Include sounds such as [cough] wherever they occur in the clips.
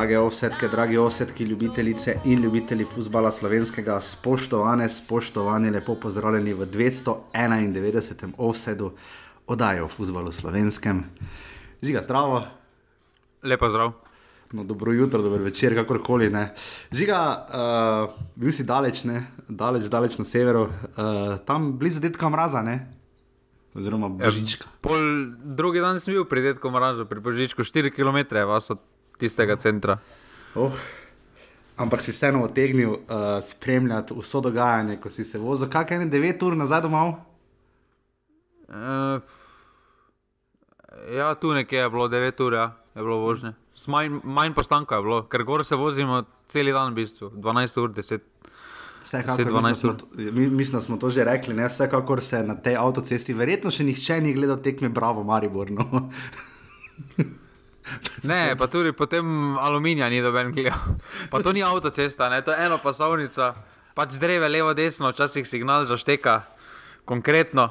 Drage offsetke, dragi offsetki, ljubitelice in ljubitelji futbola slovenskega, spoštovane, spoštovani, lepo pozdravljeni v 291. offsetu oddaje o futbalu slovenskem. Žiga, zdravo. Lepo zdrav. No, dobro jutro, dobro večer, kakorkoli. Ne. Žiga, uh, bil si daleč, ne? daleč, daleč na severu, uh, tam blizu detka mraza, ne? oziroma Božička. Ja, pol drugi dan sem bil pri detku mrazu, pri Božičku, 4 km vas od tistega centra. Oh. Ampak si vseeno otegnil uh, spremljati vso dogajanje, ko si se vozil, kaj je 9 ur nazaj domov? Uh, ja, tu nekje je bilo 9 ur, ja, je bilo vožnje. Manj, manj postanka je bilo, ker gor se vozimo cel dan, v bistvu, 12 ur, 10 ur. Vsekakor, mislim, mislim, da smo to že rekli, ne? vsekakor se na tej avtocesti, verjetno še nihče ni gledal tekme Bravo, Maribor. [laughs] Ne, [laughs] pa tudi potem aluminija ni doben gledal. Pa to ni avtocesta, ne? to je ena pasovnica, pač dreve levo, desno, včasih signal zašteka, konkretno.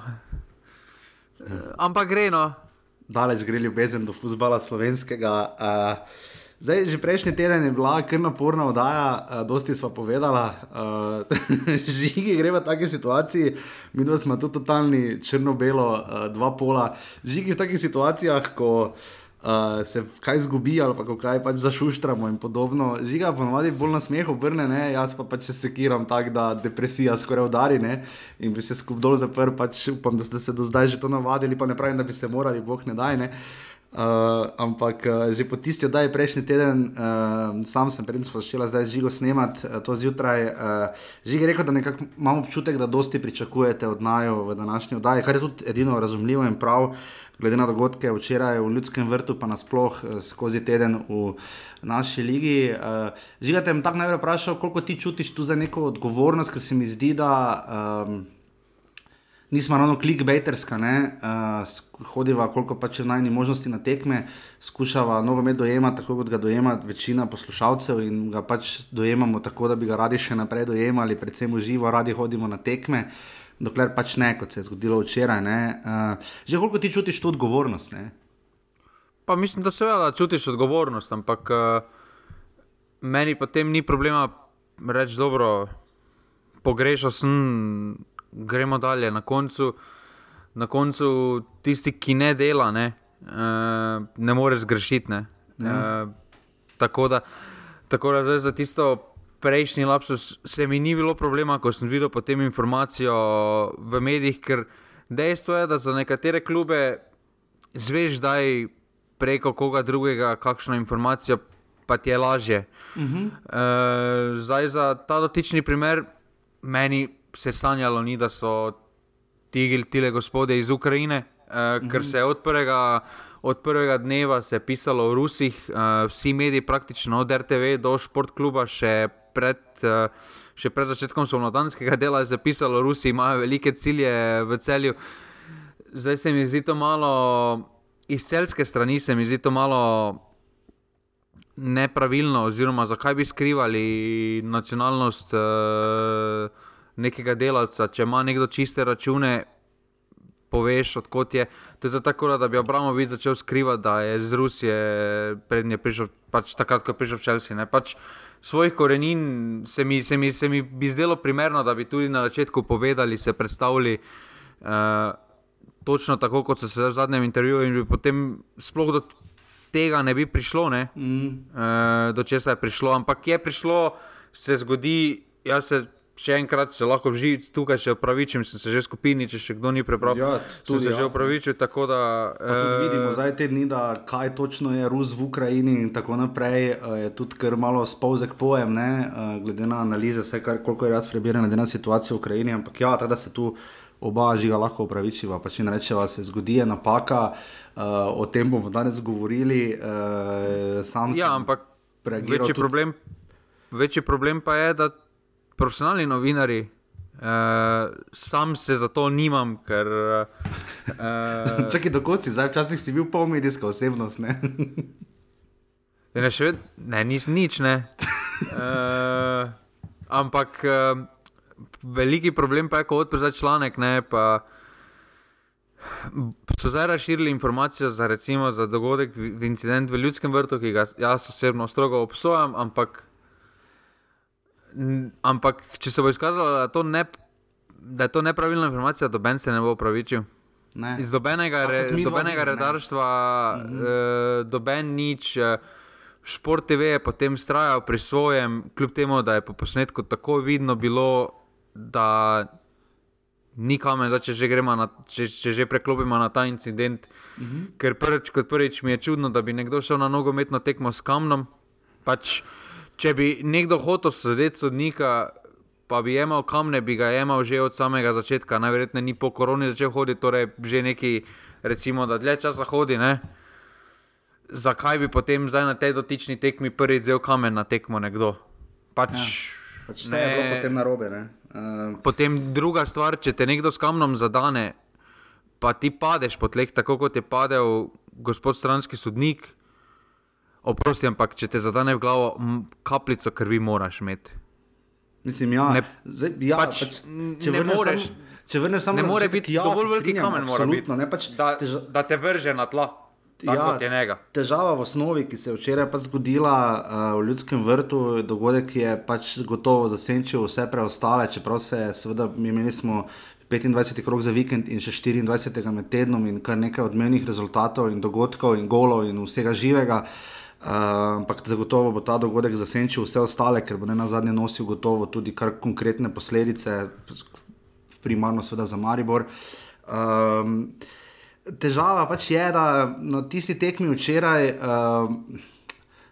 Ampak gre no. Daleč gre ljubezen do futbola slovenskega. Uh, Zdaj, že prejšnji teden je bila kar naporna oddaja, uh, dosti smo povedala, [laughs] uh, žigi gre v taki situaciji, mi dva smo tu totalni črno-belo, uh, dva pola. Žigi v takih situacijah, ko uh, se kaj zgubi ali pa kaj pač zašuštramo in podobno. Žiga ponovadi bolj na smeh obrne, ne? jaz pa pač se sekiram tako, da depresija skoraj udari ne? in bi se skup dol zaprl, pač upam, da ste se do zdaj že to navadili, pa ne pravim, da bi se morali, boh ne daj. Ne? Uh, ampak uh, že po tisti oddaji prejšnji teden, uh, sam sem predtem začela zdaj žigo snemati uh, to zjutraj. Uh, Žig je rekel, da nekako imamo občutek, da dosti pričakujete od najo v današnji oddaji, kar je tudi edino razumljivo in prav, glede na dogodke včeraj v Ljudskem vrtu, pa nasploh uh, skozi teden v naši ligi. Uh, Žiga te je tako najprej vprašal, koliko ti čutiš tu za neko odgovornost, ker se mi zdi, da. Um, nismo ravno klikbejterska, uh, hodiva koliko pač je najni možnosti na tekme, skušava nogomet dojemati tako, kot ga dojema večina poslušalcev in ga pač dojemamo tako, da bi ga radi še naprej dojemali, predvsem uživo, radi hodimo na tekme. Dokler pač ne, kot se je zgodilo včeraj. Uh, že koliko ti čutiš to odgovornost? Ne? Pa mislim, da seveda čutiš odgovornost, ampak uh, meni potem ni problema reči, dobro, pogrešal sem gremo dalje. Na koncu, na koncu tisti, ki ne dela, ne, uh, ne more zgrešiti. Ne. Ja. Uh, tako da, tako da za tisto prejšnji lapsus se mi ni bilo problema, ko sem videl potem informacijo v medijih, ker dejstvo je, da za nekatere klube zveš, da je preko koga drugega kakšno informacijo. Pa ti je lažje. Uh -huh. uh, zdaj, za ta dotični primer, meni se sanjalo ni, da so ti tile gospode iz Ukrajine, uh, mm -hmm. ker se je od prvega, od prvega dneva pisalo o Rusih, uh, vsi mediji, praktično od RTV do športkluba, še pred. Uh, Še pred začetkom slovnodanskega dela je zapisalo, Rusi imajo velike cilje v celju. Zdaj se mi zdi to malo, iz celske strani se mi zdi to malo nepravilno, oziroma zakaj bi skrivali nacionalnost. Uh, nekega delavca, če ima nekdo čiste račune, poveš, odkot je. To je tako, da bi Abramovič začel skrivati, da je iz Rusije prednje prišel, pač takrat, ko je prišel v Chelsea. Pač svojih korenin se mi, se, mi, se mi bi zdelo primerno, da bi tudi na začetku povedali, se predstavili. Uh, Točno tako, kot so se v zadnjem intervjuju, in potem sploh do tega ne bi prišlo, ne? Mm. Uh, do česa je prišlo, ampak je prišlo, se zgodi, jaz se še enkrat se lahko vži, tukaj še opravičim, sem se že skupini, če še kdo ni prebral. Ja, tu se že opravičil. Tako da eh, vidimo zdaj te dni, da kaj točno je Rus v Ukrajini in tako naprej. Eh, je tudi kar malo spolzek pojem, ne, eh, glede na analize, vse kar koliko je jaz prebiral, glede na situacijo v Ukrajini. Ampak ja, tako da se tu oba žiga lahko opravičiva, pa če ne rečeva, se zgodi napaka. Uh, o tem bomo danes govorili. Uh, ja, ampak večji, tudi... problem, večji problem pa je, da profesionalni novinari, uh, sam se za to nimam. Ker, uh, [laughs] Čakaj, dokot si, zdaj včasih si bil pol medijska osebnost. Ne, [laughs] ne, še vedno, ne, nisem nič. Ne. Uh, ampak uh, veliki problem pa je, ko odpreš članek. Ne, pa, So zdaj razširili informacijo za, recimo, za dogodek, incident v ljudskem vrtu, ki ga jaz osebno strogo obsojam, ampak, ampak če se bo izkazalo, da, to ne, da je to nepravilna informacija, da Ben se ne bo upravičil. Ne. Iz dobenega, re, dobenega redarstva, mhm. eh, doben nič. Eh, Šport TV je potem strajal pri svojem, kljub temu, da je po posnetku tako vidno bilo, da ni kamen, če že, na, če, če že preklopimo na ta incident. Uh mhm. -huh. Ker prvič, kot prvič mi je čudno, da bi nekdo šel na nogometno tekmo s kamnom. Pač, če bi nekdo hotel sedeti sodnika, pa bi imel kamne, bi ga imel že od samega začetka. Najverjetneje ni po koroni začel hoditi, torej že neki, recimo, da dlje časa hodi. Ne? Zakaj bi potem na tej dotični tekmi prvi vzel kamen na tekmo nekdo? Pač, ja. pač vse ne, je bilo potem narobe. Uh, Potem druga stvar, če te nekdo s kamnom zadane, pa ti padeš po tleh, tako kot je padel gospod stranski sodnik. Oprosti, ampak če te zadane v glavo, kapljico krvi moraš imeti. Mislim, ja. Ne, Zdaj, ja pač, pač, če ne moreš. Sam, če vrneš samo na to, da ja, dovolj veliki kamen, biti, ne, pač, da, tež... da te vrže na tla. Ja, težava v osnovi, ki se je včeraj pač zgodila uh, v ljudskem vrtu, dogodek je pač gotovo zasenčil vse preostale, čeprav se je, seveda, mi imeli smo 25 krok za vikend in še 24 med tednom in kar nekaj odmevnih rezultatov in dogodkov in golov in vsega živega. Uh, ampak zagotovo bo ta dogodek zasenčil vse ostale, ker bo ne na zadnje nosil gotovo tudi kar konkretne posledice, primarno seveda za Maribor. Um, težava pač je, da na tisti tekmi včeraj, uh,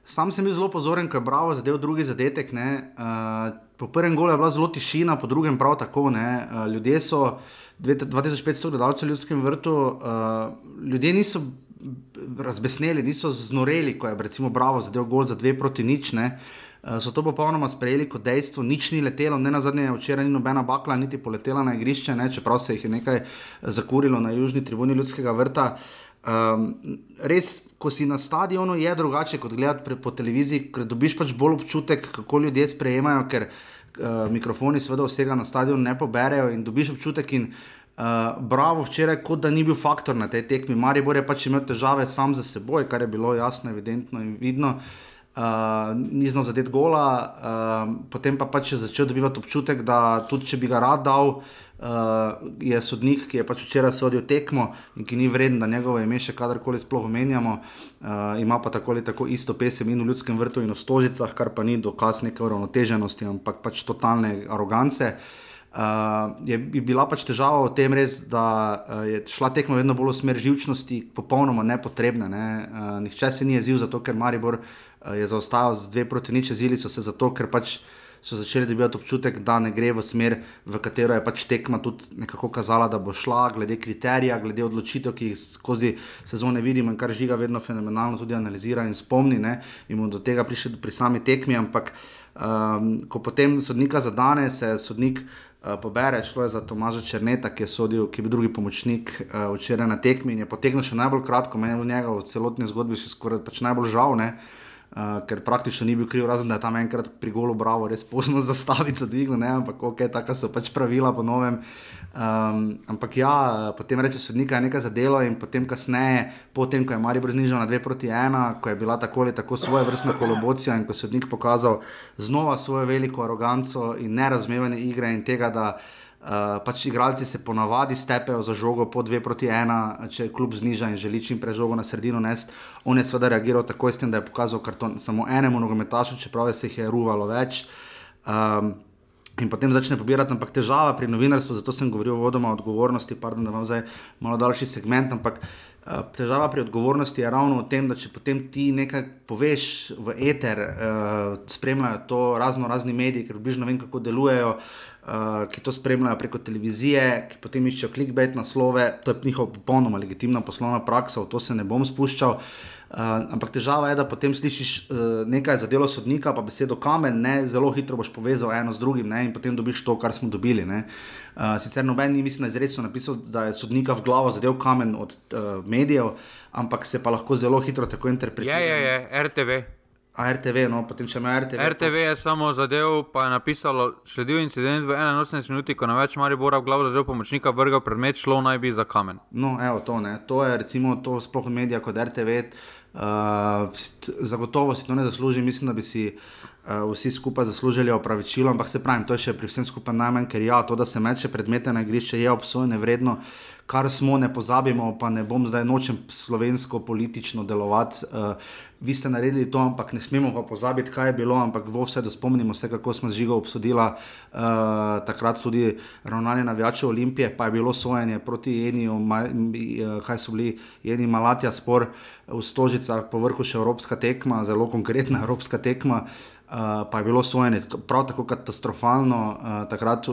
sam sem bil zelo pozoren, ko je Bravo zadev drugi zadetek. Uh, po prvem golu je bila zelo tišina, po drugem prav tako. Uh, ljudje so 2500 gledalcev v ljudskem vrtu, uh, ljudje niso. Razbesneli, niso znoreli, ko je recimo Bravo zadev gol za dve proti nič. Uh, Eh, so to popolnoma sprejeli kot dejstvo, nič ni letelo, ne na zadnje, včeraj ni nobena bakla, niti poletela na igrišče, ne, čeprav se jih je nekaj zakurilo na južni tribuni ljudskega vrta. Um, res, ko si na stadionu, je drugače kot gledati po televiziji, ker dobiš pač bolj občutek, kako ljudje sprejemajo, ker uh, mikrofoni seveda vsega na stadionu ne poberejo in dobiš občutek. In, uh, bravo, včeraj, kot da ni bil faktor na tej tekmi. Maribor je pač imel težave sam za seboj, kar je bilo jasno, evidentno in vidno. Uh, uh, ni znal zadeti gola, uh, potem pa pač je začel dobivati občutek, da tudi če bi ga rad dal, uh, je sodnik, ki je pač včeraj sodil tekmo in ki ni vreden, da njegovo ime še kadarkoli sploh omenjamo, uh, ima pa tako ali tako isto pesem in v ljudskem vrtu in v stožicah, kar pa ni dokaz neke uravnoteženosti, ampak pač totalne arogance. Uh, je bila pač težava v tem, res, da uh, je šla tekma vedno bolj v smer živčnosti, popolnoma nepotrebna. Ne? Uh, nihče se ni jezil zato, ker Maribor uh, je zaostajal z dve proti nič, zili so se zato, ker pač so začeli dobivati občutek, da ne gre v smer, v katero je pač tekma tudi nekako kazala, da bo šla, glede kriterija, glede odločitev, ki jih skozi sezone vidimo in kar žiga vedno fenomenalno tudi analizira in spomni. Ne? In bomo do tega prišli pri sami tekmi, ampak um, ko potem sodnika zadane, se sodnik. Uh, pobere, šlo je za Tomaža Črneta, ki je, sodil, ki je bil drugi pomočnik uh, včeraj na tekmi in je potegnil še najbolj kratko, meni v njega v celotni zgodbi še skoraj pač najbolj žal. Uh, Uh, ker praktično ni bil kriv, razen da je tam enkrat pri golu bravo, res pozno [laughs] zastavico dvignil, ne, ampak ok, taka so pač pravila po novem. Um, ampak ja, potem reče sodnika, je nekaj zadelo in potem kasneje, potem ko je Marijo znižal na 2 proti 1, ko je bila tako ali tako svoje vrstna kolobocija in ko je sodnik pokazal znova svojo veliko aroganco in nerazumevanje igre in tega, da Uh, pač igralci se ponavadi stepejo za žogo po 2 proti 1, če je klub zniža in želi čim prej žogo na sredino nest. On je seveda reagiral tako, tem, da je pokazal karton samo enemu nogometašu, čeprav se jih je ruvalo več. Um, in potem začne pobirati, ampak težava pri novinarstvu, zato sem govoril o vodoma odgovornosti, pardon, da vam zdaj malo daljši segment, ampak težava pri odgovornosti je ravno v tem, da če potem ti nekaj poveš v eter, uh, spremljajo to razno razni mediji, ker približno vem, kako delujejo. Uh, ki to spremljajo preko televizije, ki potem iščejo clickbait naslove, to je njihova popolnoma legitimna poslovna praksa, v to se ne bom spuščal. Uh, ampak težava je, da potem slišiš uh, nekaj za delo sodnika, pa besedo kamen, ne, zelo hitro boš povezal eno z drugim ne, in potem dobiš to, kar smo dobili. Uh, sicer noben ni, mislim, izrecno napisal, da je sodnika v glavo zadev kamen od uh, medijev, ampak se pa lahko zelo hitro tako interpretira. Ja, ja, ja, RTV. RTV, no, potem če ima RTV. RTV je samo zadev, pa je napisalo, sledil incident v 81 minuti, ko na več Maribora v glavo zadev pomočnika vrgal predmet, šlo naj bi za kamen. No, evo, to, ne. to je recimo to sploh medija kot RTV. Uh, zagotovo si to ne zasluži, mislim, da bi si uh, vsi skupaj zaslužili opravičilo, ampak se pravim, to je še pri vsem skupaj najmanj, ker ja, to, da se meče predmete na igrišče, je obsojene vredno. Kar smo, ne pozabimo, pa ne bom zdaj nočem slovensko politično delovati. Uh, vi ste naredili to, ampak ne smemo pa pozabiti, kaj je bilo, ampak vo vse, da spomnimo se, kako smo žigo obsodila uh, takrat tudi ravnanje navijače Olimpije, pa je bilo sojenje proti Eniju, uh, kaj so bili Eni Malatija spor v Stožicah, po vrhu še evropska tekma, zelo konkretna evropska tekma. Uh, pa je bilo sojenje prav tako katastrofalno, uh, takrat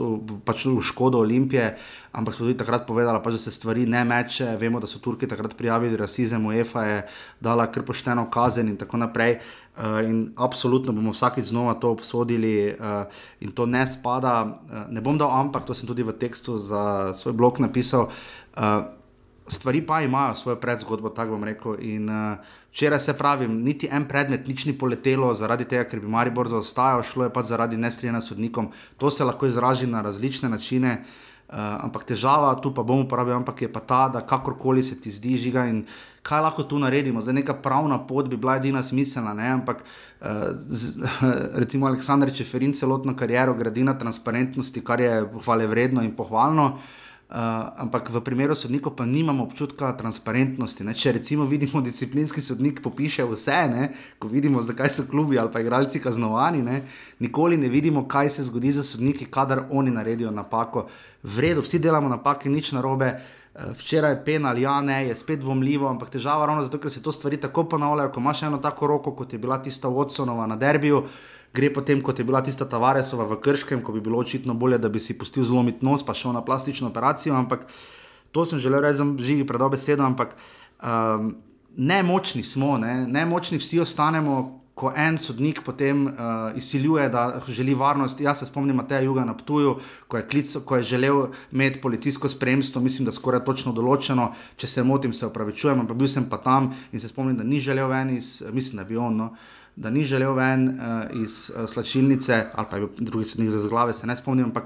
pač v škodo Olimpije, ampak so tudi takrat povedali, pač, da se stvari ne meče. Vemo, da so Turki takrat prijavili rasizem, UEFA je dala kar pošteno kazen in tako naprej. Uh, in absolutno bomo vsakeč znova to obsodili, uh, in to ne spada. Uh, ne bom dal, ampak to sem tudi v tekstu za svoj blog napisal. Uh, stvari pa imajo svojo predzgodbo, tako bom rekel. In uh, včeraj se pravim, niti en predmet nič ni poletelo zaradi tega, ker bi Maribor zaostajal, šlo je pa zaradi nestrinjanja s sodnikom. To se lahko izraži na različne načine. Uh, ampak težava tu pa bom uporabil, ampak je pa ta, da kakorkoli se ti zdi žiga in kaj lahko tu naredimo. Zdaj neka pravna pot bi bila edina smiselna, ne? ampak uh, z, [laughs] recimo Aleksandr Čeferin celotno kariero gradi na transparentnosti, kar je hvale vredno in pohvalno. Uh, Uh, ampak v primeru sodnikov pa nimamo občutka transparentnosti. Ne? Če recimo vidimo, da [laughs] disciplinski sodnik popiše vse, ne? ko vidimo, zakaj so klubi ali pa igralci kaznovani, ne? nikoli ne vidimo, kaj se zgodi za sodniki, kadar oni naredijo napako. V redu, vsi delamo napake, nič narobe. Uh, včeraj je penal, ja, ne, je spet dvomljivo, ampak težava je ravno zato, ker se to stvari tako ponavljajo. Ko imaš eno tako roko, kot je bila tista Watsonova na derbiju, gre potem, kot je bila tista Tavaresova v Krškem, ko bi bilo očitno bolje, da bi si pustil zlomiti nos, pa šel na plastično operacijo. Ampak to sem želel reči, je že predal besedo. Ampak um, ne močni smo, ne, ne močni vsi ostanemo. Ko en sodnik potem uh, izsiljuje, da želi varnost, jaz se spomnim Mateja Juga na Ptuju, ko je, klic, ko je želel imeti policijsko spremstvo, mislim, da skoraj točno določeno, če se motim, se opravičujem, ampak bil sem pa tam in se spomnim, da ni želel ven iz, mislim, da bi on. No, uh, da ni želel ven uh, iz uh, slačilnice, ali pa je bil drugi sodnik za glave, se ne spomnim. Ampak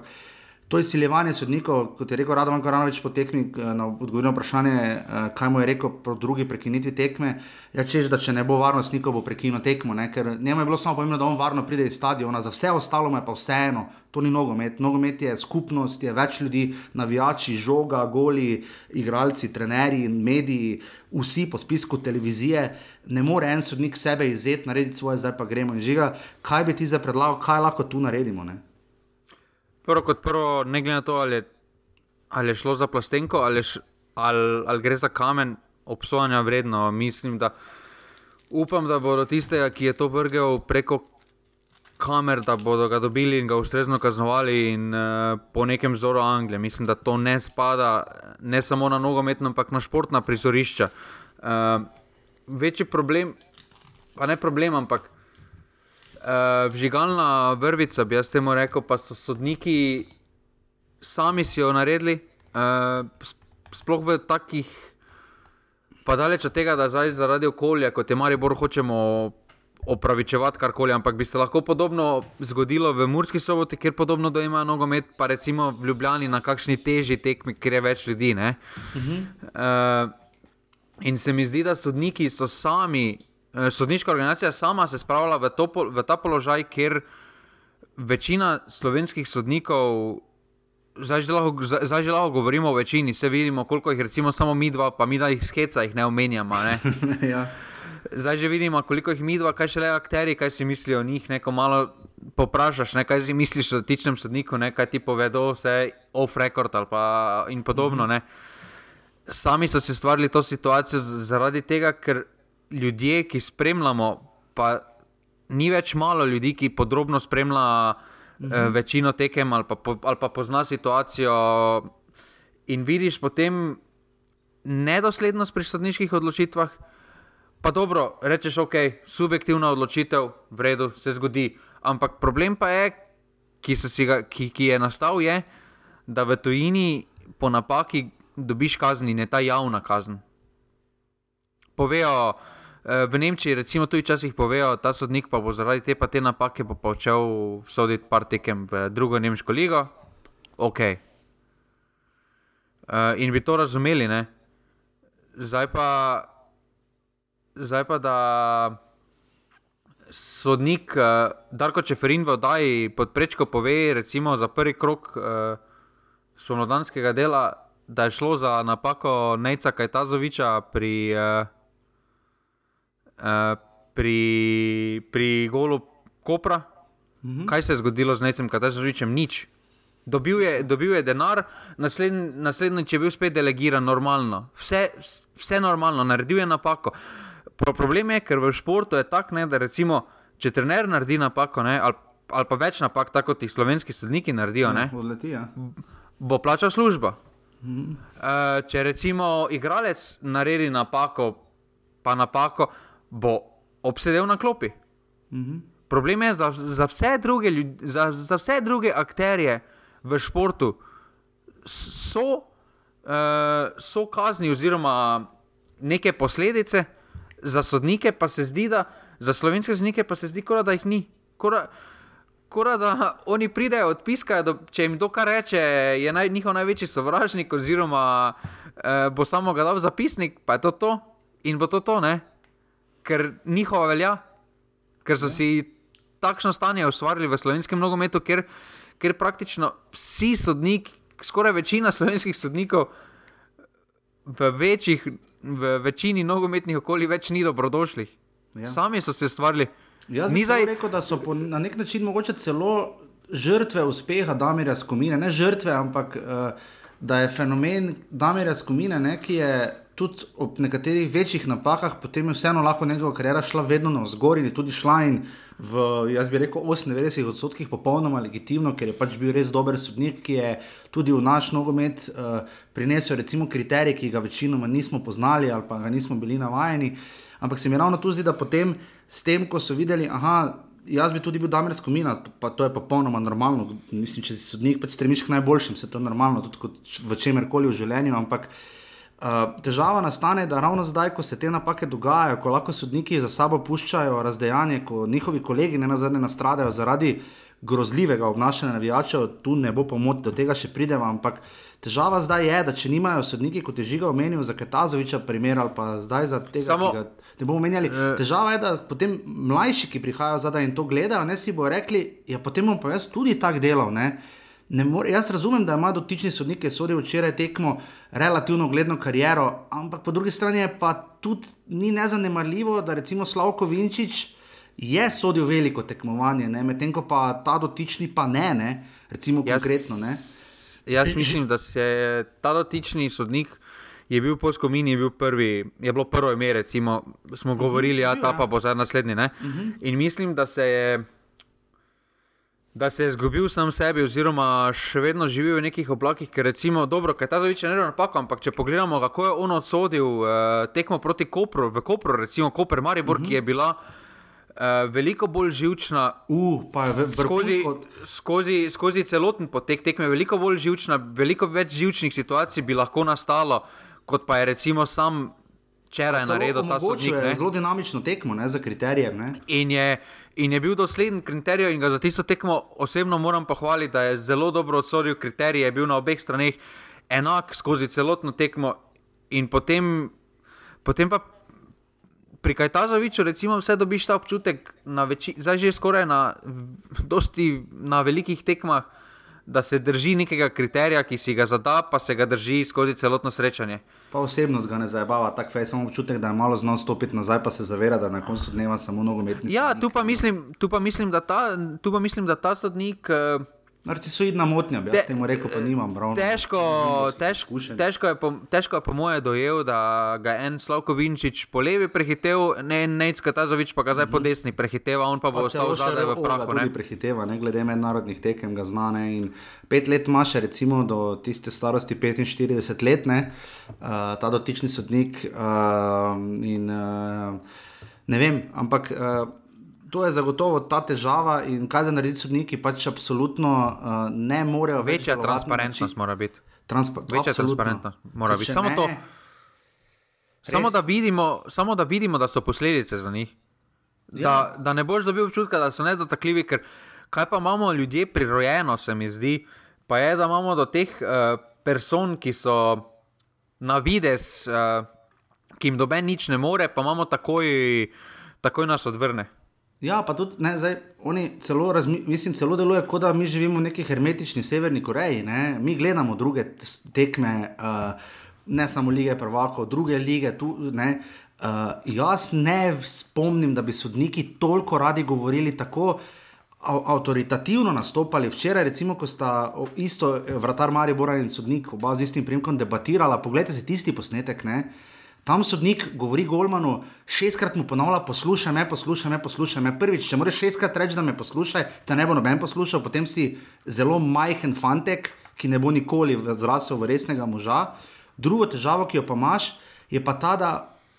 to izsiljevanje sodnikov, kot je rekel Radovan Koranovič po tekmi, uh, na odgovorno vprašanje, uh, kaj mu je rekel po drugi prekinitvi tekme, ja, češ, da če ne bo varnostnikov, bo prekinil tekmo. Ne? Ker njemu je bilo samo pomembno, da on varno pride iz stadiona, za vse ostalo je pa vseeno. To ni nogomet. Nogomet je skupnost, je več ljudi, navijači, žoga, goli, igralci, trenerji, mediji, vsi po spisku televizije ne more en sodnik sebe izzeti, narediti svoje, zdaj pa gremo in žiga. Kaj bi ti za predlagal, kaj lahko tu naredimo? Ne? Prvo kot prvo, ne glede na to, ali je, ali je šlo za plastenko ali, ali, ali gre za kamen, obsojanja vredno. Mislim, da upam, da bodo tistega, ki je to vrgel preko kamer, da bodo ga dobili in ga ustrezno kaznovali in uh, po nekem vzoru Anglije. Mislim, da to ne spada ne samo na nogometno, ampak na športna prizorišča. Uh, večji problem, pa ne problem, ampak uh, vžigalna vrvica, bi jaz temu rekel, pa so sodniki sami si jo naredili, uh, sploh v takih, pa daleč od tega, da zdaj zaradi okolja, kot je Maribor, hočemo. Opravičevati karkoli, ampak bi se lahko podobno zgodilo v Murski soboti, kjer podobno da ima nogomet, pa recimo v Ljubljani na kakšni težji tekmi, kjer je več ljudi. Uh -huh. uh, In se mi zdi, da sodniki so sami, sodniška organizacija sama se spravila v, to, v ta položaj, ker večina slovenskih sodnikov, zdaj že, lahko, zdaj že lahko govorimo o večini, se vidimo, koliko jih recimo samo mi dva, pa mi da jih skeca, jih ne omenjamo. Ne? [laughs] ja. Zdaj že vidimo, koliko jih mi dva, kaj še le akteri, kaj si mislijo o njih. Neko malo poprašaš, ne, kaj si misliš o tičnem sodniku, ne, kaj ti povedo, vse off-record ali pa in podobno. Mm -hmm sami so si stvarili to situacijo zaradi tega, ker ljudje, ki spremljamo, pa ni več malo ljudi, ki podrobno spremljajo mhm. eh, večino tekem ali pa, po, ali pa pozna situacijo. In vidiš potem nedoslednost pri sodniških odločitvah. Pa dobro, rečeš, ok, subjektivna odločitev, v redu, se zgodi. Ampak problem pa je, ki, ga, ki, ki je nastal, je, da v tujini po napaki dobiš kazen in je ta javna kazen. Povejo, v Nemčiji, recimo, tudi včasih povejo, ta sodnik pa bo zaradi te pa te napake pa počel soditi par tekem v drugo nemško ligo. Ok. Uh, in bi to razumeli, ne? Zdaj pa, zdaj pa da sodnik uh, Darko Čeferin v oddaji pod prečko pove, recimo za prvi krok uh, spomladanskega dela, da je šlo za napako Nejca Kajtazoviča pri, uh, uh, pri, pri golu Kopra. Mhm. Kaj se je zgodilo z Nejcem Kajtazovičem? Nič. Dobil je, dobil je denar, naslednjič naslednj je bil spet delegiran, normalno. Vse, vse normalno, naredil je napako. Pro problem je, ker v športu je tako, da recimo, če trener naredi napako, ne, ali, ali pa več napak, tako kot ti slovenski sodniki naredijo, ne, Ja, odleti, ja. bo plačal služba. Uh, če recimo igralec naredi napako, pa napako, bo obsedel na klopi. Mhm. Problem je za, za, vse druge ljud, za, za vse druge akterje v športu, so, uh, so kazni oziroma neke posledice, za sodnike pa se zdi, da za slovenske sodnike pa se zdi, kora, da jih ni. Kora, Kora, da oni pridejo, odpiskajo, da, če jim to kar reče, je naj, njihov največji sovražnik, oziroma eh, bo samo ga dal zapisnik, pa je to to in bo to to, ne? Ker njihova velja, ker so si takšno stanje ustvarili v slovenskem nogometu, ker, ker praktično vsi sodniki, skoraj večina slovenskih sodnikov v, večjih, v večini nogometnih okolij več ni dobrodošlih. Ja. Ja. Sami so se stvarili. Jaz bi zdaj rekel, da so po, na nek način mogoče celo žrtve uspeha Damirja Skomine, ne žrtve, ampak uh, da je fenomen Damirja Skomine, ne, ki je tudi ob nekaterih večjih napakah, potem je vseeno lahko njegova karijera šla vedno navzgor in je tudi šla in v, jaz bi rekel, 98 odstotkih popolnoma legitimno, ker je pač bil res dober sodnik, ki je tudi v naš nogomet uh, prinesel recimo kriterij, ki ga večinoma nismo poznali ali pa ga nismo bili navajeni. Ampak se mi ravno tu zdi, da potem s tem, ko so videli, aha, jaz bi tudi bil Damir Skomina, pa to je popolnoma normalno. Mislim, če si sodnik, pač stremiš k najboljšim, se to je normalno, tudi v čemerkoli v življenju. Ampak uh, težava nastane, da ravno zdaj, ko se te napake dogajajo, ko lahko sodniki za sabo puščajo razdejanje, ko njihovi kolegi ne nazadnje nastradajo zaradi grozljivega obnašanja navijačev, tu ne bo pomoč, do tega še pridemo, ampak težava zdaj je, da če nimajo sodniki, kot je žiga omenil za Katazoviča, primer ali pa zdaj za tega, Samo- ki ga ne bomo menjali. Eh. Težava je, da potem mlajši, ki prihajajo zadaj in to gledajo, ne si bodo rekli, ja, potem bom pa jaz tudi tak delal. Ne? Ne more, jaz razumem, da ima dotični sodnik, ki je sodil včeraj tekmo, relativno gledno kariero, ampak po drugi strani je pa tudi ni nezanemarljivo, da recimo Slavko Vinčič je sodil veliko tekmovanje, ne? medtem ko pa ta dotični pa ne, ne? recimo Jaz- konkretno. Ne? Jaz mislim, da se je ta dotični sodnik. Je bil po Skomini, je, bil prvi, je bilo prvo ime, recimo, smo govorili, da bil, ta ja. pa bo zdaj naslednji. Uh -huh. In mislim, da se je. Da se je izgubil sam sebi, oziroma še vedno živi v nekih oblakih, ker recimo, dobro, kaj ta dovič je naredil napako, ampak če pogledamo, kako je on odsodil uh, tekmo proti Kopru, v Kopru, recimo Koper Maribor, uh -huh. ki je bila uh, veliko bolj živčna, Uh, pa je v- skozi, skozi, skozi celoten potek tekme, veliko bolj živčna, veliko več živčnih situacij bi lahko nastalo, kot pa je recimo sam včeraj Celo naredil ta sodnik. je ne. Zelo dinamično tekmo, ne, za kriterijem. Ne. In je, in je bil dosleden kriterijev, in ga za tisto tekmo osebno moram pohvaliti, da je zelo dobro odsodil kriterije, je bil na obeh straneh enak skozi celotno tekmo. In potem, potem pa pri Kajtazoviču, recimo, vse dobiš ta občutek, veči, zdaj že skoraj na, dosti, na velikih tekmah, da se drži nekega kriterija, ki si ga zada, pa se ga drži skozi celotno srečanje. Pa osebnost ga ne zabava, tako fajn, samo občutek, da je malo znal stopiti nazaj, pa se zaveda, da na koncu dneva samo nogometni. Ja, tu pa mislim, tu pa mislim, da, ta, tu pa mislim da ta sodnik. Uh, Narcisoidna motnja, bi jaz Te- temu rekel, pa nimam ravno. Težko, težko, težko, je po, težko je po moje dojel, da ga je en Slavko Vinčič po levi prehitev, ne en Necka Tazovič pa ga zdaj po desni prehiteva, on pa bo Pa ostal zadaj v prahu. Ne. prehiteva, ne glede mednarodnih tekem, ga zna. Ne, in pet let ima še, recimo, do tiste starosti 45 let, ne, uh, ta dotični sodnik. Uh, in, uh, ne vem, ampak. Uh, To je zagotovo ta težava, in kaj za narediti sodniki, pač absolutno uh, ne morejo več. Večja transparentnost mora biti. Transpa Večja absolutno. transparentnost mora biti. Samo ne- to. Samo da, vidimo, samo da vidimo, da so posledice za njih. Da, ja. da ne boš dobil občutka, da so nedotakljivi, ker kaj pa imamo ljudje prirojeno, se mi zdi, pa je, da imamo do teh uh, person, ki so na vides, uh, ki jim doben nič ne more, pa imamo takoj, takoj nas odvrne. Ja, pa tudi ne, zdaj, oni celo, mislim, celo deluje, kot da mi živimo v neki hermetični Severni Koreji. Ne? Mi gledamo druge tekme, uh, ne samo lige Prvako, druge lige. Tu, uh, jaz ne spomnim, da bi sodniki toliko radi govorili tako. Avtoritativno nastopali včeraj, recimo, ko sta isto vratar Maribora in sodnik, oba z istim primkom, debatirala. Poglejte si tisti posnetek. Ne? Tam sodnik govori Golmanu, šestkrat mu ponavlja: poslušaj me, poslušaj me, poslušaj me. Prvič, če moraš šestkrat reči, da me poslušaj, te ne bo noben poslušal, potem si zelo majhen fantek, ki ne bo nikoli zrasel v resnega moža. Drugo težavo, ki jo pa imaš, je pa ta, da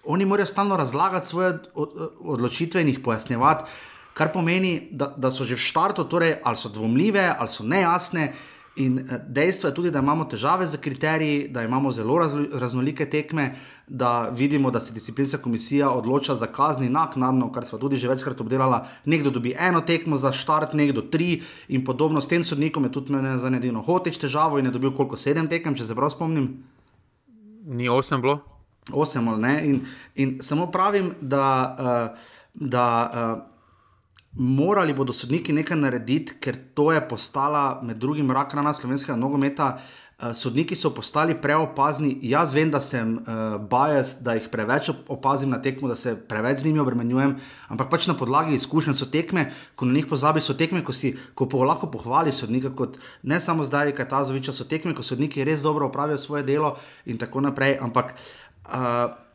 oni morajo stalno razlagati svoje odločitve in jih pojasnjevati, kar pomeni, da, da so že v štartu, torej ali so dvomljive, ali so nejasne. In eh, dejstvo je tudi, da imamo težave z kriteriji, da imamo zelo raznolike tekme, da vidimo, da se disciplinska komisija odloča za kazni naknadno, kar smo tudi že večkrat obdelali. Nekdo dobi eno tekmo za štart, nekdo tri in podobno. S tem sodnikom je tudi meni za nedino hoteč težavo in je dobil koliko sedem tekem, če se prav spomnim. Ni osem bilo. Osem ali ne. In, in samo pravim, da. Uh, da uh, morali bodo sodniki nekaj narediti, ker to je postala med drugim rak rana slovenskega nogometa. Uh, sodniki so postali preopazni. Jaz vem, da sem uh, bias, da jih preveč opazim na tekmo, da se preveč z njimi obremenjujem, ampak pač na podlagi izkušenj so tekme, ko na njih pozabi, so tekme, ko si ko po lahko pohvali sodnika, kot ne samo zdaj, kaj ta zviča, so tekme, ko sodniki res dobro opravijo svoje delo in tako naprej. Ampak. Uh,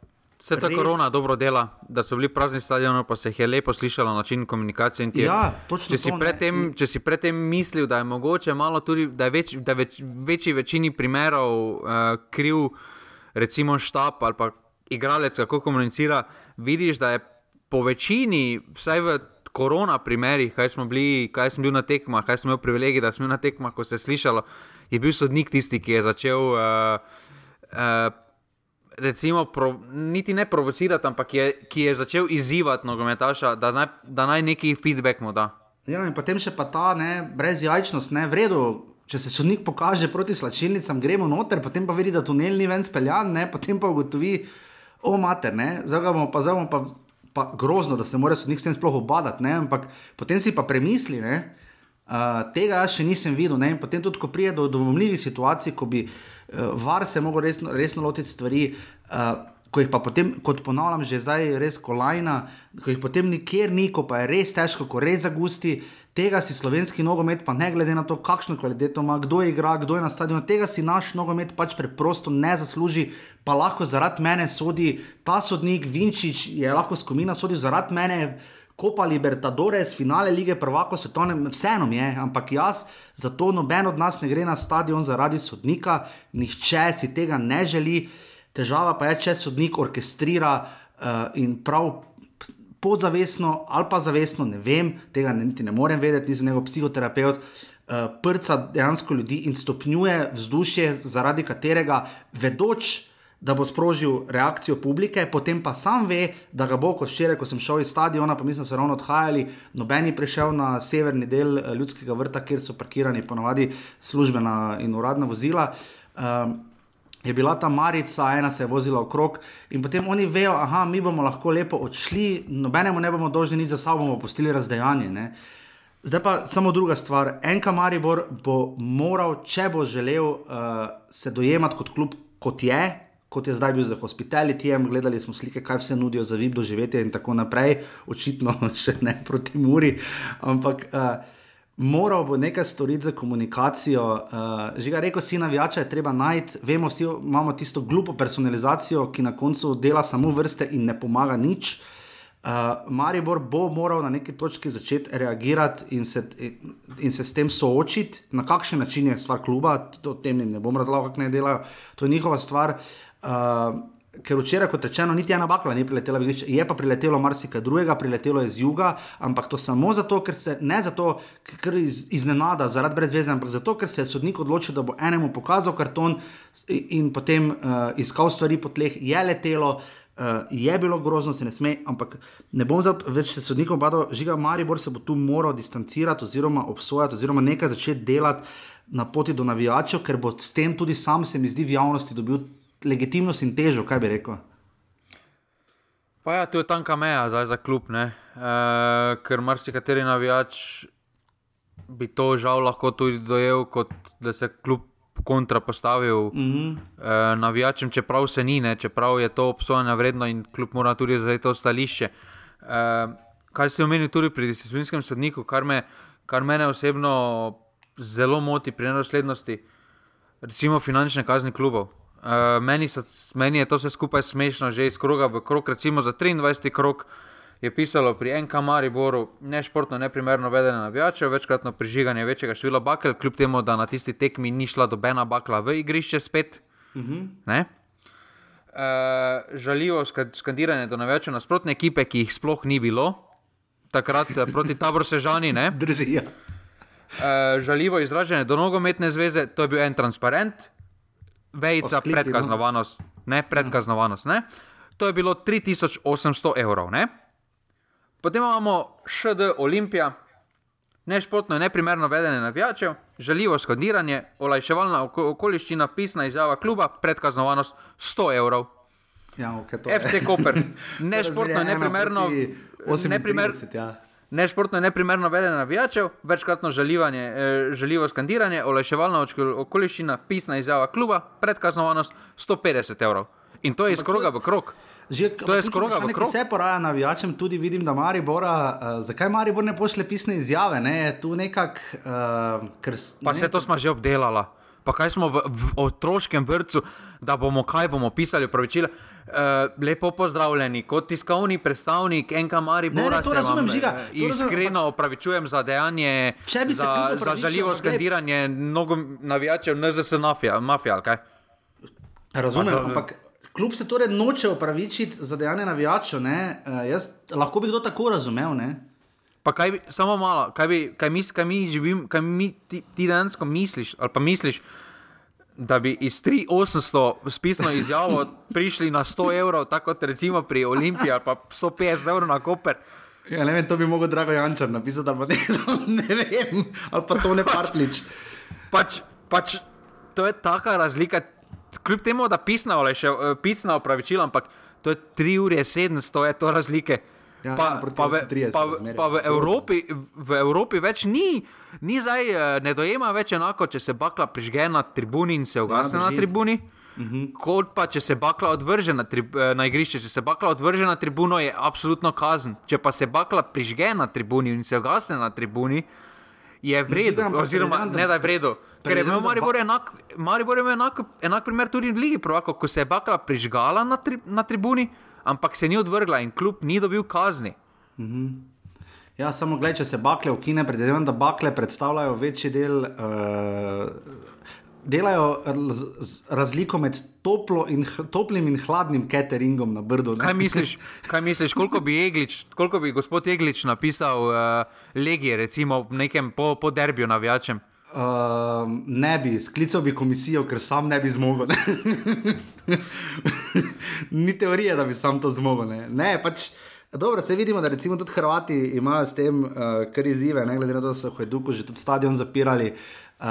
Vse ta korona dobro dela, da so bili prazni stadioni, pa se je lepo slišalo način komunikacije. Ja, če, si predtem, če si predtem mislil, da je mogoče malo tudi, da je več, da več, večji večini primerov uh, kriv, recimo štab ali pa igralec, kako komunicira, vidiš, da je po večini, vsaj v korona primerih, kaj smo bili, kaj sem bil na tekmah, kaj sem imel privilegij, da sem bil na tekmah, ko se je slišalo, je bil sodnik tisti, ki je začel. Uh, uh, recimo, pro, niti ne provocirati, ampak je, ki je začel izzivati nogometaša, da naj, da naj neki feedback mu da. Ja, in potem še pa ta ne, brezjajčnost, ne vredno. Če se sodnik pokaže proti slačilnicam, gremo noter, potem pa vidi, da tunel ni ven speljan, ne, potem pa ugotovi, o mater, zdaj bomo pa, zdaj bomo pa, pa grozno, da se mora sodnik s tem sploh obadati, ne, ampak potem si pa premisli, ne, uh, tega jaz še nisem videl, ne, in potem tudi, ko prije do dvomljivih situacij, ko bi uh, var se lahko resno, resno lotiti stvari. Uh, Ko jih pa potem, kot ponavljam, že zdaj res kolajna, ko jih potem nikjer ni, ko pa je res težko, ko res zagusti, tega si slovenski nogomet, pa ne glede na to, kakšno kvaliteto ima, kdo je igra, kdo je na stadionu, tega si naš nogomet pač preprosto ne zasluži, pa lahko zaradi mene sodi ta sodnik Vinčič, je lahko skomina sodi zaradi mene. Kopa Libertadores, finale lige Prvako svetovne, vseeno je, ampak jaz, zato noben od nas ne gre na stadion zaradi sodnika, nihče si tega ne želi. Težava pa je, če sodnik orkestrira uh, in prav podzavestno ali pa zavestno, ne vem, tega niti ne morem vedeti, nisem njegov psihoterapeut. Uh, prca dejansko ljudi in stopnjuje vzdušje, zaradi katerega vedoč, da bo sprožil reakcijo publike, potem pa sam ve, da ga bo, kot včeraj, ko sem šel iz stadiona, pa mislim, da so ravno odhajali, noben je prišel na severni del eh, ljudskega vrta, kjer so parkirani ponovadi službena in uradna vozila. Um, Je bila ta marica, ena se je vozila okrog, in potem oni vejo, da mi bomo lahko lepo odšli, nobenemu ne bomo dolžni nič za sabo, bomo postili razdejanje. Ne? Zdaj pa samo druga stvar. Enka Maribor bo moral, če bo želel uh, se dojemati kot klub, kot je, kot je zdaj bil za hospitalityjem, gledali smo slike, kaj vse nudijo za vib doživetje in tako naprej, očitno [laughs] še ne proti Muri. Ampak uh, moral bo nekaj storiti za komunikacijo. Uh, že ga rekel, si navijača je treba najti, vemo, vsi imamo tisto glupo personalizacijo, ki na koncu dela samo vrste in ne pomaga nič. Uh, Maribor bo moral na neki točki začeti reagirati in se, in se s tem soočiti, na kakšen način je stvar kluba, to tem ne bom razlagal, kako naj delajo, to je njihova stvar. Uh, ker včeraj, kot rečeno, niti ena bakla ni priletela, je pa priletelo marsikaj drugega, priletelo je z juga, ampak to samo zato, ker se ne zato, ker iz, iznenada, zaradi brezveze, ampak zato, ker se je sodnik odločil, da bo enemu pokazal karton in potem uh, iskal stvari po tleh, je letelo. Uh, je bilo grozno, se ne sme, ampak ne bom več se sodnikom badal, žiga Maribor se bo tu moral distancirati oziroma obsojati oziroma nekaj začeti delati na poti do navijačev, ker bo s tem tudi sam, se mi zdi, v javnosti dobil legitimnost in težo, kaj bi rekel. Pa ja, tu je tanka meja zdaj za klub, e, ker marsikateri navijač bi to žal lahko tudi dojel, kot da se klub kontra postavil mm -hmm. uh, navijačem, čeprav se ni, ne, čeprav je to obsojanje vredno in kljub mora tudi za to stališče. Uh, kar se omeni tudi pri disciplinskem sodniku, kar me, kar mene osebno zelo moti pri nedoslednosti, recimo finančne kazni klubov. Uh, meni, so, meni je to vse skupaj smešno, že iz kroga v krog, recimo za 23 krog je pisalo pri NK Mariboru nešportno, neprimerno vedenje navijačev, večkratno prižiganje večjega števila bakel, kljub temu, da na tisti tekmi ni šla dobena bakla v igrišče spet. Uh -huh. uh, žalivo skandiranje do navijačev nasprotne ekipe, ki jih sploh ni bilo, takrat eh, proti tabor Sežani. [laughs] Držijo. Uh, žalivo izražanje do nogometne zveze, to je bil en transparent, vejca predkaznovanost, ne predkaznovanost. Ne? To je bilo 3800 evrov. Ne? Potem imamo ŠD Olimpija, nešportno in neprimerno vedenje navijačev, žaljivo skandiranje, olajševalna okoliščina, pisna izjava kluba, predkaznovanost 100 evrov. Ja, okay, FC Koper, [laughs] nešportno in neprimerno. 38, ja. Nešportno in neprimerno vedenje navijačev, večkratno žalivanje, eh, žaljivo skandiranje, olajševalna okoliščina, pisna izjava kluba, predkaznovanost 150 evrov. In to je iz kroga v krog. Že, to je skoro kako se poraja navijačem, tudi vidim, da Maribora, uh, zakaj Maribor ne pošle pisne izjave, ne, tu nekako. Uh, pa ne, se to smo že obdelali. Pa kaj smo v, v otroškem vrtu, da bomo kaj bomo pisali, pravičila. Uh, lepo pozdravljeni, kot tiskovni predstavnik NK Maribora. To razumem, žiga. To iskreno opravičujem za dejanje, za, za žaljivo skandiranje mnogo navijačev, ne za se mafija, mafija, kaj? Razumem, ampak Kljub se torej noče opravičiti za dejanje navijačev, uh, jaz lahko bi kdo tako razumel. Ne? Pa kaj bi, samo malo, kaj, bi, kaj, mis, kaj mi živim, kaj mi ti, ti dejansko misliš, ali pa misliš, da bi iz 3800 spisno izjavo prišli na 100 evrov, tako kot recimo pri Olimpiji, ali pa 150 evrov na Koper. Ja, ne vem, to bi mogel Drago Jančar napisati, da ne, ne vem, ali pa to ne [laughs] pač, partlič. Pač, pač, to je taka razlika kljub temu, da pisna, še, uh, pisna opravičila, ampak to je 3 ure 700, je to razlike. Ja, pa, ja, pa, v, 30, pa, pa v, Evropi, v Evropi več ni, ni zdaj, eh, ne dojema več enako, če se bakla prižge na tribuni in se ugasne ja, na tribuni. Mhm. -huh. Kot pa če se bakla odvrže na, tri, eh, na igrišče, če se bakla odvrže na tribuno, je absolutno kazen. Če pa se bakla prižge na tribuni in se ugasne na tribuni, je vredno, oziroma ne da je vredno. Ker je imel Maribor enak, Maribor imel enak, enak primer tudi v Ligi, prvako, ko se je bakla prižgala na, tri, na tribuni, ampak se ni odvrgla in kljub ni dobil kazni. Mm -hmm. Ja, samo gledaj, če se bakle ukine, predvidevam, da bakle predstavljajo večji del. Uh, Delajo razliko med in, toplim in hladnim cateringom na Brdu. Kaj misliš, kaj misliš koliko, bi Eglič, koliko bi gospod Eglič napisal uh, legije, recimo v nekem po, po derbiju navijačem? Uh, ne bi, sklical bi komisijo, ker sam ne bi zmogel. [laughs] [laughs] Ni teorije, da bi sam to zmogel. Ne, ne pač. Dobro, se vidimo, da recimo tudi Hrvati imajo s tem uh, kar izzive, ne glede na to, da so Hojduku že tudi stadion zapirali uh,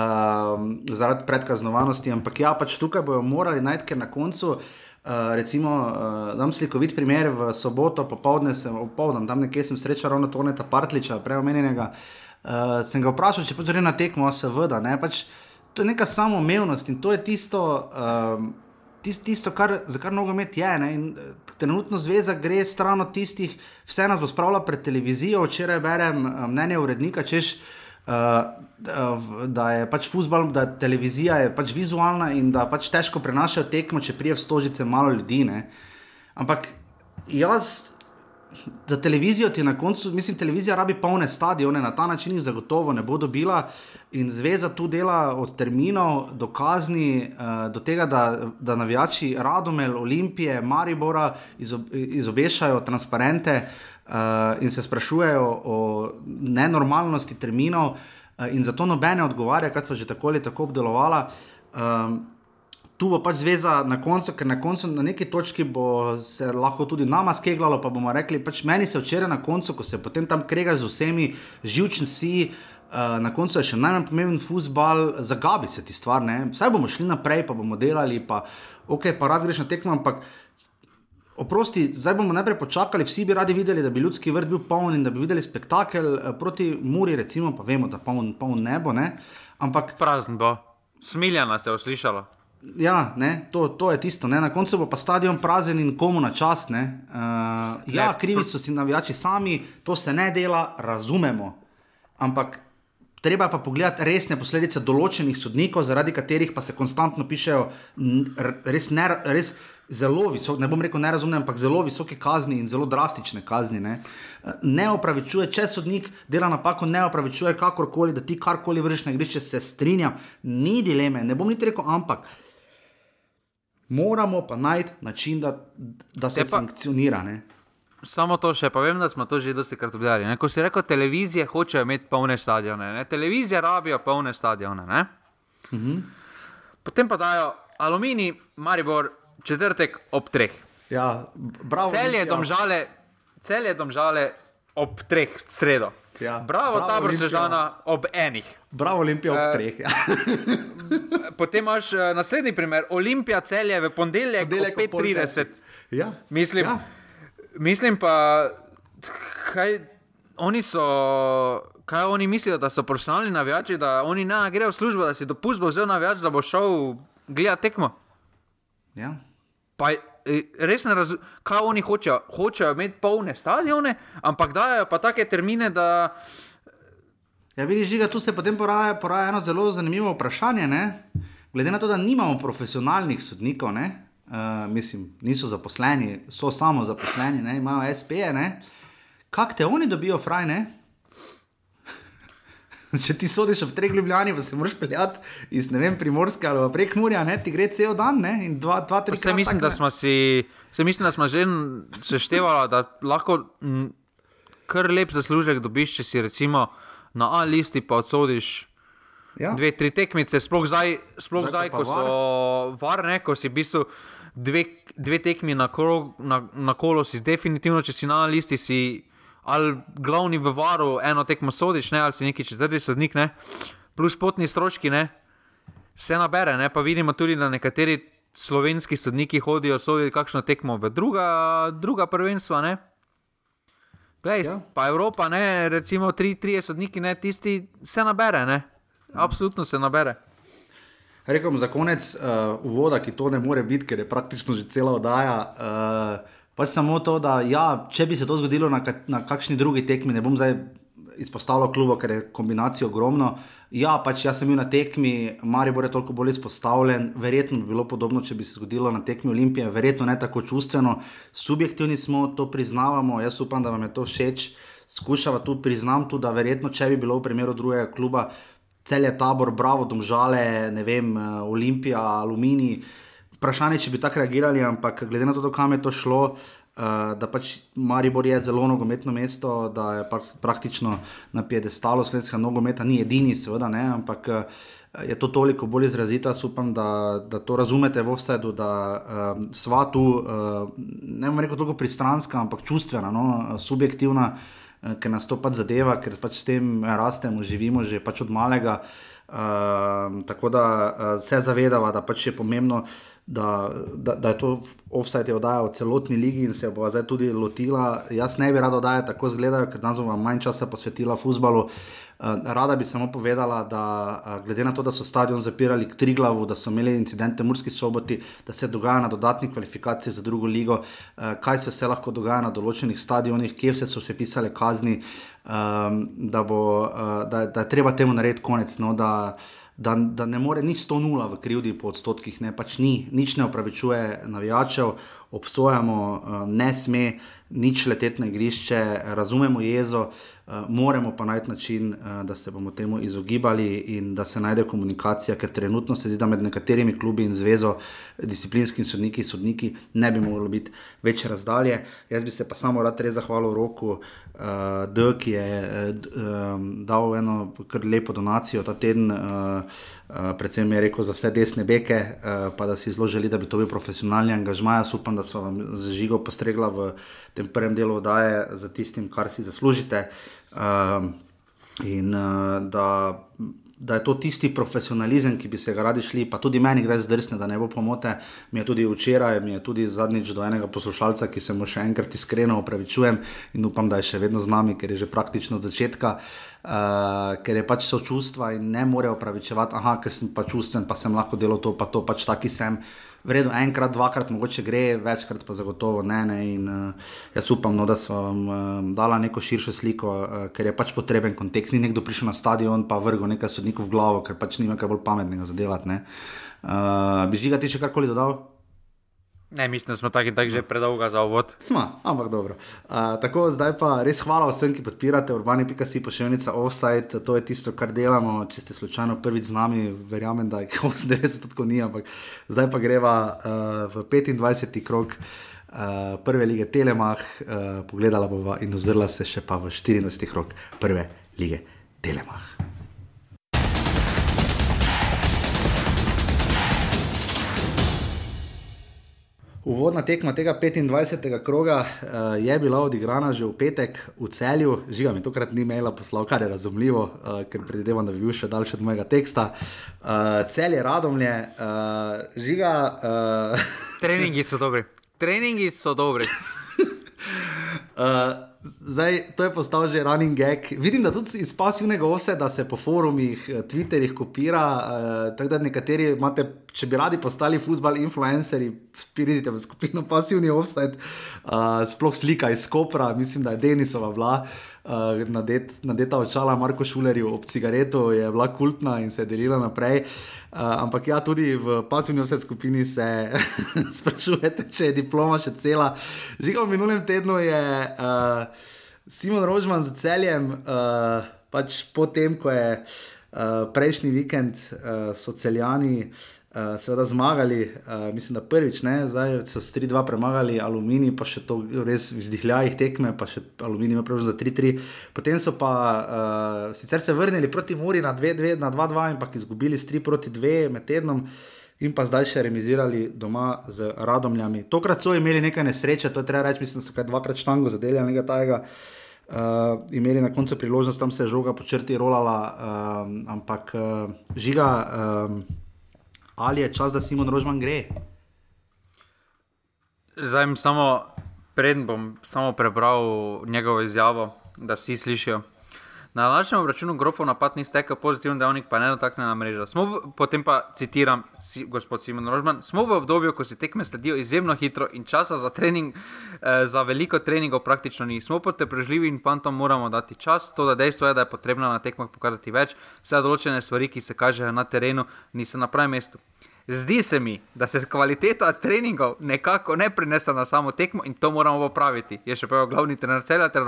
zaradi predkaznovanosti. Ampak ja, pač tukaj bojo morali najti, ker na koncu. Uh, recimo, uh, dam slikovit primer, v soboto popoldne sem, opoldne, tam nekje sem srečal ravno Toneta Partliča, preomenjenega. Uh, uh, sem ga vprašal, če gre na tekmo, seveda. Ne? Pač, to je neka samoumevnost in to je tisto, uh, tist, tisto kar, za kar nogomet je. In, uh, trenutno zveza gre stran od tistih, vse nas bo spravila pred televizijo. Včeraj berem uh, mnenje urednika, češ. Uh, da je pač futbol, da je televizija je pač vizualna in da pač težko prenašajo tekmo, če prije v stožice malo ljudi. Ne? Ampak jaz za televizijo ti na koncu, mislim, televizija rabi polne stadione, na ta način jih zagotovo ne bo dobila. In zveza tu dela od terminov do kazni, uh, do tega, da, da navijači Radomel, Olimpije, Maribora izob, izobešajo transparente uh, in se sprašujejo o nenormalnosti terminov, uh, in zato nobene odgovarja, kar so že tako ali tako obdelovala. Um, tu bo pač zveza na koncu, ker na koncu na neki točki bo se lahko tudi nama skeglalo, pa bomo rekli, pač meni se včeraj na koncu, ko se potem tam krega z vsemi, živčen si. Uh, na koncu je še najmanj pomemben futbol, zagabi se ti stvar. Ne? Vsaj bomo šli naprej, pa bomo delali, pa ok, pa rad greš na tekmo, ampak oprosti, zdaj bomo najprej počakali, vsi bi radi videli, da bi ljudski vrt bil poln in da bi videli spektakel uh, proti Muri, recimo, pa vemo, da poln, poln nebo. Ne? Ampak prazen bo, smiljana se je uslišala. Ja, ne, to, to je tisto. Ne. Na koncu bo pa stadion prazen in komu na čast. Uh, ja, krivi so si navijači sami, to se ne dela, razumemo. Ampak treba pa pogledati resne posledice določenih sodnikov, zaradi katerih pa se konstantno pišejo res, ne, res zelo visoke, ne bom rekel nerazumne, ampak zelo visoke kazni in zelo drastične kazni. Ne, ne opravičuje, če sodnik dela napako, ne opravičuje kakorkoli, da ti karkoli vršiš na igrišče, se strinjam, ni dileme, ne bom niti rekel, ampak moramo pa najti način, da, da se pa, sankcionira. Ne? Samo to še, pa vem, da smo to že dosti krat objavili. Ko si rekel, televizije hočejo imeti polne stadione, ne? televizije rabijo polne stadione. Uh mhm. -huh. Potem pa dajo aluminij, Maribor, četrtek ob treh. Ja, bravo. Cel je domžale, cel je domžale ob treh, sredo. Ja, bravo, bravo tabor Sežana ob enih. Bravo, Olimpija ob uh, treh. Ja. [laughs] potem imaš uh, naslednji primer, Olimpija celje v ponedeljek ob 5:30. Ja. Mislim, ja. Mislim pa, kaj oni so. Kaj oni mislijo, da so profesionalni navijači, da oni ne grejo v službo, da si dopustbo vzel navijač, da bo šel gledati tekmo? Ja. Pa, Eh, res ne razumem, kaj oni hočejo. Hočejo imeti polne stadione, ampak dajo pa take termine, da. Ja, vidiš, žiga, tu se potem poraja, poraja eno zelo zanimivo vprašanje. Ne? Glede na to, da nimamo profesionalnih sodnikov, uh, mislim, niso zaposleni, so samo zaposleni, ne? imajo SP-je, kako te oni dobijo, frajne? [laughs] Če ti sodiš v treh ljubljani, pa se moraš peljati iz primorske ali prek Murja, ne? ti gre cel dan ne? in dva, dva tri krat. Mislim, da smo si, mislim, da smo že seštevali, da lahko m, kar lep zaslužek dobiš, če si recimo na A listi pa odsodiš. Ja. Dve, tri tekmice, sploh zdaj, sploh zdaj, zdaj ko var. so varne, ko si v bistvu dve, dve tekmi na, kolo, na, na kolo, si definitivno, če si na listi, si ali glavni v varu, eno tekmo sodiš, ne, ali si neki četrti sodnik, ne, plus potni stroški, ne, se nabere. Ne, pa vidimo tudi, da nekateri slovenski sodniki hodijo soditi kakšno tekmo v druga, druga prvenstva. Ne. Glej, ja. Pa Evropa, ne, recimo tri, tri sodniki, ne, tisti se nabere, ne. absolutno se nabere. Rekom za konec uh, uvoda, ki to ne more biti, ker je praktično že cela oddaja. Uh, Pač samo to, da ja, če bi se to zgodilo na, na kakšni drugi tekmi, ne bom zdaj izpostavljal klubo, ker je kombinacija ogromno. Ja, pač jaz sem bil na tekmi, Maribor je toliko bolj izpostavljen, verjetno bi bilo podobno, če bi se zgodilo na tekmi Olimpije, verjetno ne tako čustveno. Subjektivni smo, to priznavamo, jaz upam, da vam je to všeč. Skušava tu priznam, tudi, da verjetno, če bi bilo v primeru drugega kluba, cel je tabor, bravo, domžale, ne vem, Olimpija, Aluminij vprašanje, če bi tako reagirali, ampak glede na to, kam je to šlo, uh, da pač Maribor je zelo nogometno mesto, da je praktično na piedestalu slovenskega nogometa, ni edini, seveda, ne, ampak uh, je to toliko bolj izrazito. Upam, da, da to razumete v vsedu, da uh, sva tu, uh, ne bom rekel toliko pristranska, ampak čustvena, no, subjektivna. Ker nas to pač zadeva, ker pač s tem rastemo, živimo že pač od malega. Uh, tako da uh, se zavedamo, da pač je pomembno, uh, da, da, da je to offside oddaja v celotni ligi in se bo zdaj tudi lotila. Jaz ne bi rada oddajala tako zgledajo, ker danes bom manj časa posvetila futbalu. Uh, rada bi samo povedala, da uh, glede na to, da so stadion zapirali k Triglavu, da so imeli incidente v Murski soboti, da se dogaja na dodatnih kvalifikacijah za drugo ligo, uh, kaj se vse lahko dogaja na določenih stadionih, kje vse so se pisale kazni, da, bo, da, da je treba temu narediti konec. No, da, da, da ne more ni 100 nula v krivdi po odstotkih, ne pač ni, nič ne opravičuje navijačev. obsojamo, uh, ne sme nič leteti na igrišče, razumemo jezo, uh, moramo pa najti način, uh, da se bomo temu izogibali in da se najde komunikacija, ker trenutno se zdi, da med nekaterimi klubi in zvezo, disciplinskimi sodniki, sodniki ne bi moglo biti več razdalje. Jaz bi se pa samo rad res zahvalil roku, uh, D, ki je uh, dal eno kar lepo donacijo ta teden. Uh, Uh, predvsem je rekel za vse desne beke, uh, pa da si zelo želi, da bi to bil profesionalni angažmaj. Jaz upam, da so vam zažigo postregla v tem prvem delu oddaje za tistim, kar si zaslužite. Uh, in uh, da, da je to tisti profesionalizem, ki bi se ga radi šli, pa tudi meni, kdaj zdrsne, da ne bo pomote. Mi je tudi včeraj, mi je tudi zadnjič do enega poslušalca, ki se mu še enkrat iskreno opravičujem in upam, da je še vedno z nami, ker je že praktično od začetka. Uh, ker je pač sočustva in ne more opravičevati, ah, ker sem pač čustven, pa sem lahko delal to, pa to pač taki sem vredno enkrat, dvakrat, mogoče gre, večkrat pa zagotovo ne. ne in, uh, jaz upam, no, da so vam uh, dala neko širšo sliko, uh, ker je pač potreben kontekst. Ni nekdo prišel na stadion in vrgel nekaj sodnikov v glavo, ker pač nima kaj bolj pametnega za delati. Uh, bi žiga ti še karkoli dodal? Ne, mislim, da smo tako in tako že predolgo za uvod. Smo, ampak dobro. Uh, tako, zdaj pa res hvala vsem, ki podpirate urbani.si pošiljnica offside. To je tisto, kar delamo. Če ste slučajno prvič z nami, verjamem, da je 90 tako ni, ampak zdaj pa greva uh, v 25. krok. Uh, prve lige Telemah, uh, pogledala bova in ozrla se še pa v 14. krok prve lige Telemah. Uvodna tekma tega 25. kroga uh, je bila odigrana že v petek v celju, žiga mi tokrat ni imela poslov, kar je razumljivo, uh, ker predvidevam, da bi bil še daljši od mojega teksta. Uh, cel je radomlje, uh, žiga. Uh, [laughs] Treningi so dobri. Treningi so dobri. uh, [laughs] Zdaj, to je postal že running gag. Vidim, da tudi iz pasivnega ose, da se po forumih, eh, Twitterjih kopira. Uh, tako da nekateri imate, če bi radi postali futbal influencerji, pridite v skupino pasivni offset, uh, sploh slika iz Kopra, mislim, da je Denisova bila. Uh, nadet, nadeta očala Marko Šulerju ob cigaretu je bila kultna in se je delila naprej. Uh, ampak ja, tudi v pasivni vse skupini se [laughs] sprašujete, če je diploma še cela. Žiga v minulem tednu je uh, Simon Rožman z celjem, uh, pač potem, ko je uh, prejšnji vikend uh, so celjani uh, seveda zmagali, uh, mislim, da prvič, ne? zdaj so s 3-2 premagali Aluminij, pa še to res vzdihljajih tekme, pa še Aluminij ima pravzaprav za 3-3. Potem so pa uh, sicer se vrnili proti Muri na 2-2, ampak izgubili s 3-2 med tednom. In pa zdaj še remisirali doma z radomljami. Tokrat so imeli nekaj nesreče, to je treba reči, mislim, da so kaj dvakrat štango zadeli ali nekaj tajega. Uh, imeli na koncu priložnost, tam se je žoga po črti rolala, uh, ampak uh, žiga. Uh, ali je čas, da Simon Rožman gre? Zdaj, samo predem bom samo prebral njegovo izjavo, da vsi slišijo. Na našem računu grofov napad ni stekel pozitiven dejavnik, pa ne dotaknjena mreža. Smo, potem pa citiram si, gospod Simon Rožman, smo v obdobju, ko se tekme sledijo izjemno hitro in časa za trening, eh, za veliko treningov praktično ni. Smo potrpežljivi in fantom moramo dati čas, to da dejstvo je, da je potrebno na tekmah pokazati več, vse določene stvari, ki se kažejo na terenu, niso na pravem mestu. Zdi se mi, da se kvaliteta treningov nekako ne prenese na samo tekmo in to moramo popraviti. Je še pravi glavni trener celja, ter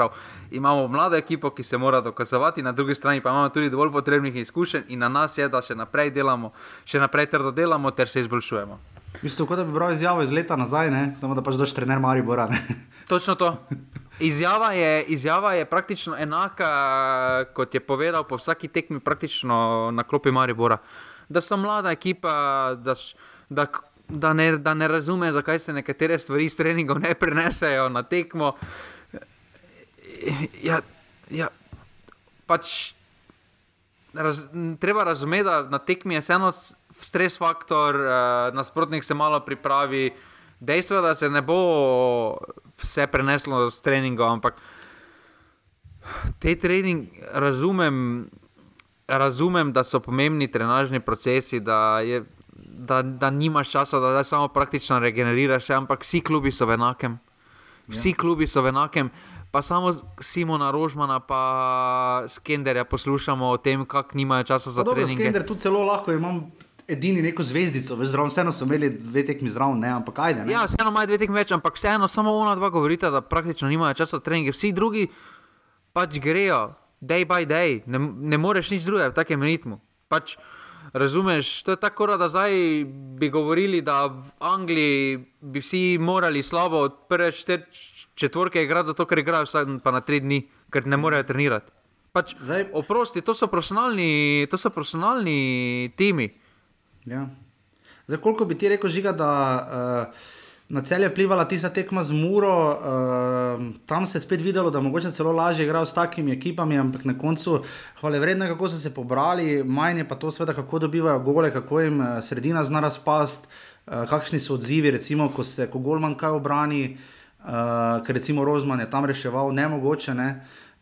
imamo mlado ekipo, ki se mora dokazovati, na drugi strani pa imamo tudi dovolj potrebnih izkušenj in na nas je, da še naprej delamo, še naprej trdo delamo ter se izboljšujemo. Mislim, kot da bi bral izjavo iz leta nazaj, ne? samo da pač daš trener Maribora. Točno to. Izjava je, izjava je praktično enaka, kot je povedal po vsaki tekmi, praktično na klopi Maribora da so mlada ekipa, da, da, da, ne, da ne razume, zakaj se nekatere stvari iz treningov ne prenesejo na tekmo. Ja, ja, pač, raz, treba razumeti, da na tekmi je vseeno stres faktor, uh, nasprotnik se malo pripravi. Dejstvo je, da se ne bo vse preneslo z treningom, ampak te trening razumem razumem, da so pomembni trenažni procesi, da, je, da, da nimaš časa, da samo praktično regeneriraš, ampak vsi klubi so v enakem. Vsi ja. klubi so v enakem. Pa samo Simona Rožmana, pa Skenderja poslušamo o tem, kako nimajo časa za trening. Skender tudi celo lahko imam edini neko zvezdico, zraven, vseeno so imeli dve tekmi zraven, ne, ampak ajde. Ne? Ja, vseeno imajo dve tekmi več, ampak vseeno samo ona dva govorita, da praktično nimajo časa za treninge. Vsi drugi pač grejo, day by day, ne, ne moreš nič drugega v takem ritmu. Pač, razumeš, to je tako, da zdaj bi govorili, da v Angliji bi vsi morali slabo od prve četir, četvorke igrati, zato ker igrajo vsak pa na tri dni, ker ne morejo trenirati. Pač, Zdaj- oprosti, to so profesionalni, to so profesionalni timi. Ja. Zdaj, koliko bi ti rekel, žiga, da uh, na cel je plivala tista tekma z Muro, uh, tam se je spet videlo, da mogoče celo lažje igrajo s takimi ekipami, ampak na koncu hvale vredno, kako so se pobrali, manj je pa to, sveda, kako dobivajo gole, kako jim uh, sredina zna razpast, uh, kakšni so odzivi, recimo, ko se ko Golman kaj obrani, uh, ker recimo Rozman je tam reševal nemogoče. Ne?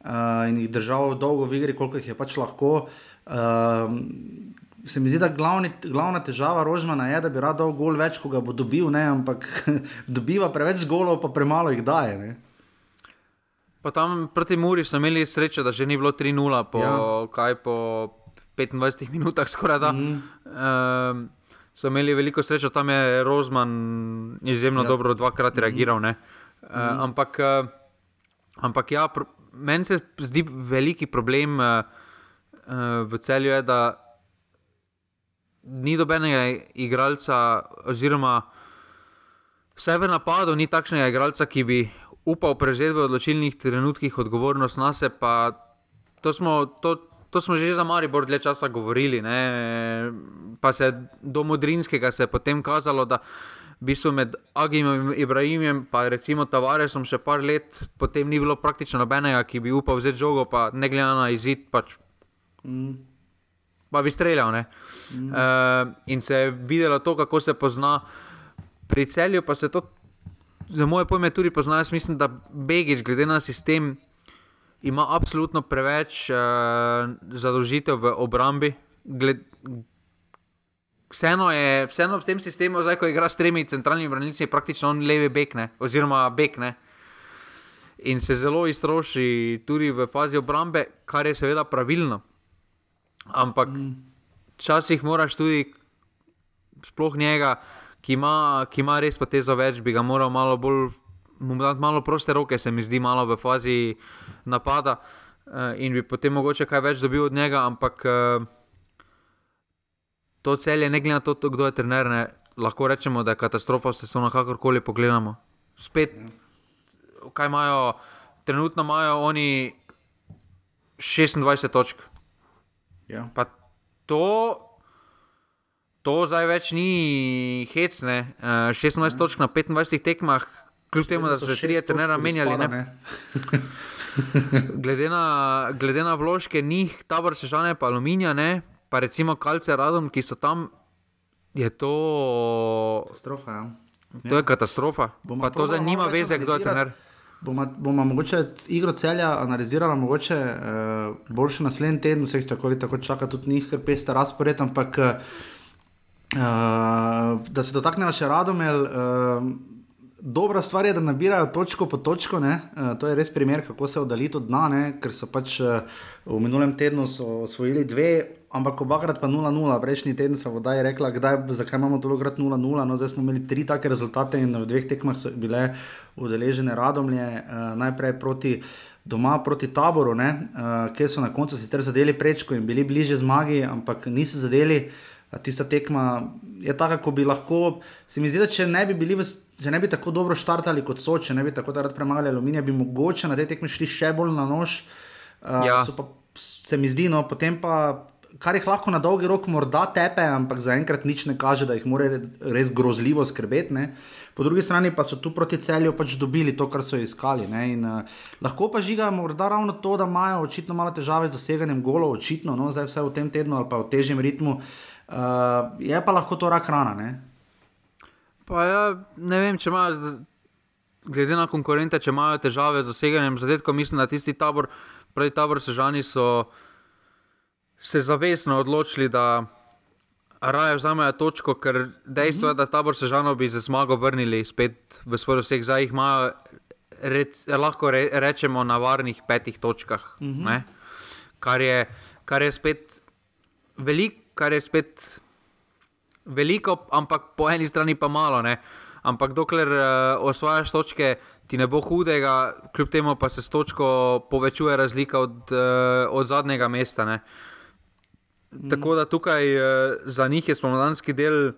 Uh, in jih držal dolgo v igri, koliko jih je pač lahko. Uh, se mi zdi, da glavni, glavna težava Rožmana je, da bi rad dal gol več, ko ga bo dobil, ne? ampak [laughs] dobiva preveč golov, pa premalo jih daje. Ne? Pa tam proti Muri so imeli srečo, da že ni bilo 3-0, po, Ja. kaj, po 25 minutah skoraj da. Mm. Um, so imeli veliko srečo, tam je Rozman izjemno Ja. dobro dvakrat reagiral. Mm. Uh, ampak, uh, ampak ja, meni se zdi veliki problem uh, uh, v celju, je, da ni dobenega igralca, oziroma vse v napadu ni takšnega igralca, ki bi upal prevzeti v odločilnih trenutkih odgovornost na sebe. Pa to smo, to, to smo že za Maribor dlje časa govorili. Ne? Pa se do Modrinskega se je potem kazalo, da v bistvu med Agimom in Ibrahimom, pa recimo Tavaresom še par let, potem ni bilo praktično nobenega, ki bi upal vzeti žogo, pa ne glede na izid. Pač Mm. Pa bi streljal. Mm. Uh, in se je videlo to, kako se pozna pri celju, pa se to, za moje pojme, tudi pozna. Jaz mislim, da Begič, glede na sistem, ima absolutno preveč uh, zadolžitev v obrambi. Gled, Vseeno je, vseeno v tem sistemu, zdaj ko igra s tremi centralnimi branilci, je praktično on levi bek, ne, oziroma bek. Ne. In se zelo iztroši tudi v fazi obrambe, kar je seveda pravilno. Ampak včasih mm. moraš tudi, sploh njega, ki ima, ki ima res potezo več, bi ga moral malo bolj, mu dati malo proste roke, se mi zdi, malo v fazi napada uh, in bi potem mogoče kaj več dobil od njega. Ampak uh, to celje, ne glede na to, kdo je trener, ne, lahko rečemo, da je katastrofa, se samo kakorkoli pogledamo. Spet, kaj imajo, trenutno imajo oni 26 točk. Ja. Pa to, to zdaj več ni hecne. Uh, 16 točk na 25 tekmah, kljub temu, da so se trije trenera menjali. Ne? [laughs] [laughs] Glede na, glede na vložke njih, tabor sežane pa aluminija, ne? pa recimo kalce radom, ki so tam, je to, Katastrofa, ja. to je katastrofa. Bomo Pa to zdaj nima veze, kdo je trener. Bomo, bomo mogoče igro celja analizirali, mogoče uh, boljše naslednji teden, se jih tako ali tako čaka, tudi njih, ker peste razpored, ampak uh, da se dotaknemo še radomel. Uh, Dobra stvar je, da nabirajo točko po točko. Uh, to je res primer, kako se oddaliti od dna, ne? ker so pač uh, v minulem tednu so osvojili dve, ampak obakrat pa 0-0. Prejšnji teden sem vodaj rekla, kdaj, zakaj imamo tolikrat 0-0. No, zdaj smo imeli tri take rezultate in v dveh tekmah so bile udeležene radomlje, uh, najprej proti. Doma proti taboru, uh, kjer so na koncu sicer zadeli prečko in bili bliže zmagi, ampak niso zadeli. Tista tekma je taka, kot bi lahko. Se mi zdi, da če ne bi bili, v, če ne bi tako dobro štartali kot so, če ne bi tako rad premagali aluminija, bi mogoče na te tekme šli še bolj na nož. Uh, Ja. so pa, se mi zdi, no, potem pa, kar jih lahko na dolgi rok morda tepe, ampak zaenkrat nič ne kaže, da jih mora re- res grozljivo skrbeti. Ne. Po drugi strani pa so tu proti celju pač dobili to, kar so iskali. ne, In, uh, lahko pa žiga morda ravno to, da imajo očitno malo težave z doseganjem golov, očitno, no, zdaj vse v tem tednu ali pa v težjem ritmu. Uh, je pa lahko to rak rana. Ne? Pa ja, ne vem, če imajo, z- glede na konkurente, če imajo težave z doseganjem zadetkov, mislim, da tisti tabor, pravi tabor Sežani so se zavestno odločili, da raje vzamejo točko, ker dejstvo je, da tabor Sežano bi za zmago vrnili spet v svoj doseg, zdaj jih imajo, rec, lahko re, rečemo, na varnih petih točkah. ne. Kar je, kar je spet veliko, kar je spet veliko, ampak po eni strani pa malo. Ne? Ampak dokler uh, osvajaš točke, ti ne bo hudega, kljub temu pa se s točko povečuje razlika od, uh, od zadnjega mesta. Ne? Tako da tukaj uh, za njih je spomladanski del,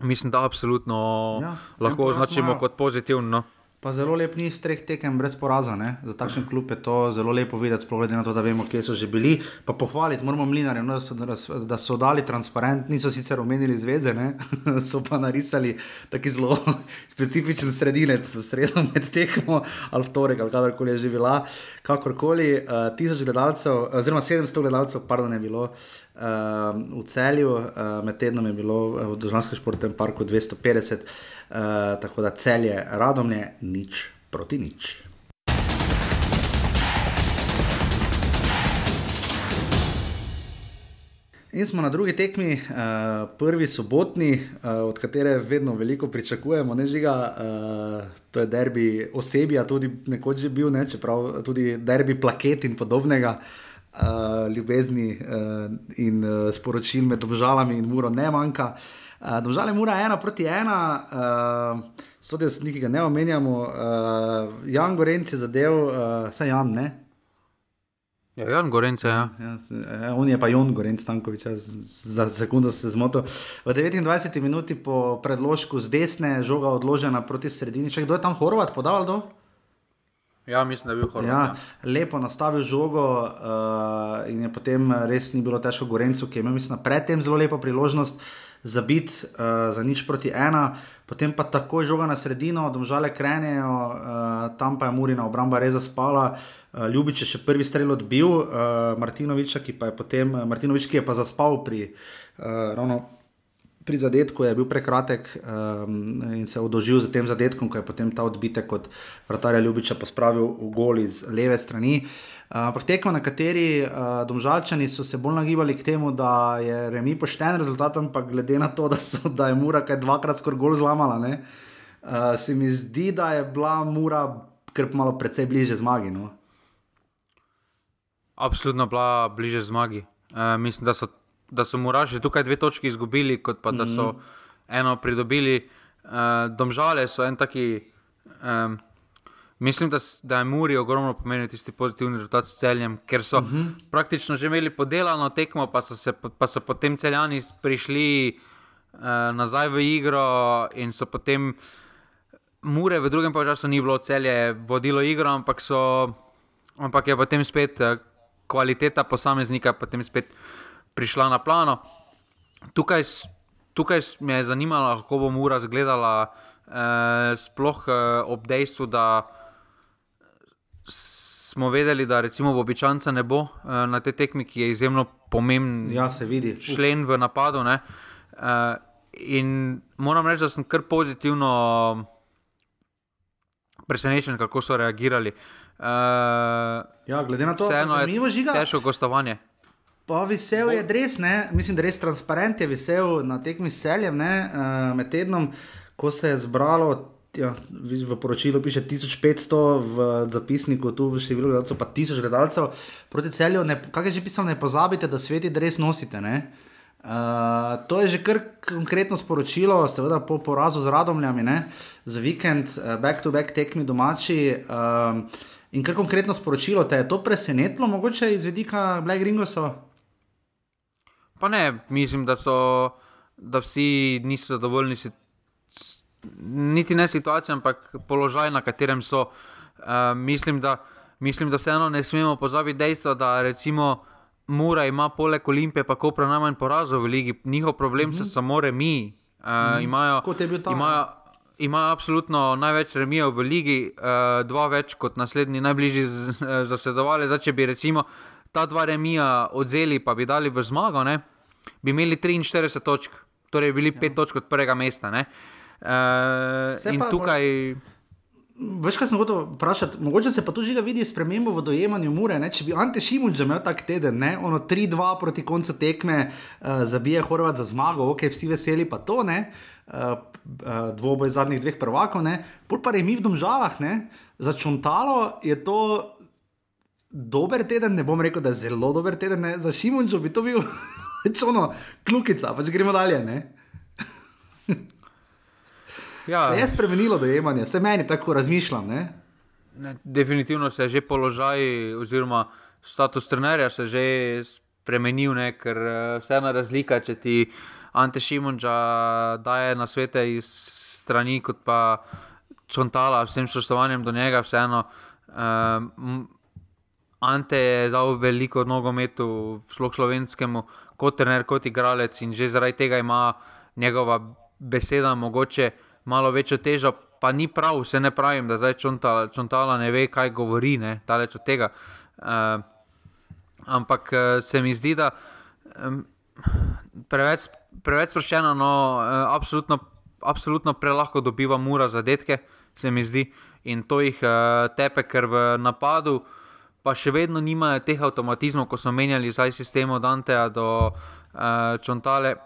mislim, da absolutno ja, lahko označimo kot pozitivno. No. Pa zelo lep ni z treh tekem brez poraza. Ne? Za takšen klub je to zelo lepo videti, sploh glede na to, da vemo, kje so že bili. Pa pohvaliti moramo mlinarje, no, da, so, da so dali transparent, niso sicer omenili zvezde, ne? [laughs] so pa narisali taki zelo [laughs] specifičen sredinec v sredo med tekmo ali torek ali kadarkoli je že bila. Kakorkoli, uh, tisoč gledalcev, oziroma 700 gledalcev, pardon, je bilo. Uh, v celju, uh, med tednom je bilo v Državnem športnem parku 250. Eh, tako da celje, radomlje, nič proti nič. In smo na drugi tekmi, uh, prvi sobotni, uh, od katere vedno veliko pričakujemo, ne žiga. Uh, to je derbi osebja, tudi nekoč že bil, ne, čeprav tudi derbi plaket in podobnega, uh, ljubezni uh, in uh, sporočil med obžalami in muro ne manjka. Uh, Uh, Domžale mora ena proti ena, uh, so da se nekaj ne omenjamo. Uh, Jan Gorenc je zadev, uh, saj Jan ne. Ja, Jan Gorenc, ja. ja se, ja on je pa Jon Gorenc, Stankovič, ja, za sekundo se zmotil. V 29 minuti po predložku z desne, žoga odložena proti sredini. Če kdo je tam Horvat podal do? Ja, mislim, da je bil Horvat. Ja, ja. Lepo nastavil žogo uh, in je potem res ni bilo težko Gorencu, ki je imel, mislim, predtem zelo lepo priložnost. Za bit, uh, za nič proti ena, potem pa takoj žoga na sredino, domžale krenejo, uh, tam pa je Murina obramba res zaspala. Uh, Ljubič je še prvi strel odbil, uh, Martinovič, ki pa je potem, Martinovič, ki je pa zaspal pri, uh, ravno pri zadetku, je bil prekratek um, in se odožil z tem zadetkom, ko je potem ta odbitek od vratarja Ljubiča pospravil v gol iz leve strani. Uh, Ampak tekmo, na kateri uh, domžalčani so se bolj nagibali k temu, da je remi pošten rezultat, ampak glede na to, da, so, da je Mura kaj dvakrat skoraj gol zlamala, ne, uh, se mi zdi, da je bila Mura kar malo precej bliže zmagi. No. Absolutno bila bliže zmagi. Uh, mislim, da so, da so Muraži tukaj dve točki izgubili, kot pa da so mm. eno pridobili. Uh, domžale so en taki. Um, Mislim, da, da je Muri ogromno pomenil tisti pozitivni rezultat s celjem, ker so uh mhm. -huh. praktično že imeli podelano tekmo, pa so, se, pa so potem celjani prišli uh, nazaj v igro in so potem Mure v drugem času ni bilo celje vodilo igro, ampak, so, ampak je potem spet uh, kvaliteta posameznika potem spet prišla na plano. Tukaj, tukaj me je zanimalo, kako bo Mura izgledala, uh, sploh uh, ob dejstvu, da smo vedeli, da recimo Bobičanca ne bo uh, na tej tekmi, ki je izjemno pomemben. Ja. Šlen v napadu. Uh, in moram reči, da sem kar pozitivno presenečen, kako so reagirali. Uh, ja, glede na to, da je zanimivo žiga. Težko gostovanje. Pa vesel je res, ne? mislim, da res transparent, je vesel na tekmi s celjem, uh, med tednom, ko se je zbralo ja, v poročilu piše 1500, v zapisniku tu še bilo gledalcev, pa 1000 gledalcev proti celju. Kaj je že pisalo, ne pozabite, da sveti, res nosite. Uh, to je že kar konkretno sporočilo, seveda po porazu z radomljami, ne? za vikend, back-to-back -back tekmi domači. Uh, in kar konkretno sporočilo, te je to presenetilo, mogoče iz vidika Black Ringosa? Pa ne, mislim, da so, da vsi niso zadovoljni niti ne situacija, ampak položaj, na katerem so. Uh, mislim, da, mislim, da vseeno ne smemo pozabiti dejstva, da recimo Mura ima poleg Olimpije, pa Kopra najmanj porazov v ligi, njihov problem uh -huh. so mhm. samo remi. Uh, uh -huh. Imajo. imajo Ima absolutno največ remijev v ligi, uh, dva več kot naslednji, najbližji zasedovali. Zdaj, če bi recimo ta dva remija odzeli, pa bi dali v zmago, ne, bi imeli 43 točk, torej bili 5 ja. točk od prvega mesta. Uh, Uh, in tukaj. Veš, kaj sem hotel vprašati? Mogoče se pa tu že vidi spremembo v dojemanju Mure. Ne? Če bi Ante Šimun že imel tak teden, ne? ono 3-2 proti koncu tekme, uh, zabije Horvat za zmago, ok, vsi veseli pa to, uh, uh, dvoboj zadnjih dveh prvakov, pol pa je mi v domžalah, ne? za čuntalo je to dober teden, ne bom rekel, da je zelo dober teden, ne? za Šimun bi to bil [laughs] Pač ono, klukica, pač gremo dalje. [laughs] Ja, Se je spremenilo dojemanje, vse meni tako razmišljam. Ne? ne, definitivno se je že položaj, oziroma status trenerja se je že spremenil, ne, ker eh, vseeno razlika, če ti Ante Šimunča daje na svete iz strani, kot pa Čontala, vsem spoštovanjem do njega, vseeno. Um, Ante je dal veliko nogometu, sploh slovenskemu, kot trener, kot igralec in že zaradi tega ima njegova beseda mogoče malo večjo težo. Pa ni prav, vse ne pravim, da zdaj čontala, čontala ne ve, kaj govori, ne, daleč od tega. Uh, ampak uh, se mi zdi, da um, preveč, preveč sproščeno, no, uh, absolutno, absolutno prelahko dobiva mura za detke, se mi zdi. In to jih uh, tepe, ker v napadu pa še vedno nimajo teh avtomatizmov, ko so menjali zdaj sistem od Anteja do uh, Čontale.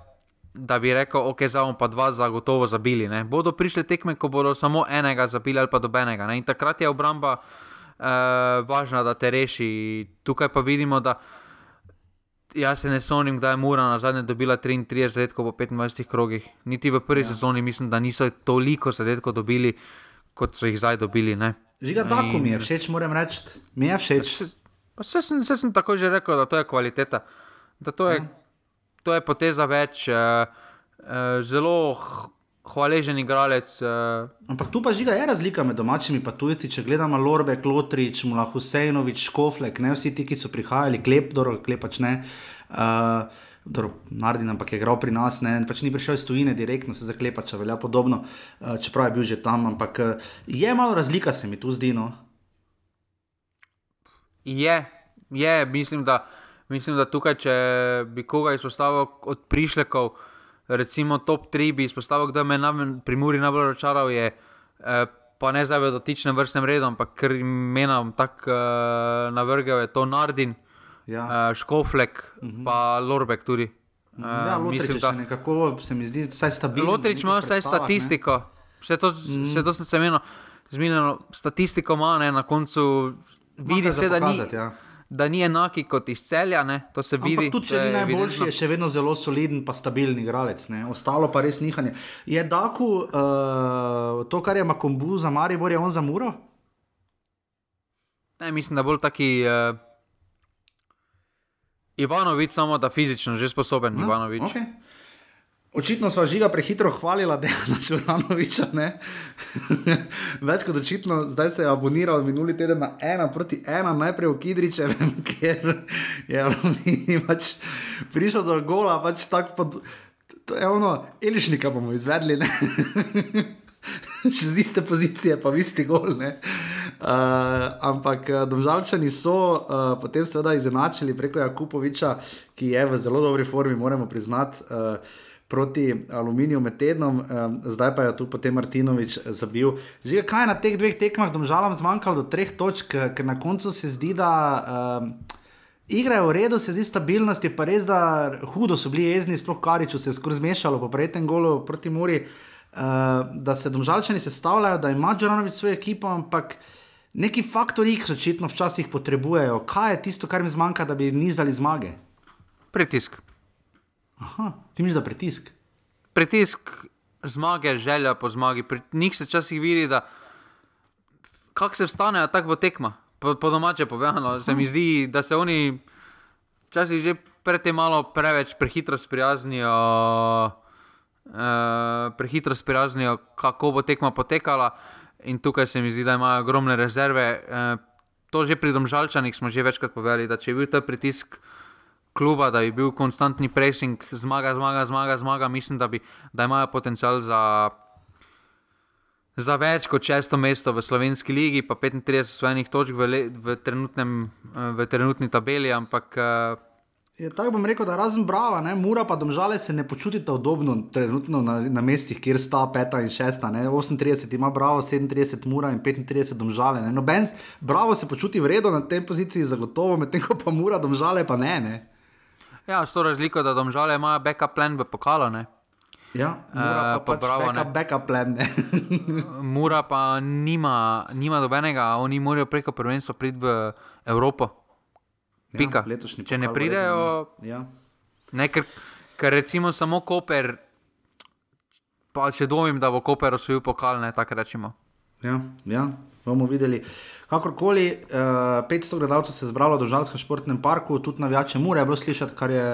Da bi rekel, ok, zdaj bomo pa dva zagotovo zabili. Ne. Bodo prišle tekme, ko bodo samo enega zabili ali pa dobenega. Ne. In takrat je obramba uh, važna, da te reši. Tukaj pa vidimo, da jaz se ne spomnim, da je Mura na zadnje dobila 33 zadetkov po 25 krogih. Niti v prvi ja. sezoni mislim, da niso toliko zadetkov dobili, kot so jih zdaj dobili. Ne. Žiga, tako mi je všeč, moram reči. Mi je všeč. Vse sem, vse sem tako že rekel, da to je kvaliteta. Da to je, Ja. to je poteza več, uh, uh, zelo hvaležen igralec. Uh, Ampak tu pa žiga je razlika med domačimi in tujci. Če gledamo Lorbe, Klotrič, Mula Husejnovič, Škoflek, ne vsi ti, ki so prihajali, klep, dobro, klepač ne. Uh, Nardin, ampak je igral pri nas, ne, pač ni prišel iz tujine direktno, se zaklepa, če velja podobno, uh, čeprav je bil že tam, ampak uh, je malo razlika, se mi tu zdi. No. je, je mislim, da, mislim, da tukaj, če bi koga izpostavil od prišlekov, recimo top 3, bi izpostavil, da me na, pri Muri najbolj razočaral. Je, eh, pa ne zdaj v dotičnem vrstnem redu, ampak ker imena tako uh, navrgel, je to Nardin. Ja. uh, Škoflek, uh -huh. pa Lorbek tudi. Uh, ja, je še nekako, se mi zdi, vsaj stabilen. Lotrič ima vsaj statistiko, vse to, mm. vse to sem se menil, zmiljeno statistiko ima, ne, na koncu vidi se, da ni, Ja. da ni enaki kot iz celja, ne, to se vidi. Ampak tudi, če ni najboljši, evidentno. je še vedno zelo soliden, pa stabilen igralec. Ne? Ostalo pa res nihanje. Je Daku uh, to, kar je Makombu za Maribor, je on za Muro? Ne, mislim, da bolj taki uh, Ivanovič, samo da fizično že sposoben no, Ivanovič. Okay. Očitno smo žiga prehitro hvalila Dejana Čuranoviča. ne. [laughs] Več kot očitno, zdaj se je aboniral minuli teden na ena proti ena, najprej v Kidričevem, [laughs] ker je pač prišel do gola, pač tako pod. To je ono, Elišnika bomo izvedli. [laughs] [laughs] Še z iste pozicije, pa v isti gol. ne. Uh, ampak uh, domžalčani so uh, potem seveda izenačili preko Jakupoviča, ki je v zelo dobri formi, moramo priznati. Uh, Proti aluminiju med tednom, um, zdaj pa je tu potem Martinovič zabil. Že kaj je na teh dveh tekmah, domžalam, zmanjkalo do treh točk, ker na koncu se zdi, da um, igra je v redu, se zdi stabilnost, je pa res, da hudo so bili jezni, sploh Kariču se je skoraj zmešalo po prejetem golu proti Muri, uh, da se domžalčani sestavljajo, da ima Džoranovič svojo ekipo, ampak neki faktori jih očitno včasih potrebujejo. Kaj je tisto, kar jim zmanjka, da bi nizali zmage? Pritisk. Aha, ti misliš, da pritisk. Pritisk zmage, želja po zmagi. Pri njih se včasih vidi, da kako se vstanejo, tako bo tekma. Po, po domače povedano, se mi zdi, da se oni včasih že predtem malo preveč prehitro sprijaznijo. Uh, prehitro sprijaznijo, kako bo tekma potekala, in tukaj se mi zdi, da imajo ogromne rezerve. Uh, to že pri Domžalčanih smo že večkrat povedali, da če je bil ta pritisk kluba, da bi bil konstantni pressing, zmaga, zmaga, zmaga, zmaga mislim, da, bi, da imajo potencial za, za več kot šesto mesto v slovenski ligi, pa 35 svojih točk v, le, v, trenutnem, eh, v trenutni tabeli, ampak uh, Je, tako bom rekel, da razen brava, ne, Mura pa domžale se ne počutite udobno trenutno na, na mestih, kjer sta peta in šesta. Ne. 38 ima bravo, 37 mura in 35 domžale. Ne. Noben, bravo se počuti v redu na tej poziciji, zagotovo, medtem ko pa mura domžale pa ne. ne. ja, s to razliko, da domžale imajo backup plan v pokalo. Ne. Ja, mura Eh, pa, pa pač bravo, backup, ne. backup plan. [laughs] Mura pa nima, nima dobenega, oni morajo preko prvenstva priti v Evropo. Pika. Ja, Če ne pridejo. Ja. Ne, ker, ker recimo samo Koper, pa še dvomim, da bo Koper osvojil pokal, ne tako rečemo. Ja, ja, bomo videli. Kakorkoli, uh, 500 gledalcev se je zbralo v Državnem športnem parku, tudi navijače mora je bilo slišati, kar je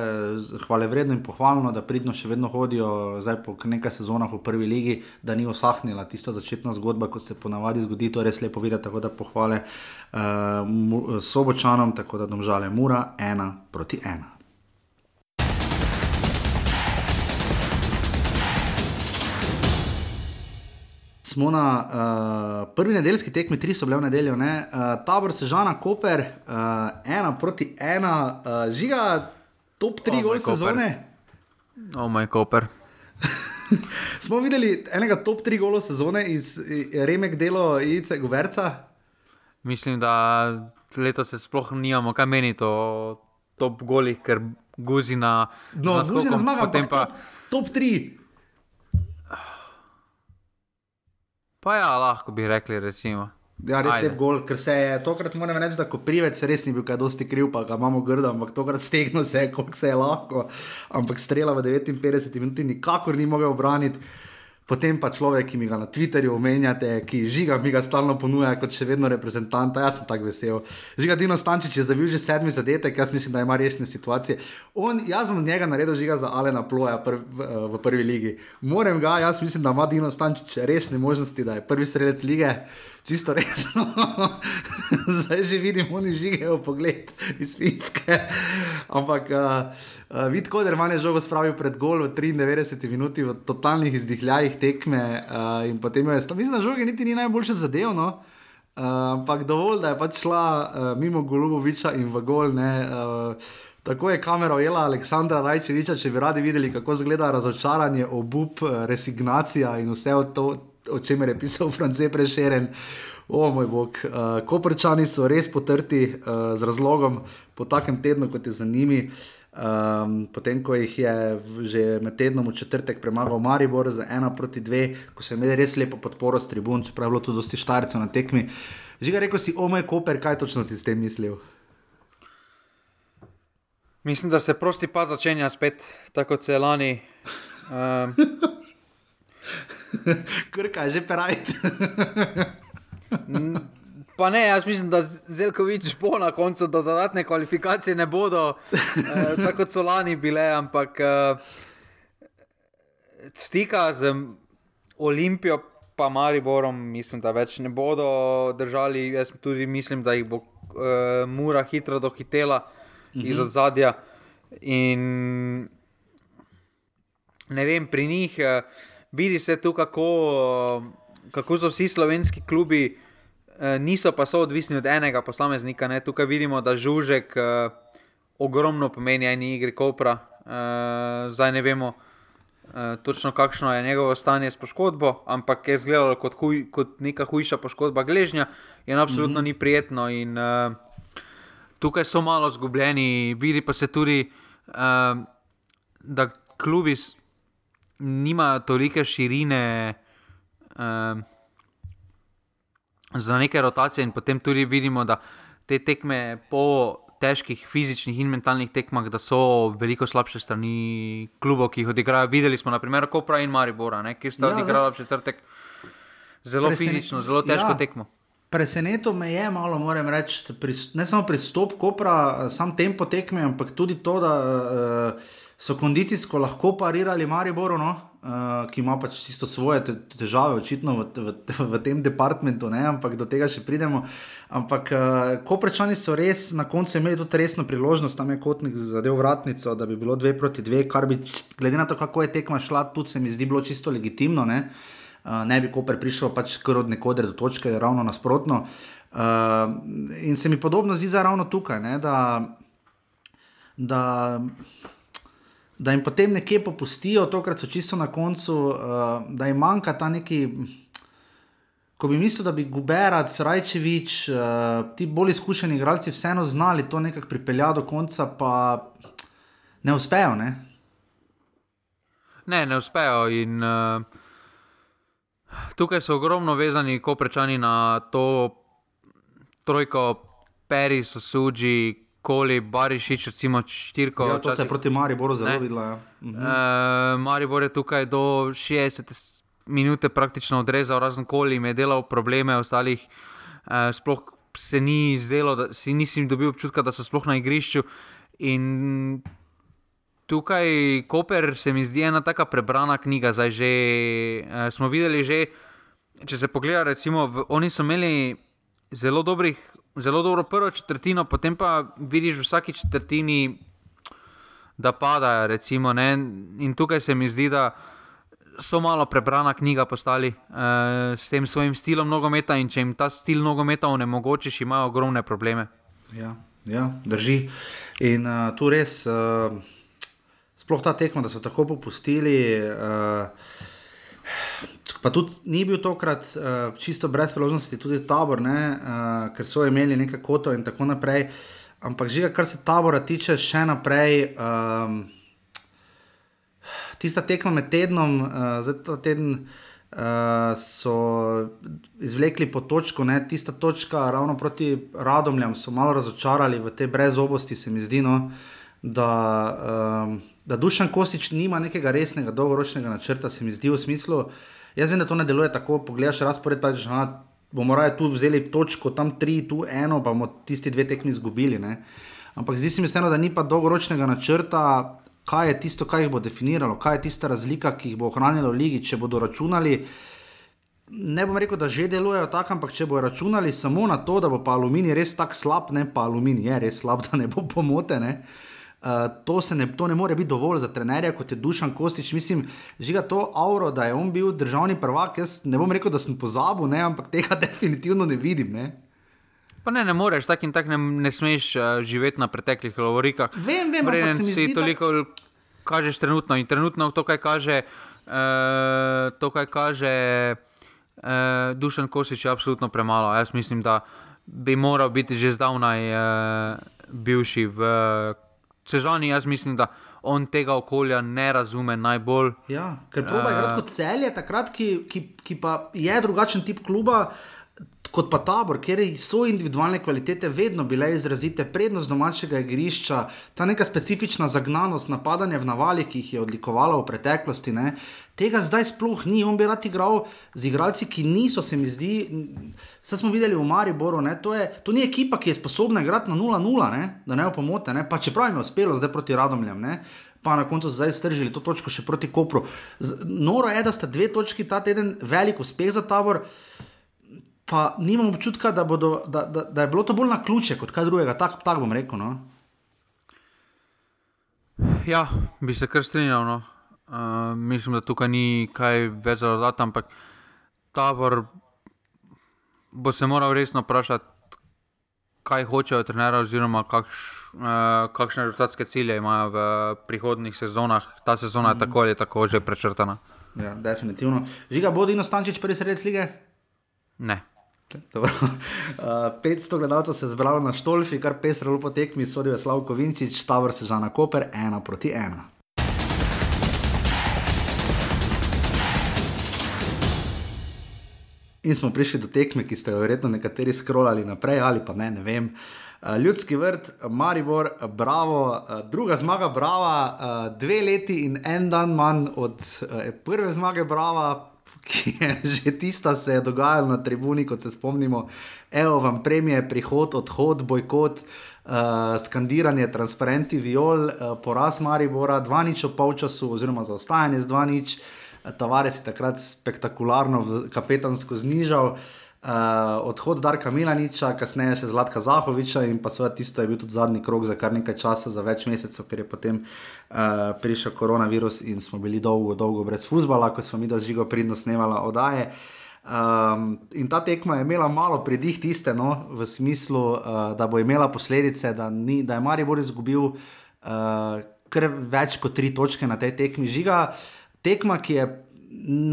hvale vredno in pohvalno, da pridno še vedno hodijo, zdaj po nekaj sezonah v prvi ligi, da ni osahnila tista začetna zgodba, kot se ponavadi zgodi, to je res lepo videti, tako da pohvale uh, sobočanom, tako da domžale mora ena proti ena. Smo na uh, prvi nedeljski tekmi, tri so bile v nedeljo, uh, tabor Sežana, Koper, uh, ena proti ena, uh, žiga, top tri oh gol sezone. O moj Koper. [laughs] smo videli enega top tri golo sezone iz Remek delo Ice Goverca. Mislim, da letos se sploh nijamo, kaj meni to top goli, ker guzi na. No, guzi na zmaga, potem pa top tri. Pa ja, lahko bi rekli, recimo. Ja, res je gol, ker se je tokrat, moram reči, da ko privec res ni bil kaj dosti kriv, pa ga imamo grdo, ampak tokrat stegno se je, koliko se je lahko. Ampak strela v 59 minutah nikakor ni mogel obraniti. Potem pa človek, ki mi ga na Twitterju omenjate, ki žiga, mi ga stalno ponuja kot še vedno reprezentanta, jaz sem tako vesel. Žiga Dino Stančič je zdaj že sedmi zadetek, jaz mislim, da ima resne situacije. On, jaz od njega naredil žiga za Alena Ploja pr v, prvi ligi. Moram ga, jaz mislim, da ima Dino Stančič resne možnosti, da je prvi strelec lige čisto resno. [laughs] Zdaj že vidim, oni žigajo pogled iz Finske. Ampak uh, uh, vid, kot je žogo spravil pred gol v 93 minuti v totalnih izdihljajih tekme. Uh, in potem je, mislim, da žoge niti ni najboljše zadev. No? Uh, ampak dovolj, da je pač šla uh, mimo Goluboviča in v gol. Ne, uh, Tako je kamera ojela Aleksandra Rajčeviča, če bi radi videli, kako izgleda razočaranje, obup, resignacija in vse to, o čemer je pisal [laughs] France Prešeren. O moj bog, uh, koprčani so res potrti uh, z razlogom po takem tednu, kot je za njimi. Um, potem, ko jih je že med tednom v četrtek premagal Maribor za ena proti dve, ko so imeli res lepo podporo s tribun, čeprav je bilo tudi dosti štarcev na tekmi. Že ga rekel si, o moj koper, kaj točno si s tem mislil? Mislim, da se prosti pa začenja spet, tako kot se je lani. Um, [laughs] [laughs] Krka je že perajt. Pa ne, jaz mislim, da Zelkovič bo na koncu do dodatne kvalifikacije ne bodo, eh, tako kot so lani bile, ampak eh, stika z Olimpijo, pa Mariborom, mislim, da več ne bodo držali. Jaz tudi mislim, da jih bo eh, Mura hitro dohitela mhm. iz ozadja. In ne vem, pri njih. Eh, vidi se tu, kako, kako so vsi slovenski klubi, eh, niso pa so odvisni od enega posameznika. Ne? Tukaj vidimo, da žužek eh, ogromno pomeni eni igri Kopra. Eh, zdaj ne vemo eh, točno, kakšno je njegovo stanje s poškodbo, ampak je izgledalo kot, huj, kot neka hujša poškodba gležnja in absolutno mm -hmm. ni prijetno. In, eh, tukaj so malo zgubljeni, vidi pa se tudi, eh, da klubi nima tolike širine um, za neke rotacije, in potem tudi vidimo, da te tekme po težkih fizičnih in mentalnih tekmah, da so veliko slabše strani klubov, ki jih odigrajo. Videli smo, naprimer, Kopra in Maribora, ne, ki sta ja, odigrala v četrtek zelo Presen... fizično, zelo težko ja. tekmo. Presenetilo me je malo, moram reči, ne samo pristop Kopra, sam tempo tekme, ampak tudi to, da. Uh, so kondicijsko lahko parirali Mariboru, no? uh, ki ima pač čisto svoje te težave, očitno v, v, v tem departmentu, ne? ampak do tega še pridemo. Ampak, uh, ko prečani so res na koncu imeli tudi resno priložnost, tam je kotnik zadev vratnico, da bi bilo dve proti dve, kar bi, glede na to, kako je tekma šla, tudi se mi zdi bilo čisto legitimno. Ne, uh, ne bi Koper prišel pač kar od nekodre do točke, ravno nasprotno. Uh, in se mi podobno zdi za ravno tukaj, ne, da. da da jim potem nekje popustijo, tokrat so čisto na koncu, uh, da jim manjka ta neki. Ko bi mislil, da bi Guberac, Rajčevič, uh, ti bolj izkušeni igralci vseeno znali to nekako pripeljati do konca, pa ne uspejo. Ne, ne, ne uspejo. In, uh, tukaj so ogromno vezani, ko prečani na to trojko, Peris, Suji, koli, Barišič, recimo štirko. Ja, to se je proti Mariboru zelo videlo. Ja. Mhm. Uh, Maribor je tukaj do 60 minut praktično odrezal, razen koli, jim je delal probleme, ostalih uh, sploh se ni zdelo, da si nisem dobil občutka, da so sploh na igrišču. In tukaj Koper se mi zdi ena tako prebrana knjiga. Zdaj že uh, smo videli, že, če se pogleda, recimo, v, oni so imeli zelo dobrih zelo dobro prvo četrtino, potem pa vidiš v vsaki četrtini, da padajo. Recimo, in tukaj se mi zdi, da so malo prebrana knjiga postali uh, s tem svojim stilom nogometa in če jim ta stil nogometa onemogočiš, imajo ogromne probleme. Ja, ja drži. In uh, tu res, uh, sploh ta tekma, da so tako popustili. Uh, Pa tudi ni bil tokrat uh, čisto brez priložnosti, tudi tabor, ne, uh, ker so imeli nekaj kotov in tako naprej. Ampak že, kar se tabora tiče, še naprej, um, tista tekma med tednom, uh, zdaj ta teden uh, so izvlekli po točko, ne, tista točka ravno proti Radomljam so malo razočarali v te brezobosti, se mi zdi. No, Da, um, da Dušan Kosič nima nekega resnega, dolgoročnega načrta, se mi zdi v smislu, Jaz vem, da to ne deluje tako. Pogledaš razpored, pa že bomo raje tu vzeli točko, tam tri, tu eno, pa bomo tisti dve tekmi izgubili. Ampak zdi se mi, steno, da ni pa dolgoročnega načrta, kaj je tisto, kaj jih bo definiralo, kaj je tista razlika, ki jih bo ohranila v ligi, če bodo računali. Ne bom rekel, da že delujejo tako, ampak če bodo računali samo na to, da bo pa aluminij res tako slab, ne pa aluminij je res slab, [laughs] da ne bo pomote. Ne? Uh, Uh, to, ne, to ne more biti dovolj za trenerja, kot je Dušan Kostič. Mislim, žiga to avro, da je on bil državni prvak. Jaz ne bom rekel, da sem pozabil, ne, ampak tega [laughs] definitivno ne vidim. Ne. Pa ne, ne moreš, tako in tako ne, ne smeš uh, živeti na preteklih lavorikah. Vem, vem, ampak se mi zdi, toliko tak... kažeš trenutno in trenutno to, kaj kaže, uh, to, kaj kaže uh, Dušan Kostič, je absolutno premalo. Jaz mislim, da bi moral biti že zdavnaj uh, bivši v. Uh, sezoni, jaz mislim, da on tega okolja ne razume najbolj. Ja, ker proba je uh, kot celje, takrat, ki, ki, ki pa je drugačen tip kluba. Kot pa tabor, kjer so individualne kvalitete vedno bile izrazite, prednost domačega igrišča, ta neka specifična zagnanost, napadanje v navalih, ki jih je odlikovala v preteklosti, ne, tega zdaj sploh ni. On bi rad igral z igralci, ki niso, se mi zdi, vse smo videli v Mariboru. To, je, to ni ekipa, ki je sposobna igrati na 0-0, da ne opomote. Ne? Pa čeprav jim je uspelo zdaj proti Radomljam. Ne? Pa na koncu zdaj stržili to točko še proti Kopru. Noro je, da sta dve točki ta teden velik uspeh za tabor. Pa nimam občutka, da, bodo, da, da, da je bilo to bolj na ključe kot kaj drugega. Tako tak bom rekel. No? Ja, bi se kar strinjal. No. Uh, mislim, da tukaj ni kaj več za dodati, ampak tabor bo se moral resno vprašati, kaj hočejo trenerji, oziroma kakš, uh, kakšne rezultatske cilje imajo v prihodnih sezonah. Ta sezona mm. je mhm. tako ali tako že prečrtana. Ja, definitivno. Žiga, bo Dino Stančič prvi sred lige? Ne. Uh, [laughs] eh, 500 gledalcev se je zbralo na Štolfi, kar pesro po tekmi, sodijo Slavko Vinčič, Stavr se žana Koper, ena proti ena. In smo prišli do tekme, ki ste jo verjetno nekateri skrolali naprej, ali pa ne, ne vem. Eh, ljudski vrt, Maribor, bravo, eh, druga zmaga, brava, eh, dve leti in en dan manj od prve zmage, brava, ki je [laughs] že tista, se je dogajala na tribuni, kot se spomnimo. Evo vam premije, prihod, odhod, bojkot, skandiranje, transparenti, viol, poraz Maribora, dva nič v polčasu, oziroma zaostajanje z dva nič. Tavares je takrat spektakularno, kapetansko znižal. Uh, odhod Darka Milaniča, kasneje še Zlatka Zahoviča in pa seveda tisto je bil tudi zadnji krok za kar nekaj časa, za več mesecev, ker je potem uh, prišel koronavirus in smo bili dolgo, dolgo brez fusbala, ko smo mi da žigo pridno snemala oddaje. Um, in ta tekma je imela malo pridih tiste, no, v smislu, uh, da bo imela posledice, da, ni, da je Maribor izgubil uh, kar več kot tri točke na tej tekmi žiga. Uh, tekma, ki je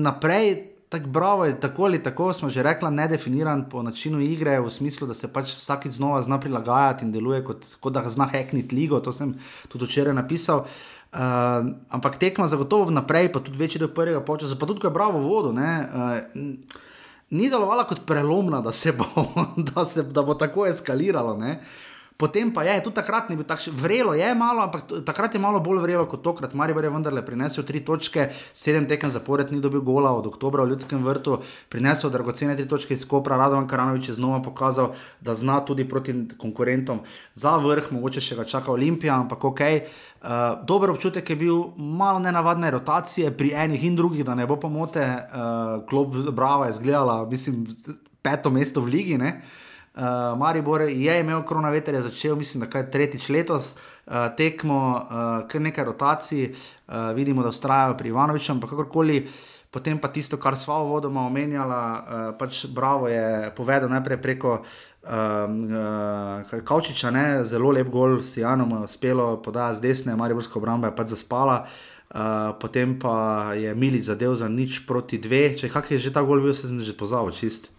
naprej, tako bravo, tako ali tako smo že rekli, nedefiniran po načinu igre, v smislu, da se pač vsakeč znova zna prilagajati in deluje kot, kot da zna hekniti ligo. To sem tudi včeraj napisal. Uh, ampak tekma zagotovo naprej, pa tudi večji del prvega počasa, pa tudi ko je bravo vodo. Uh, ni delovala kot prelomna, da, bo, [laughs] da, se, da bo tako eskaliralo. Ne? Potem pa je, tudi takrat ni bilo tako vrelo, je malo, ampak takrat je malo bolj vrelo kot tokrat. Maribor je vendarle prinesel tri točke, sedem tekem zapored, ni dobil gola od oktobra v Ljudskem vrtu, prinesel dragocene tri točke iz Kopra, Radovan Karanovič je znova pokazal, da zna tudi proti konkurentom za vrh, mogoče še ga čaka Olimpija, ampak ok. Uh, eh, dober občutek je bil, malo nenavadne rotacije pri enih in drugih, da ne bo pomote, uh, klub Brava je zgledala, mislim, peto mesto v ligi. Ne? Uh, Maribor je imel koronaveter, je začel, mislim, da je tretjič letos uh, tekmo, uh, kar nekaj rotacij, uh, vidimo, da ustrajajo pri Ivanoviču, ampak kakorkoli. Potem pa tisto, kar v vodoma omenjali, uh, pač Bravo je povedal najprej preko uh, uh, Kavčiča, ne, zelo lep gol, s Janom uspelo podajati z desne, Mariborska obramba je pač zaspala. Uh, potem pa je Mili zadev za nič proti dve, če kak je že ta gol bil, se že pozval, čist.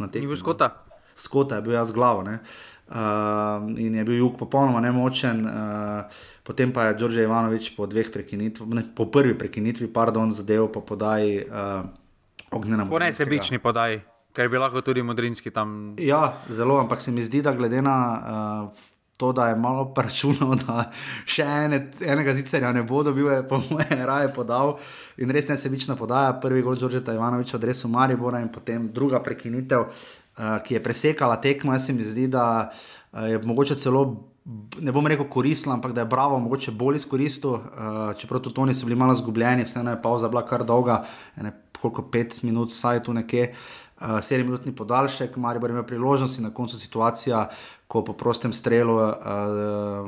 Ni bil skota skota je bil jaz glavo. Uh, in je bil jug popolnoma nemočen, uh, potem pa je Đorđe Ivanovič po dveh prekinitvah, po prvi prekinitvi, pardon, zadev po podaji uh, ognjena. Po nesebični podaji, ker bi lahko tudi modrinski tam. Ja, zelo, ampak se mi zdi, da glede na uh, to, da je malo računal, [laughs] da še ene, enega zicerja ne bo dobil, je po mojem raje podal. In res nesebična podaja, prvi gol Đorđe Ivanoviča, adresu Maribora in potem druga prekinitev. Eh, ki je presekala tekmo. Jaz se mi zdi, da uh, je mogoče celo. Ne bom rekel koristila, ampak da je Bravo mogoče bolj izkoristil, uh, čeprav tudi oni so bili malo zgubljeni, vseeno je pauza bila kar dolga, ne, koliko pet minut, saj tu nekje, uh, sedem minutni podaljšek, Marijo ima priložnost in na koncu situacija, ko po prostem strelu uh,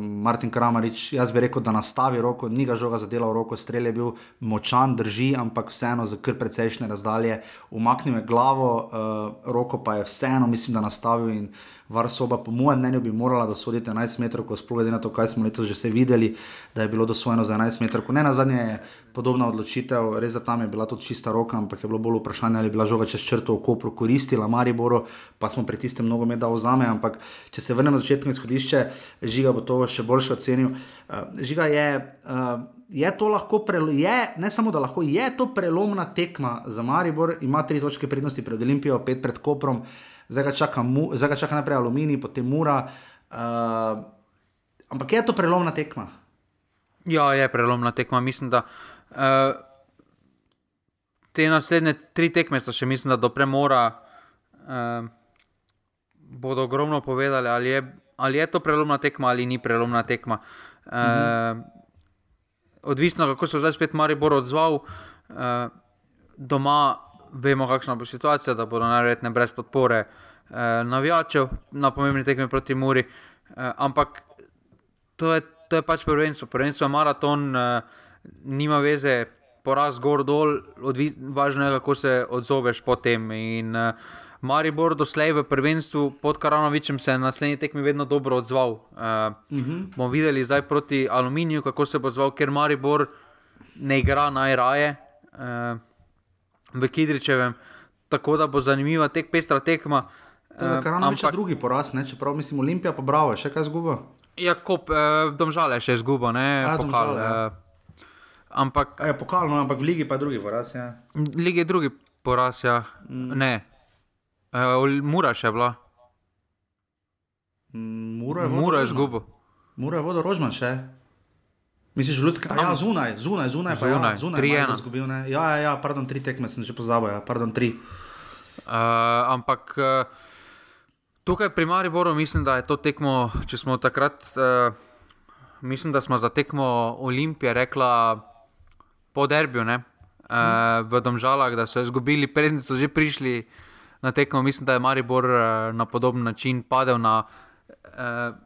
Martin Kramarič, jaz bi rekel, da nastavi roko, ni ga žoga zadela v roko, strel je bil močan, drži, ampak vseeno za kar precejšnje razdalje, umaknil je glavo, uh, roko pa je vseeno, mislim, da nastavil in Varsoba, po mojem mnenju, bi morala dosoditi 11 metrov, ko sploh glede na to, kaj smo letos že vse videli, da je bilo dosvojeno za 11 metrov. Ne na zadnje je podobna odločitev, res za tam je bila tudi čista roka, ampak je bilo bolj vprašanje, ali je bila žoga čez črto v Kopru koristila Mariboru, pa smo pri tistem mnogo med da vzame. Ampak če se vrnem na začetno izhodišče, žiga bo to še boljše ocenil. Uh, žiga je. Uh, Je to lahko, je, ne samo da lahko, je to prelomna tekma za Maribor, ima tri točke prednosti pred Olimpijo, pet pred Koprom. Uh, zdaj ga čaka, mu, zdaj ga čaka naprej aluminij, potem mura. Uh, ampak je to prelomna tekma? Ja, je prelomna tekma. Mislim, da uh, te naslednje tri tekme so še, mislim, da do premora uh, bodo ogromno povedali, ali je, ali je to prelomna tekma ali ni prelomna tekma. Uh, mhm. Odvisno, kako se je zdaj spet Maribor odzval. Uh, doma vemo, kakšna bo situacija, da bodo najverjetneje brez podpore eh, navijačev na pomembni tekmi proti Muri. Eh, ampak to je, to je pač prvenstvo, prvenstvo je maraton, eh, nima veze, poraz gor dol, važno je, kako se odzoveš potem. In eh, Maribor doslej v prvenstvu pod Karanovičem se je na naslednji tekmi vedno dobro odzval. Uh, uh -huh. Bomo videli zdaj proti Aluminiju, kako se bo odzval, ker Maribor ne igra najraje. Uh, v Kidričevem, tako da bo zanimiva tek pestra tekma. Za kar nam je drugi poraz, ne? čeprav mislim, Olimpija pa bravo, še kaj zguba. Ja, kop, eh, domžale še zguba, ne ja, pokal. Domžale, ja. eh, ampak, je pokal, no, ampak v ligi pa je drugi poraz. Ja. Ligi je drugi poraz, ja. Mm. ne. Eh, Mura še bila. Mm, Mura je, Mura je zguba. Mura je vodo rožman še. Misliš, ljudska? Ja, zunaj, zunaj, zunaj, pa zunaj, ja, zunaj, tri ena. Zgubil, ja, ja, ja, pardon, tri tekme sem že pozabil, ja, pardon, tri. Uh, ampak uh, tukaj pri Mariboru mislim, da je to tekmo, če smo takrat, uh, mislim, da smo za tekmo Olimpije rekla po derbiju, ne, uh, v Domžalah, da so izgubili, predtem so že prišli na tekmo, mislim, da je Maribor uh, na podoben način padel na, uh,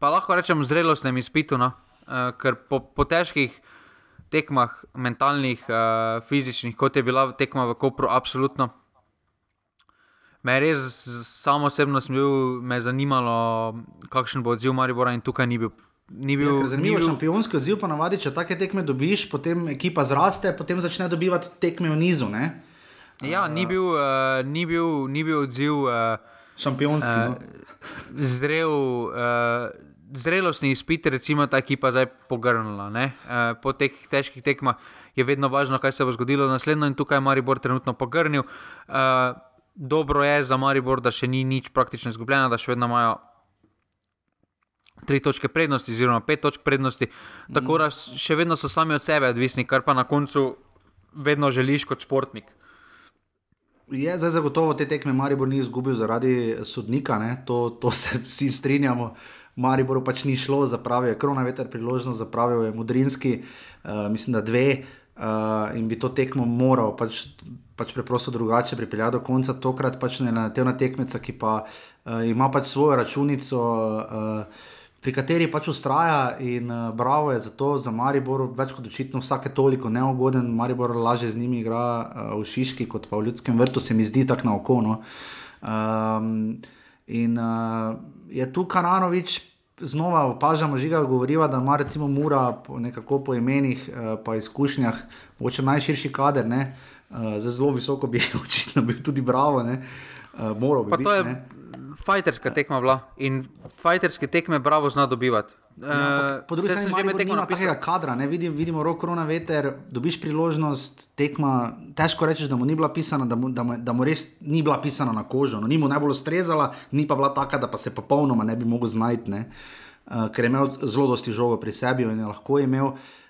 pa lahko rečem, zrelostnem izpitu. No? Uh, ker po, po težkih tekmah, mentalnih, uh, fizičnih, kot je bila tekma v Kopru, absolutno. Me je res, samo osebno sem bil, me je zanimalo, kakšen bo odziv Maribora in tukaj ni bil. Ni bil ja, zanimiv bil... šampionski odziv, pa navadi, če take tekme dobiš, potem ekipa zraste, potem začne dobivati tekme v nizu. Ne? Ja, ni bil, uh, ni bil, ni bil odziv. Uh, šampionski. Uh, no. Zrel. Uh, zrelostni izpit, recimo ta ekipa zdaj pogrnila. E, po teh težkih tekmah je vedno važno, kaj se bo zgodilo naslednjo in tukaj je Maribor trenutno pogrnil. E, dobro je za Maribor, da še ni nič praktično izgubljeno, da še vedno imajo tri točke prednosti, oziroma pet točk prednosti. Tako da še vedno so sami od sebe odvisni, kar pa na koncu vedno želiš kot športnik. Je zdaj zagotovo te tekme Maribor ni izgubil zaradi sodnika, to, to se vsi strinjamo. Maribor pač ni šlo, zapravil je krona veter priložnost, zapravil je Mudrinski, uh, mislim, da dve uh, in bi to tekmo moral pač, pač preprosto drugače pripeljati do konca. Tokrat pač ne na te tekmeca, ki pa uh, ima pač svojo računico. Uh, pri kateri pač ustraja in uh, bravo je za to, za Maribor, več kot očitno, vsake toliko neugoden, Maribor lažje z njimi igra uh, v Šiški, kot pa v Ljudskem vrtu, se mi zdi tako na oko. No. Um, in uh, je tu Kananovič. Znova opažamo, že ga govoriva, da ima recimo Mura po, nekako po imenih, uh, pa izkušnjah, mogoče najširši kader, uh, zelo visoko bi [laughs] očitno bil tudi bravo, uh, moral bi biti fajterska tekma bila in fajterske tekme bravo zna dobivati. Ja, po drugi strani že tekmo napisal... tega kadra, ne vidim, vidimo rok korona veter, dobiš priložnost, tekma, težko rečeš, da mu ni bila pisana, da mu, da mu, da mu res ni bila pisana na kožo, no, ni mu najbolj ustrezala, ni pa bila taka, da pa se popolnoma ne bi mogel znajti, uh, ker je imel zelo dosti žogo pri sebi in je lahko imel. Uh,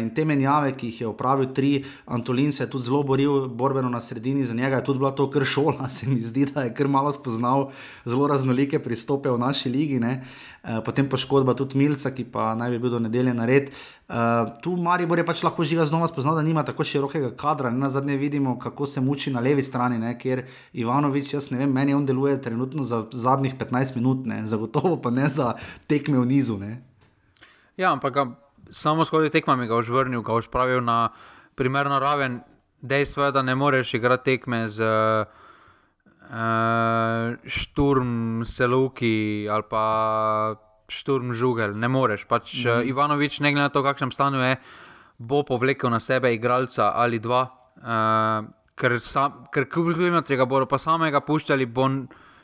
in te menjave, ki jih je opravil, tri, Antolin se je tudi zelo boril, borbeno na sredini, za njega je tudi bila to kar šola, [laughs] se mi zdi, da je kar malo spoznal zelo raznolike pristope v naši ligi. Uh, potem poškodba tudi Milca, ki pa naj bi bil do nedelje nared. Uh, tu Maribor je pač lahko žiga znova spoznal, da nima tako širokega kadra. Ne? Na zadnje vidimo, kako se muči na levi strani, ne? kjer Ivanovič, jaz ne vem, meni on deluje trenutno za zadnjih 15 minut, ne? zagotovo pa ne za tekme v nizu. Ne? Ja, ampak. Samo skozi tekmami ga užvrnil, ga užpravil na primerno raven. Dejstvo je, da ne moreš igrati tekme z uh, šturm Seluki ali pa šturm Žugel. Ne moreš. Pač, mm -hmm. Ivanovič, ne glede na to, kakšnem stanju je, bo povlekel na sebe igralca ali dva. Uh, ker kljub temu, da ga bodo pa samega puščali, bo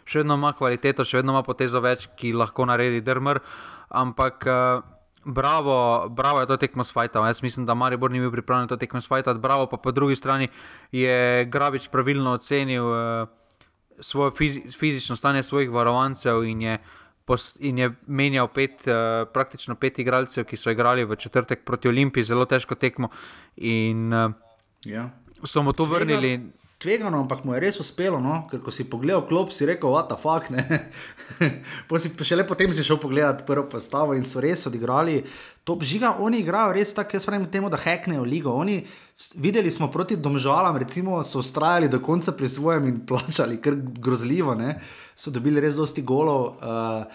še vedno ima kvaliteto, še vedno ima potezo več, ki lahko naredi drmr. Ampak. Uh, Bravo, bravo je to tekmo s Fajtom. Jaz mislim, da Maribor ni bil pripravljen to tekmo s Fajtom. Bravo, pa po drugi strani je Grabič pravilno ocenil uh, svoje fizi fizično stanje svojih varovancev in je, in je menjal pet, uh, praktično pet igralcev, ki so igrali v četrtek proti Olimpiji, zelo težko tekmo. In uh, ja. so mu to vrnili. Tvega tvegano, ampak mu je res uspelo. No? Ker ko si pogledal klop, si rekel, what the fuck. [laughs] si šele potem si šel pogledat prvo postavo in so res odigrali. To žiga, oni igrajo res tako, jaz pravim temu, da heknejo ligo. Oni, videli smo proti domžalam, recimo, so ustrajali do konca pri svojem in plačali, ker grozljivo, ne? so dobili res dosti golov. Uh,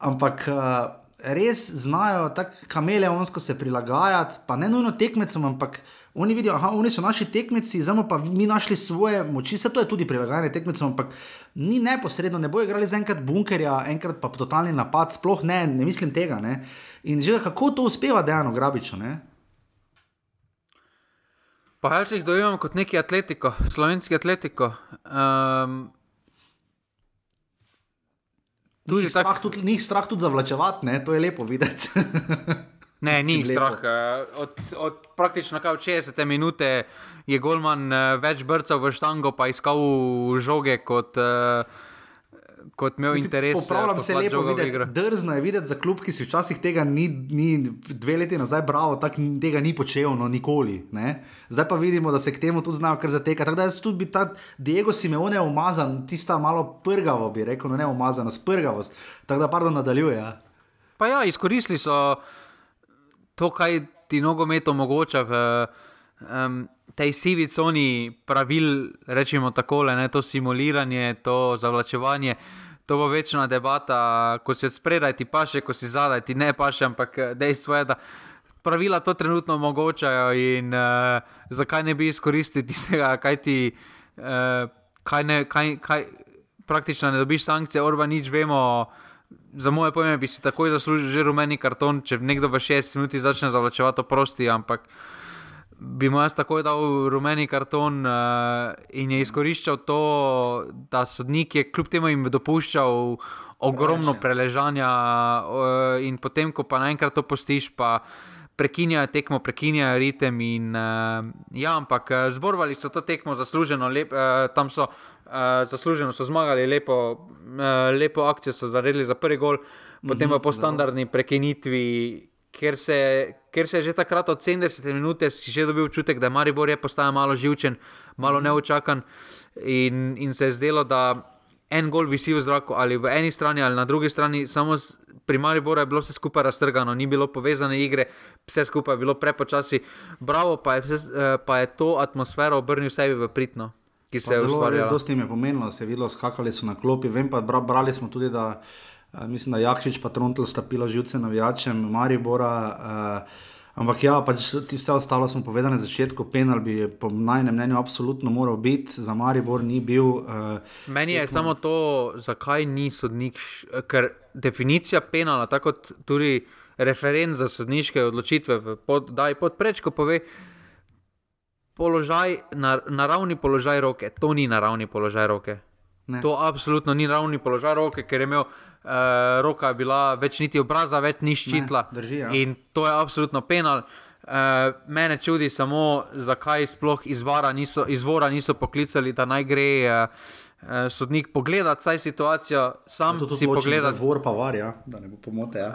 ampak. Uh, Res znajo tako kameleonsko se prilagajati, pa ne nujno tekmecem, ampak uh, Oni vidijo, da so naši tekmeci, zdaj pa mi našli svoje moči, vse to je tudi prilagajanje tekmecem, ampak ni neposredno, ne bojo igrali za enkrat bunkerja, enkrat pa totalni napad, sploh ne, ne mislim tega. Ne? In že kako to uspeva dejano grabičo. Ne? Pa jaz jih dojemam kot neki atletiko, slovenski atletiko. Um, Ni jih strah, tudi, strah tudi zavlačevati, to je lepo videti. [laughs] Ne, ni strah. Eh, od, od praktično 60 minut je Golman eh, več brcal v štango, pa iskal žoge kot. Uh, Kot imel Mislim, interes. Popravljam se lepo, videti, drzno je videti za klub, ki si včasih tega ni, ni dve leti nazaj, bravo, tako tega ni počel, no, nikoli. Ne? Zdaj pa vidimo, da se k temu tudi znajo kar zateka. Tako da jaz tudi bi ta Diego Simeone umazan, tista malo prgavo, bi rekel, no ne umazana, sprgavost. Tako da, pardon, nadaljuje. Ja. Pa ja, izkoristili so to, kaj ti nogomet omogoča v um, tej sivi coni pravil, rečemo tako, to simuliranje, to zavlačevanje. To bo večna debata, ko si spredaj, ti pa še, ko si zadaj, ti ne pa še, ampak eh, dejstvo je, da pravila to trenutno omogočajo in uh, zakaj ne bi izkoristili tistega, kaj ti, uh, kaj ne, kaj, kaj, praktično ne dobiš sankcije, orba nič vemo. Uh, za moje pojme bi si takoj zaslužil že rumeni karton, če nekdo v 6 minutah začne zavlačevati prosti, ampak bi mu jaz takoj dal rumeni karton uh, in je izkoriščal to, da sodnik je kljub temu jim dopuščal ogromno preležanja uh, in potem, ko pa naenkrat to postiš, pa prekinjajo tekmo, prekinjajo ritem. In, uh, ja, ampak zborovali so to tekmo zasluženo, lep, uh, tam so uh, zasluženo so zmagali, lepo, uh, lepo akcijo so naredili za prvi gol. potem pa po standardni prekinitvi, ker se, ker se je že takrat od 70 minut si že dobil občutek, da Maribor je postajal malo živčen, malo neučakan in, in se je zdelo, da en gol visi v zraku ali v eni strani ali na drugi strani, samo pri Mariboru je bilo vse skupaj raztrgano, ni bilo povezane igre, vse skupaj je bilo prepočasi. Bravo, pa je, vse, eh, pa je to atmosfero obrnil sebi v pritno. Ki se je Zelo, res dosti jim je pomenilo, se je videlo, skakali so na klopi. Vem pa, bra, brali smo tudi, da uh, mislim, da Jakšič pa Trontl sta pila živce navijačem Maribora. Uh, ampak ja, pač vse ostalo smo povedali na začetku, penal bi po najnem mnenju absolutno moral biti, za Maribor ni bil. Uh, Meni je samo to, zakaj ni sodnik, š- ker definicija penala, tako kot tudi referent za sodniške odločitve, pod, daj pod prečko pove. Položaj, na, naravni položaj roke, to ni naravni položaj roke. Ne. To absolutno ni naravni položaj roke, ker je imel uh, roka, bila več niti obraza, več ni ščitla. drži, ja. In to je absolutno penal. Uh, mene čudi samo, zakaj sploh izvora niso, izvora niso poklicali, da naj gre uh, uh, sodnik pogledati saj situacijo, sam to si pogledati. Vor pa var, ja, da ne bo pomote. Ja.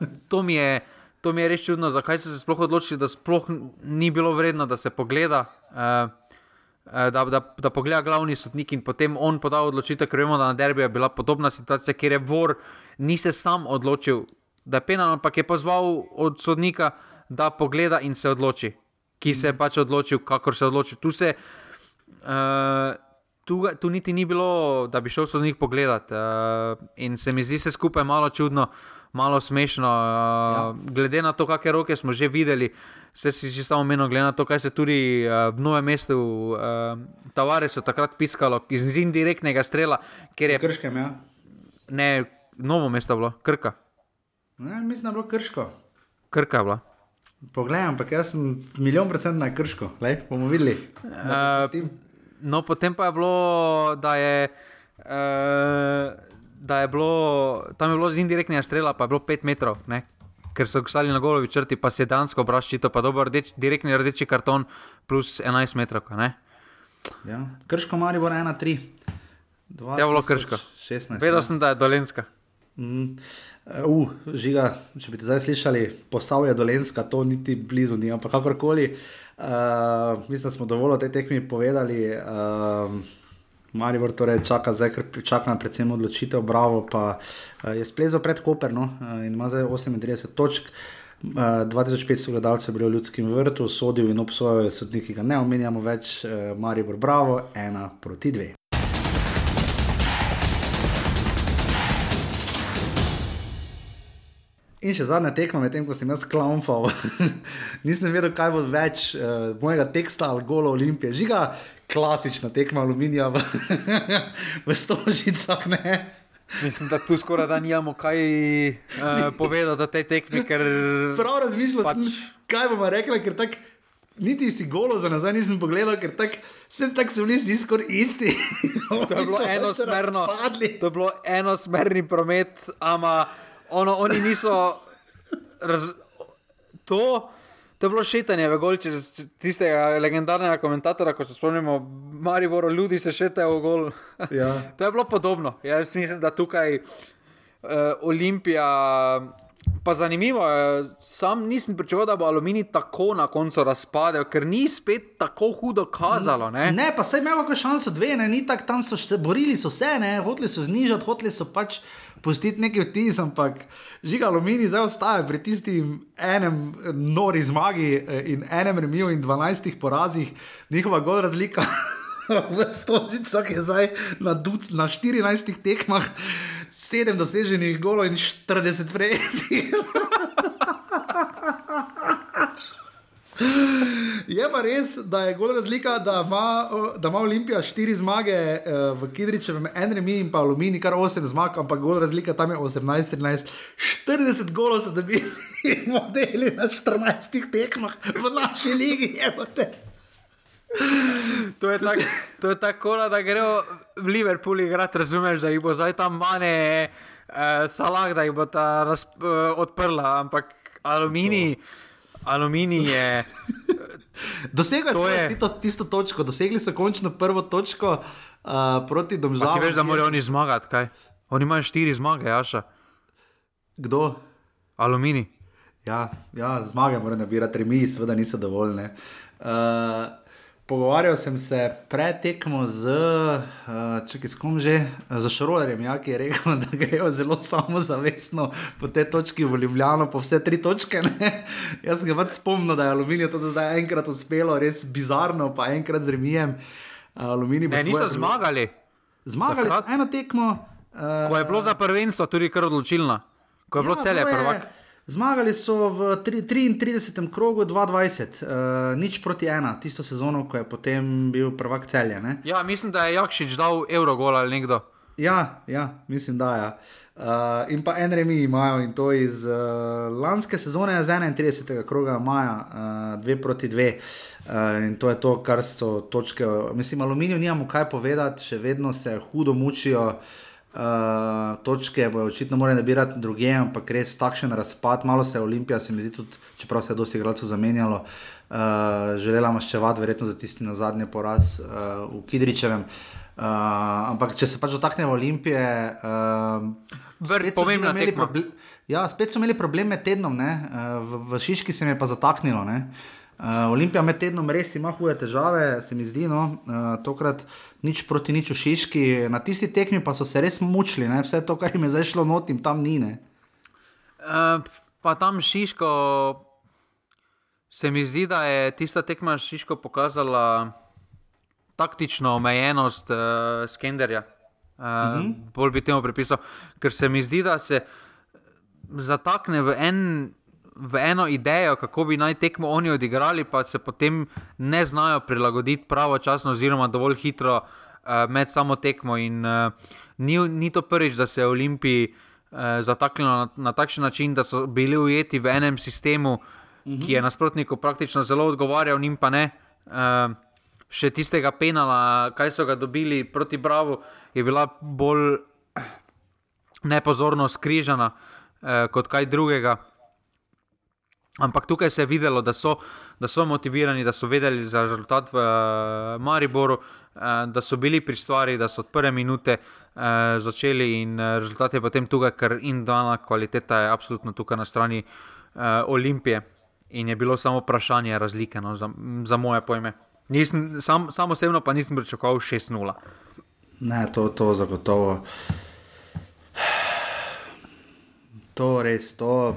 Uh, to, mi je, to mi je res čudno, zakaj so se sploh odločili, da sploh ni bilo vredno, da se pogleda. Uh, Da, da, da pogleda glavni sodnik in potem on poda odločitev, ker vemo, da na derbiju je bila podobna situacija, kjer je Vor ni se sam odločil, da je penal, ampak je pozval od sodnika, da pogleda in se odloči, ki se je pač odločil, kakor se je odločil. Tu, se, uh, tu, tu niti ni bilo, da bi šel sodnik pogledat. Uh, in se mi zdi se skupaj malo čudno, malo smešno. Uh, ja. Glede na to, kakšne roke smo že videli, se si že samo omenil, glede na to, kaj se tudi uh, v novem mestu, uh, Tavares takrat piskalo iz indirektnega strela, je Krškem, ja. ne, novo mesto je bilo, krka. Ne, mislim, da je bilo krško. Krka je bila. Poglej, ampak jaz sem milijon procent na krško, Lej, bomo videli. Uh, no, potem pa je bilo, da je, uh, da je bilo, tam je bilo z indirektnega strela, pa je bilo 5 metrov, ne? ker so stali na golovi črti, pa se je dansko obraščito, pa dober rdeč, direktni rdeči karton plus 11 metrov. Ne? Ja. Krško Maribor 1-3. Je bilo krško. 16. Vedel ja. sem, da je dolenska. Mm. Uh, žiga, če bi te zdaj slišali, posavje dolenska, to niti blizu ni, ampak kakorkoli. Uh, mislim, da smo dovolj o tej tekmi povedali. Uh, Maribor torej čaka, zdaj, ker čaka predvsem odločitev, Bravo pa uh, je splezal pred Koperno uh, in ima zdaj 38 točk. Uh, 2500 gledalcev je bilo v ljudskem vrtu, sodil in obsojal je sodnik, ki ga ne omenjamo več, Maribor Bravo, ena proti dve. In še zadnja tekma, medtem ko sem jaz klaunfal, [laughs] nisem vedel, kaj bo več uh, mojega teksta ali gola Olimpije. Žiga, klasična tekma aluminija v, [laughs] v stožicah. Ne? Mislim, da tu skoraj da nimamo kaj uh, povedati o tej tekmi, ker Prav razmišljal. Pač- sem, kaj bomo rekli, ker tako. Niti si golo za nazaj nisem pogledal, ker tak, vse tako so bili vsi skoraj isti. [laughs] To je bilo enosmerno. To je bilo enosmerni promet, ama ono, oni niso. Raz, to, to je bilo šetanje v gol, če se- tistega legendarnega komentatora, ko se spomnimo, Mariboro, ljudi se šetajo v gol. Ja. [laughs] to je bilo podobno. Jaz mislim, da tukaj uh, Olimpija. Pa zanimivo je, sam nisem pričakoval, da bo aluminij tako na koncu razpadel, ker ni spet tako hudo kazalo. Ne? Ne, pa saj imel kakšno šanso, dve, ne, ni tako, tam so se borili, so se, ne, hoteli so znižati, hoteli so pač pustiti neki vtis, ampak žiga aluminij zdaj ostaja pri tistim enem nori zmagi eh, in enem remiju in 12 porazih, njihova gol razlika. [laughs] V Stožicah je zdaj na, duc, na 14 tekmah 7 doseženih golov in 40 prejetih. [laughs] Je pa res, da je gol razlika, da ima, da ima Olimpija štiri zmage eh, v Kidričevem, en remi in pa Alumini, kar 8 zmag, ampak gol razlika tam je 18-13. 40 golov so dobili [laughs] modeli na 14 tekmah v naši ligi. jebote. To je tako, to je tako da grejo v Liverpool igrati, razumeš, da jih bo zdaj tam mane, uh, salah, da jih bo ta raz, uh, odprla, ampak aluminij, aluminij je. [laughs] Dosegli so je- tisto, tisto točko, dosegli so končno prvo točko uh, proti Domžalam. ti veš, da morajo oni zmagati, kaj? Oni imajo štiri zmage, Jaša. Kdo? Aluminij. Ja, ja zmage morajo nabirati, remi, seveda niso dovoljne. Uh, pogovarjal sem se pred tekmo z, uh, če kom že, z Šrolerjem, ja, ki je rekel, [laughs] da grejo zelo samozavestno po tej točki v Ljubljano, po vse tri točke. Ne? [laughs] Jaz sem ga pač spomnil, da je aluminij to zdaj enkrat uspelo, res bizarno, pa enkrat z remijem. Aluminij ne, niso zmagali. Zmagali so eno tekmo. Uh, ko je bilo za prvenstvo tudi kar odločilno, ko je ja, bilo celje prvak. Zmagali so v 33. krogu 22, uh, nič proti ena, tisto sezono, ko je potem bil prvak celje. Ne? Ja, mislim, da je Jakšič dal Eurogol ali nekdo. Ja, ja mislim, da je. Ja. Uh, in pa en remi imajo in to iz uh, lanske sezone, z 31. kroga maja, 2 uh, proti 2. Uh, in to je to, kar so točke. Mislim, aluminijo nimamo kaj povedati, še vedno se hudo mučijo. Uh, uh, točke, bo očitno morali nabirati druge, ampak res takšen razpad, malo se je Olimpija, se mi zdi tudi, čeprav se je dosti igralcev zamenjalo, uh, želela maščevati, verjetno za tisti na zadnji poraz uh, v Kidričevem. Uh, ampak če se pač dotaknemo Olimpije, uh, pomembno je, da ja, spet so imeli probleme med tednom, uh, v, v Šiški se mi je pa zataknilo. Ne? Uh, Olimpija med tednom res ima hude težave, se mi zdi, no, uh, tokrat nič proti nič v Šiški, na tisti tekmi pa so se res mučili, ne? vse to, kar jim je zdaj šlo not, jim tam ni. Uh, pa tam Šiško, se mi zdi, da je tista tekma Šiško pokazala taktično omejenost uh, Skenderja. Uh, uh -huh. Bolj bi temu pripisal, ker se mi zdi, da se zatakne v en v eno idejo, kako bi naj tekmo oni odigrali, pa se potem ne znajo prilagoditi pravočasno, oziroma dovolj hitro uh, med samo tekmo. In, uh, ni, ni to prvič, da se je Olimpiji uh, zataknilo na, na takšen način, da so bili ujeti v enem sistemu, uh -huh. ki je nasprotniku praktično zelo odgovarjal, njim pa ne. Uh, Še tistega penala, kaj so ga dobili proti Bravo, je bila bolj [clears throat] nepozorno skrižena eh, kot kaj drugega. Ampak tukaj se je videlo, da so, da so motivirani, da so vedeli za rezultat v uh, Mariboru, uh, da so bili pri stvari, da so od prve minute uh, začeli in uh, rezultat je potem tukaj, ker in dana kvaliteta je absolutno tukaj na strani uh, Olimpije. In je bilo samo vprašanje razlike no, za, za moje pojme. Nisem, sam, sam osebno pa nisem pričakoval 6-0. Ne, to, to zagotovo. To res, to.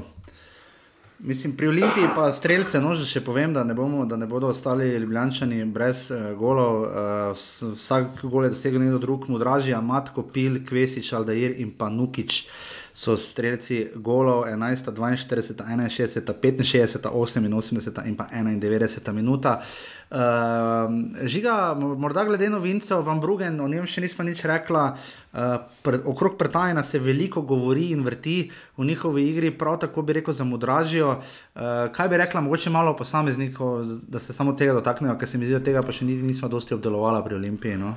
Mislim, pri Olimpiji pa streljce, no že še povem, da ne, bomo, da ne bodo ostali ljubljančani brez uh, golov. Uh, vsak gol je dosegel nekdo drug, mudraži, Matko, Pil, Kvesič, Aldair in pa Nukič so streljci golov 11, 42, 61, 65, 88 in pa 91 minuta. Uh, žiga, morda glede novincev, vam Brugen, o njem še nismo nič rekla. Uh, pre, okrog pretajna se veliko govori in vrti v njihovi igri, prav tako bi rekel za mudražijo. Uh, kaj bi rekla, mogoče malo posameznikov, da se samo tega dotaknejo, ker se mi zdi, da tega pa še nismo dosti obdelovali pri Olimpiji. No?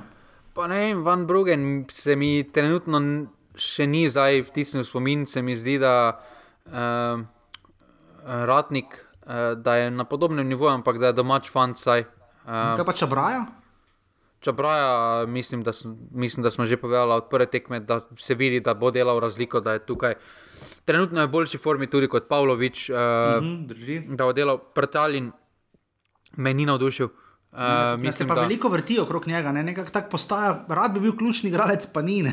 Pa ne vem, Van Brugen se mi trenutno še ni zdaj vtisnil spomin, se mi zdi, da uh, Ratnik uh, da je na podobnem nivoju, ampak da je domač fant. Saj, uh, Kaj pa če braja? Če braja, mislim, mislim, da smo že povedali od prve tekme, da se vidi, da bo delal razliko, da je tukaj. Trenutno je v boljši formi tudi kot Pavlović, uh, uh -huh, da bo delal pretalin, me ni navdušil. Uh, ne, mislim, se pa da... veliko vrti okrog njega, ne? nekako tako postaja, rad bi bil ključni igralec, pa ni.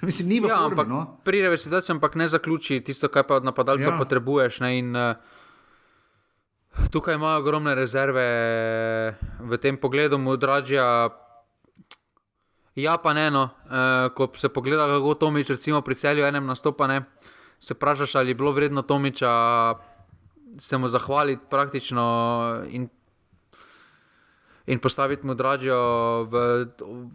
[laughs] mislim, ni v ja, formi. No? Pride v situacijo, ampak ne zaključi tisto, kar pa od napadalca ja. potrebuješ. Ne? In, uh, Tukaj imajo ogromne rezerve v tem pogledu, mudražja. Ja, pa ne, no. e, ko se pogleda, kako Tomič, recimo pri celju enem nastopane, se vprašaš, ali je bilo vredno Tomiča se mu zahvaliti praktično in, in postaviti mudražjo v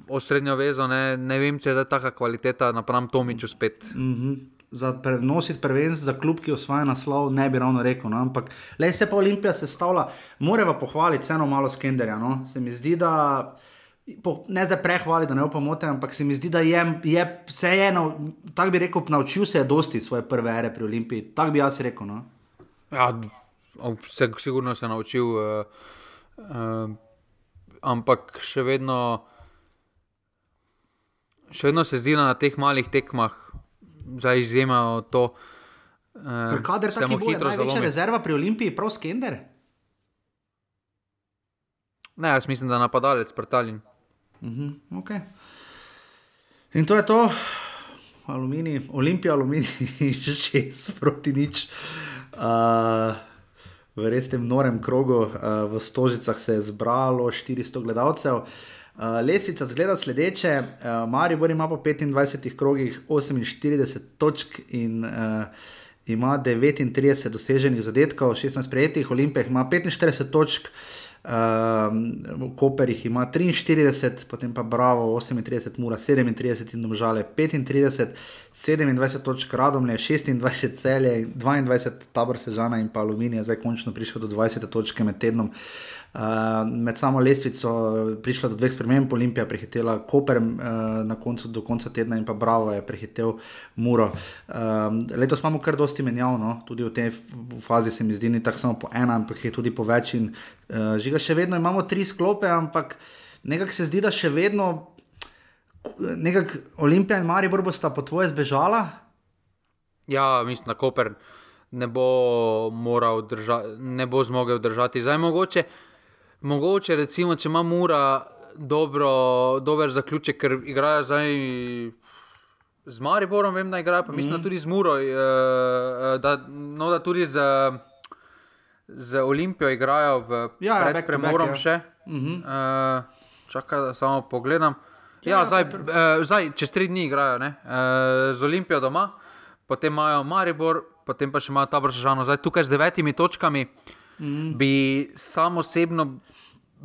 osrednjo vezo. Ne, ne vem, če je ta kvaliteta napram Tomiču spet. Mm -hmm za prenositi prvenstvo, za klub, ki osvaja naslov, ne bi ravno rekel. No? Ampak le se pa Olimpija sestavlja, moramo pohvaliti vseeno malo skenderja. No? Se mi zdi, da. Po, ne zdaj prehvali, da ne opomote, ampak se mi zdi, da je, je vseeno, tako bi rekel, naučil se je dosti svoje prve ere pri Olimpiji. Tako bi jaz rekel. No? Ja, se, sigurno se je naučil, uh, uh, ampak še vedno, še vedno se zdi, na teh malih tekmah za izjemo to, Ker kader tako hitro zelo. Če je rezerva pri Olimpiji, prav skender? Ne, jaz mislim, da napadalec pretaljen. Uh -huh, okay. In to je to, aluminij, olimpija, aluminij, [laughs] že šest proti nič. Uh, v res tem norem krogu, uh, v Stožicah se je zbralo 400 gledalcev. Uh, lesvica zgleda sledeče, uh, Maribor ima po 25 krogih 48 točk in uh, ima 39 doseženih zadetkov, 16 prejetih, Olimpija ima 45 točk. Uh, Koper jih ima 43, potem pa Bravo 38, Mura 37 in Domžale 35, 27 točk Radomlje, 26 celje, 22 tabor Sežana in pa Aluminija, zdaj končno prišel do 20 točke med tednom. Uh, Uh, med samo lestvico prišla do dveh sprememb, Olimpija prehitela Koper uh, na koncu, do konca tedna in pa Bravo je prehitel Muro. Uh, letos imamo kar dosti menjavno, tudi v tej fazi se mi zdi, ni tako samo po ena, ampak je tudi po več. In uh, žiga še vedno imamo tri sklope, ampak nekako se zdi, da še vedno nekako Olimpija in Maribor bosta po tvoje zbežala. Ja, mislim, da Koper ne bo, drža, ne bo zmogel držati. Zdaj mogoče mogoče, recimo, če ima Mura dobro, dober zaključek, ker igrajo zdaj z Mariborom, vem, da igrajo, pa mislim, mm. da tudi z Muro, uh, da, no, da tudi z, z Olimpijo igrajo v ja, ja pred premorom back, ja. še. Mm -hmm. uh, čakaj, da samo pogledam. Ja, ja, zdaj, uh, zdaj, čez tri dni igrajo uh, z Olimpijo doma, potem imajo Maribor, potem pa še imajo ta bržano. Zdaj tukaj z devetimi točkami. Mm. Bi sam osebno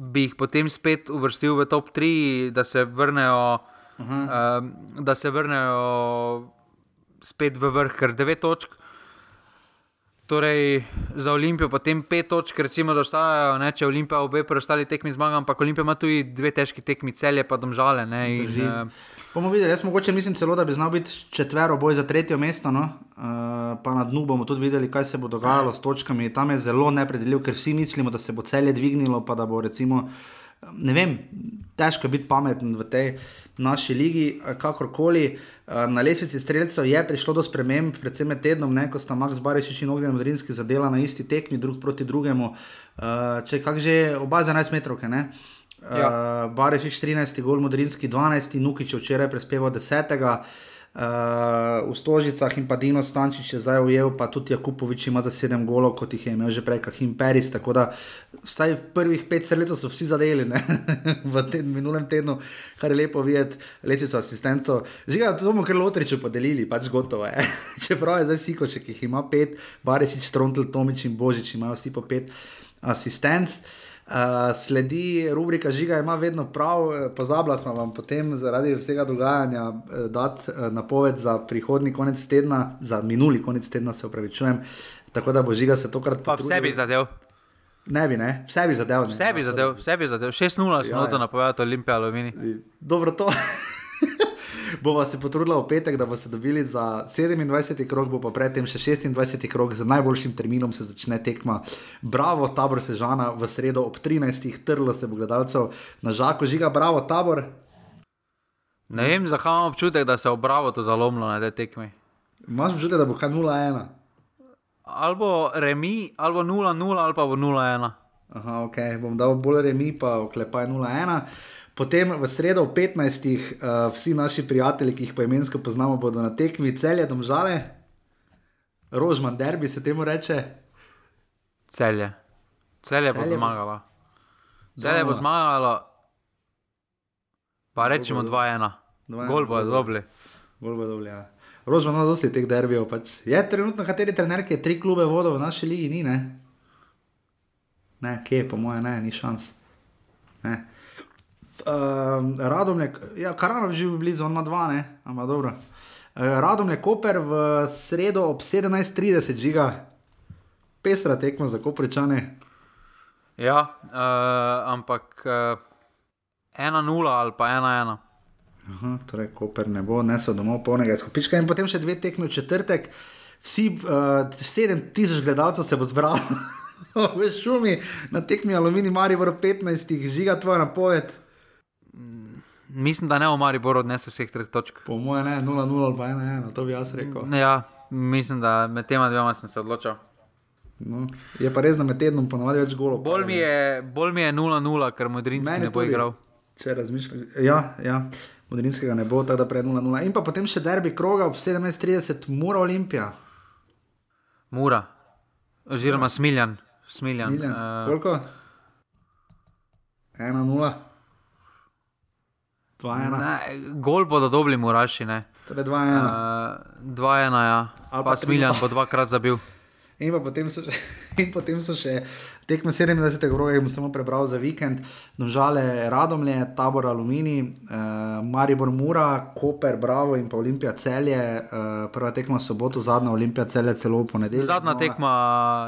bi jih potem spet uvrstil v top 3, da se vrnejo, uh -huh. uh, da se vrnejo spet v vrh, ker 9 točk. Torej, za Olimpijo potem 5 točk, recimo, da ostajajo, ne, če Olimpija obe preostali tekmi zmaga, ampak Olimpija ima tudi dve težki tekmi, celje pa domžale. Ne, in, uh, bomo videli, jaz mogoče mislim celo, da bi znal biti četvero boj za tretje mesto. No? Uh, pa na dnu bomo tudi videli, kaj se bo dogajalo s točkami. Tam je zelo nepredeljiv, ker vsi mislimo, da se bo celje dvignilo, pa da bo recimo. Ne vem, težko biti pameten v tej naši ligi, kakorkoli. Na lesvici streljcev je prišlo do sprememb, predvsem med tednom, ne, ko sta Max Barišič in Ogden Modrinski zadela na isti tekmi, drug proti drugemu. Če kak že oba za 11 metrov, ne. Ja. Barišič 13, gol Modrinski 12, Nukič včeraj prispeval 10 uh, v Stožicah in pa Dino Stančič je zdaj ujel, pa tudi Jakupovič ima za sedem golov, kot jih je imel že prej, Kahim Peris. Tako da vsaj v prvih pet sredstev so vsi zadeli [laughs] v tem minulem tednu, kar je lepo videti, leči so asistenco. Žiga, to bomo kar lotriču podelili, pač gotovo je. [laughs] Čeprav je zdaj siko, če jih ima pet, Barečič, Trontl, Tomič in Božič imajo vsi po pet asistenc. Uh, sledi rubrika Žiga, ima vedno prav, eh, pozabila smo vam potem zaradi vsega dogajanja uh, dati uh, napoved za prihodni konec tedna, za minuli konec tedna, se upravičujem. Tako da bo Žiga se tokrat potrudil. Pa vse bi zadev. Ne bi, ne, vse bi zadev. Vse bi zadev, vse bi zadev. 6-0 smo ja, to ja. napovedali, Olimpija, Alumini. Dobro to. [laughs] Bova se potrudila v petek, da boste dobili za 27. krok, bo pa predtem še 26. krok, z najboljšim terminom se začne tekma. Bravo, tabor Sežana v sredo ob 13. trlo se bo gledalcev na žaku, žiga, bravo, tabor. Ne vem, zakaj imam občutek, da se je obravo to zalomilo na te tekme. Imaš občutek, da bo kaj 0-1? Albo remi, albo 0-0, ali pa bo 0-1. Aha, ok, bom dal bolj remi, pa oklepaj 0-1. Potem v sredo ob 15. Uh, vsi naši prijatelji, ki jih po imensko poznamo, bodo na tekmi celje, domžale, rožman derbi se temu reče. Celje. Celje, celje bo zmagalo. Celje bo zmagalo, pa rečemo 2-1. Gol bo dobri. Gol bo dobri, ja. Rožman ima dosti teh derbijev. Pač. Je trenutno, kateri trener, ki je tri klube vodil v naši ligi, ni ne? Ne, kje je, po mojem, ne, ni šans. Ne uh, Radomlje, ja, Karanov že blizu, on ima dva, ne, ampak dobro. Uh, Radomlje, Koper v sredo ob 17:30, žiga, pesra tekmo za Koprečane. Ja, uh, ampak uh, 1-0 ali pa 1-1. Aha, torej, Koper ne bo nesel domov polnega izkupička in potem še dve tekme v četrtek. Vsi uh, 7000 gledalcev se bo zbralo [laughs] v šumi na tekmi Alumini Maribor 15, žiga tvoja napoved. Mislim, da ne v Mariboru odnese vseh treh točk. Po mojem, ne, 0-0 ali 1-1, to bi jaz rekel. Ja, Mislim, da med tema dvema sem se odločil. No, je pa res, da med tednom ponovadi več golov. Bolj mi je 0-0, ker Modrinski Meni ne bo tudi. igral. Če razmišljam, ja, ja. Modrinskega ne bo, tako da pred 0-0. In pa potem še derbi kroga ob 17:30, mora Olimpija. Mura, oziroma Smiljan. Smiljan. Miljan. eh, Koliko? 1-0. 2-1. ne, gol bodo dobili Muraši. Ne. Torej 2-1. Uh, 2-1, ja. Ali Pa Smiljan bo dvakrat zabil. In, potem so še, [laughs] in potem so še tekme 27. roka, ki bom samo prebral za vikend. Nožale Radomlje, Tabor Alumini, uh, Maribor Mura, Koper, Bravo in pa Olimpija Celje. Uh, prva tekma soboto, zadnja Olimpija Celje celo v ponedeljek. Zadnja znova. tekma,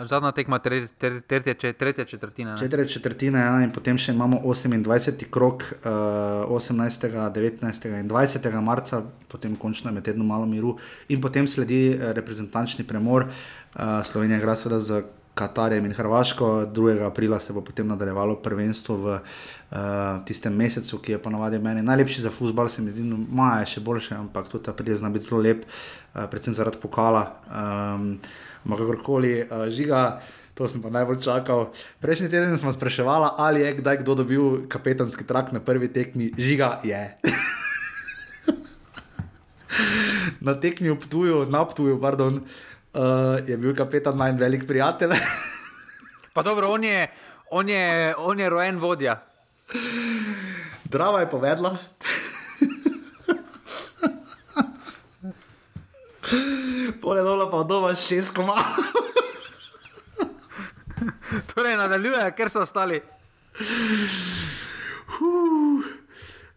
zadnja tekma tre, tre, tretje, če- tretja četrtina. ne. Četrte četrtine, ja, in potem še imamo 28. krok, uh, 18., 19. in 20. marca, potem končno med tednom malo miru, in potem sledi eh, reprezentančni premor. Uh, Slovenija igra seveda z Katarjem in Hrvaško, 2. aprila se bo potem nadaljevalo prvenstvo v uh, tistem mesecu, ki je ponovadi meni najlepši za futbol, se mi zdi, no, maja je še boljše, ampak tudi april zna biti zelo lep, uh, predvsem zaradi pokala. Um, ampak kakorkoli, uh, žiga. To sem pa najbolj čakal. Prejšnji teden smo spraševali, ali je kdaj kdo dobil kapetanski trak na prvi tekmi. Žiga je. [laughs] na tekmi v Ptuju, na Ptuju, pardon, uh, je bil kapetan najmanj velik prijatelj. Pa dobro, on je, on je, on je rojen vodja. Drava je povedala. Pole dol pa doma šest komaj. Torej, nadaljuje, ker so ostali.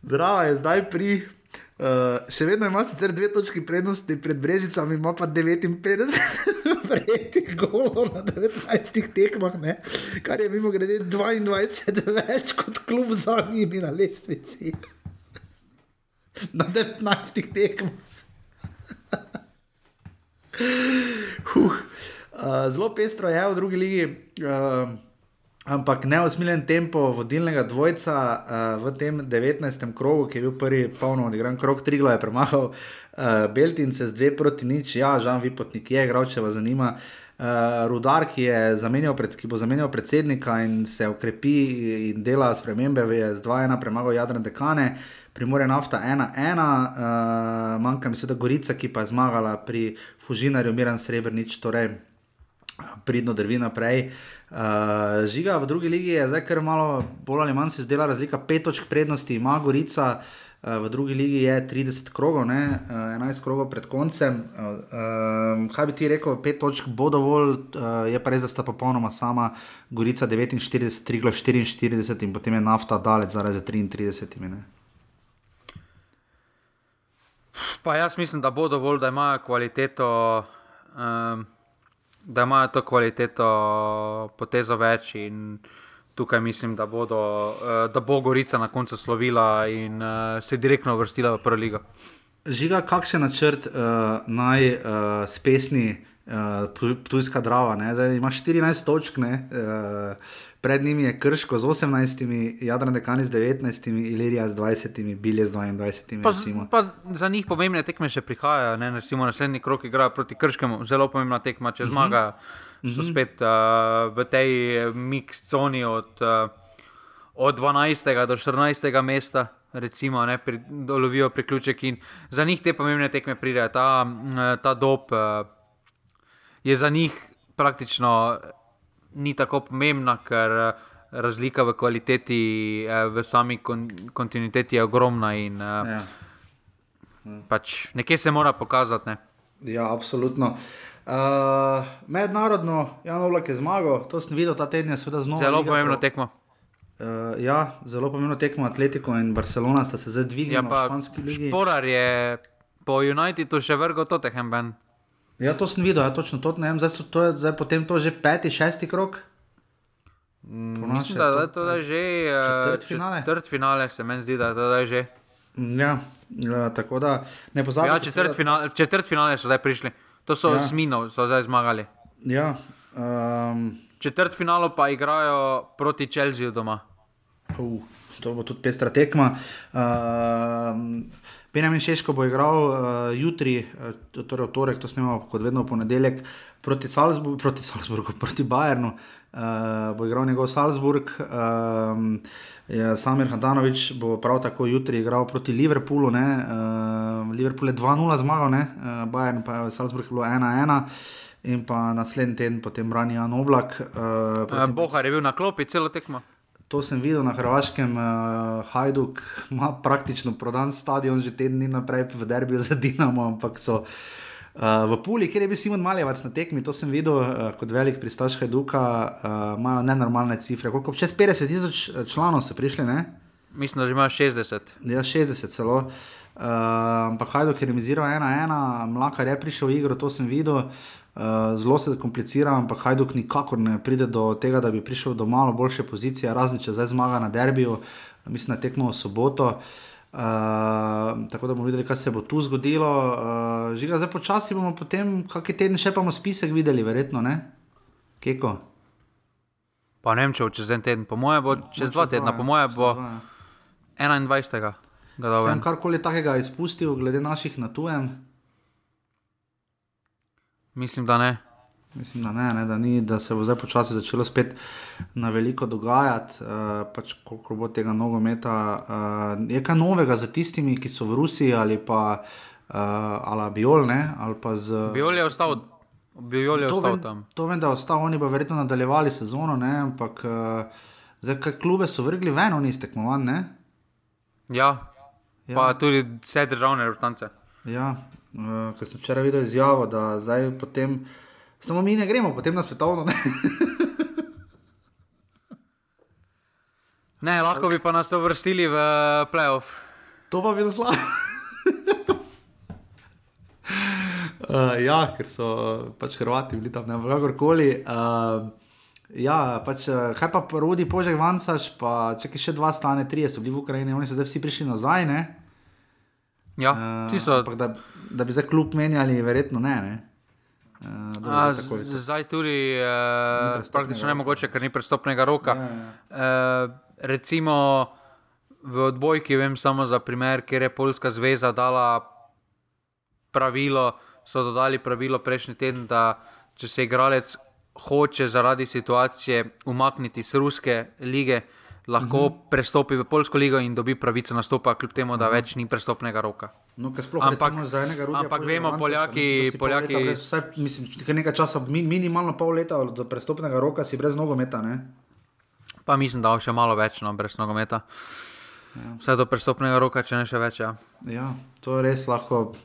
Drava je zdaj pri. Uh, še vedno ima sicer dve točki prednosti pred Brežicami, ima pa 59 [laughs] prejetih golov na 19 tekmah, ne? kar je mimo grede 22 več kot klub za njimi na lestvici. [laughs] Na 19 tekmah. [laughs] Huh. Uh, zelo pestro je v drugi ligi. Uh, Ampak neosmiljen tempo vodilnega dvojca uh, v tem 19. krogu, ki je bil prvi polno odigran krog, Triglo je premagal uh, Beltince z dve proti nič, ja, Žan Vipotnik je igral, če vas zanima. Uh, Rudar, ki, pred, ki bo zamenjal predsednika in se ukrepi in dela spremembe, je z 2-1 premagal Jadran Dekane, Primorje nafta 1-1, uh, manjka mi se da Gorica, ki pa je zmagala pri Fužinarju, Miran Srebrnič, torej pridno drvi naprej. Uh, žiga v drugi ligi je zdaj kar malo bolj ali manj se zdela razlika, pet točk prednosti ima Gorica. Uh, v drugi ligi je 30 krogov, ne? uh, 11 krogov pred koncem. Uh, um, kaj bi ti rekel, 5 točk bo dovolj, uh, je pa res, da sta popolnoma sama, Gorica 49, Triglo 44 in potem je nafta daleč zaradi 33. Ne? Pa jaz mislim, da bo dovolj, da imajo kvaliteto, um, da imajo to kvaliteto potezo več. In tukaj mislim, da, bodo, uh, da bo Gorica na koncu slovila in uh, se direktno uvrstila v prvo ligo. Žiga, kakšen načrt uh, naj uh, spesni uh, Ptujska drava? Ne? Zdaj ima 14 točk, ne? uh, pred njimi je Krško z 18, Jadran Dekani z 19, Ilirija z 20, Bilje z 22. Pa, recimo. pa za njih pomembne tekme še prihajajo. Ne? Recimo naslednji krok igra proti Krškemu, zelo pomembna tekma, če zmagajo. So spet uh, v tej mix coni od, uh, od 12. do 14. mesta. Recimo, ne, pri, dolovijo priključek in za njih te pomembne tekme pridejo. Ta, mm, ta dob uh, je za njih praktično ni tako pomembna, ker eh, razlika v kvaliteti, eh, v sami kon, kontinuiteti je ogromna in uh, Ja. pač nekje se mora pokazati. Ne. ja, absolutno. Uh, mednarodno, Jan Oblak je zmagal, to sem videl ta teden, seveda znova. Zelo Liga pomembno Pro- tekmo. Uh, ja, zelo pomembno tekmo Atletico in Barcelona sta se zdaj dvignili Ja, v pa španski ligi. Šporar je po Unitedu še vrgo Tottenham. ven. Ja, to sem videl, ja, točno to. Ne vem, zdaj, so, to je, zdaj potem to že peti, šesti krok. Naše Mislim, da, je da to to je že četrtfinale? Četrt finale se meni zdi, da je to že. Mm, Ja, ja tako da ne pozabite. Ja, četrt finale, četrt finale so zdaj prišli. To so ja. Sminov, so zdaj zmagali. Ja, um, Četrt finalo pa igrajo proti Čelziju doma. Uh, to bo tudi pestra tekma. Uh, Benjamin Šeško bo igral uh, jutri, uh, torej v torek, to snemo kot vedno v ponedeljek, proti, Salzburg, proti Salzburgu, [laughs] proti Bayernu. Uh, bo igral njegov Salzburg. Uh, Ja, Samir Hadanovič bo prav tako jutri igral proti Liverpoolu. Uh, Liverpool je 2-0 zmagal, uh, Bayern pa je Salzburg bilo 1-1. In pa naslednji teden potem brani Jan Oblak. Uh, Bohar je bil na klopi celo tekmo. To sem videl na Hrvaškem, uh, Hajduk ima praktično prodan stadion, že teden dni naprej v derbiju za Dinamo, ampak so uh, v Puli, kjer je bil Simon Maljevac na tekmi, to sem videl uh, kot velik pristaš Hajduka, uh, imajo nenormalne cifre. Koliko čez 50 tisoč članov so prišli? Ne? Mislim, da že imajo 60. Ja, 60 celo. Uh, ampak Hajduk je remiziral 1-1, Mlakar je prišel v igro, to sem videl. Uh, zelo se komplicira, ampak Hajduk nikakor ne pride do tega, da bi prišel do malo boljše pozicije, razen če zdaj zmaga na derbiju, mislim, da tekmo v soboto. Uh, tako da bomo videli, kaj se bo tu zgodilo. Uh, žiga, zdaj počasi bomo potem, kakšen teden še pa bomo spisek videli, verjetno, ne? Keko? Pa ne vem, če bo čez en teden, po mojem bo čez, čez dva tedna, po mojem bo dva, ja. 21. Sem karkoli takega izpustil, glede naših na tujem. Mislim, da ne. Mislim, da, ne, ne, da, ni, da se bo zdaj počasi začelo spet na veliko dogajati, uh, pač koliko bo tega nogometa. Uh, je kaj novega za tistimi, ki so v Rusiji ali pa uh, ali Biol, ne? Ali z, Biol je ostal. Biol je to, ostal vem, to vem, da je ostal, oni pa verjetno nadaljevali sezono, ne? ampak uh, zdaj, kaj klube so vrgli ven, oni iztekmovani. Ja. ja, pa tudi vse državne vrtance. Ja, uh, ker sem včeraj videl izjavo, da zdaj potem, samo mi ne gremo, potem na svetovno. Ne, ne lahko okay. bi pa nas uvrstili v playoff. To pa bi bilo slabo. uh, ja, ker so pač Hrvati bili tam, ne vem, kakorkoli. Uh, Ja, pač, kaj pa rodi požek vancaš, pa če še dva stane, tri so bili v Ukrajini, oni so zdaj vsi prišli nazaj. Ne? Ja, uh, so... da, da bi zdaj kljub menjali, verjetno ne. ne? Uh, A, zdaj tudi uh, praktično ne mogoče, ker ni prestopnega roka. Ja, ja. Uh, recimo v odbojki, vem samo za primer, kjer je Poljska zveza dala pravilo, so dodali pravilo prejšnji teden, da če se igralec hoče zaradi situacije umakniti iz ruske lige, uh, lahko uh mhm. -huh. prestopi v Polsko ligo in dobi pravico nastopa, kljub temu, da uh mhm. -huh. več ni prestopnega roka. No, ampak ampak vemo, Poljaki. Poljaki... Brez, vsaj, mislim, nekaj časa, minimalno pol leta do prestopnega roka si brez nogometa. Ne? Pa mislim, da še malo več, no, brez nogometa. Ja. Vse do prestopnega roka, če ne še več. Ja, ja to je res lahko.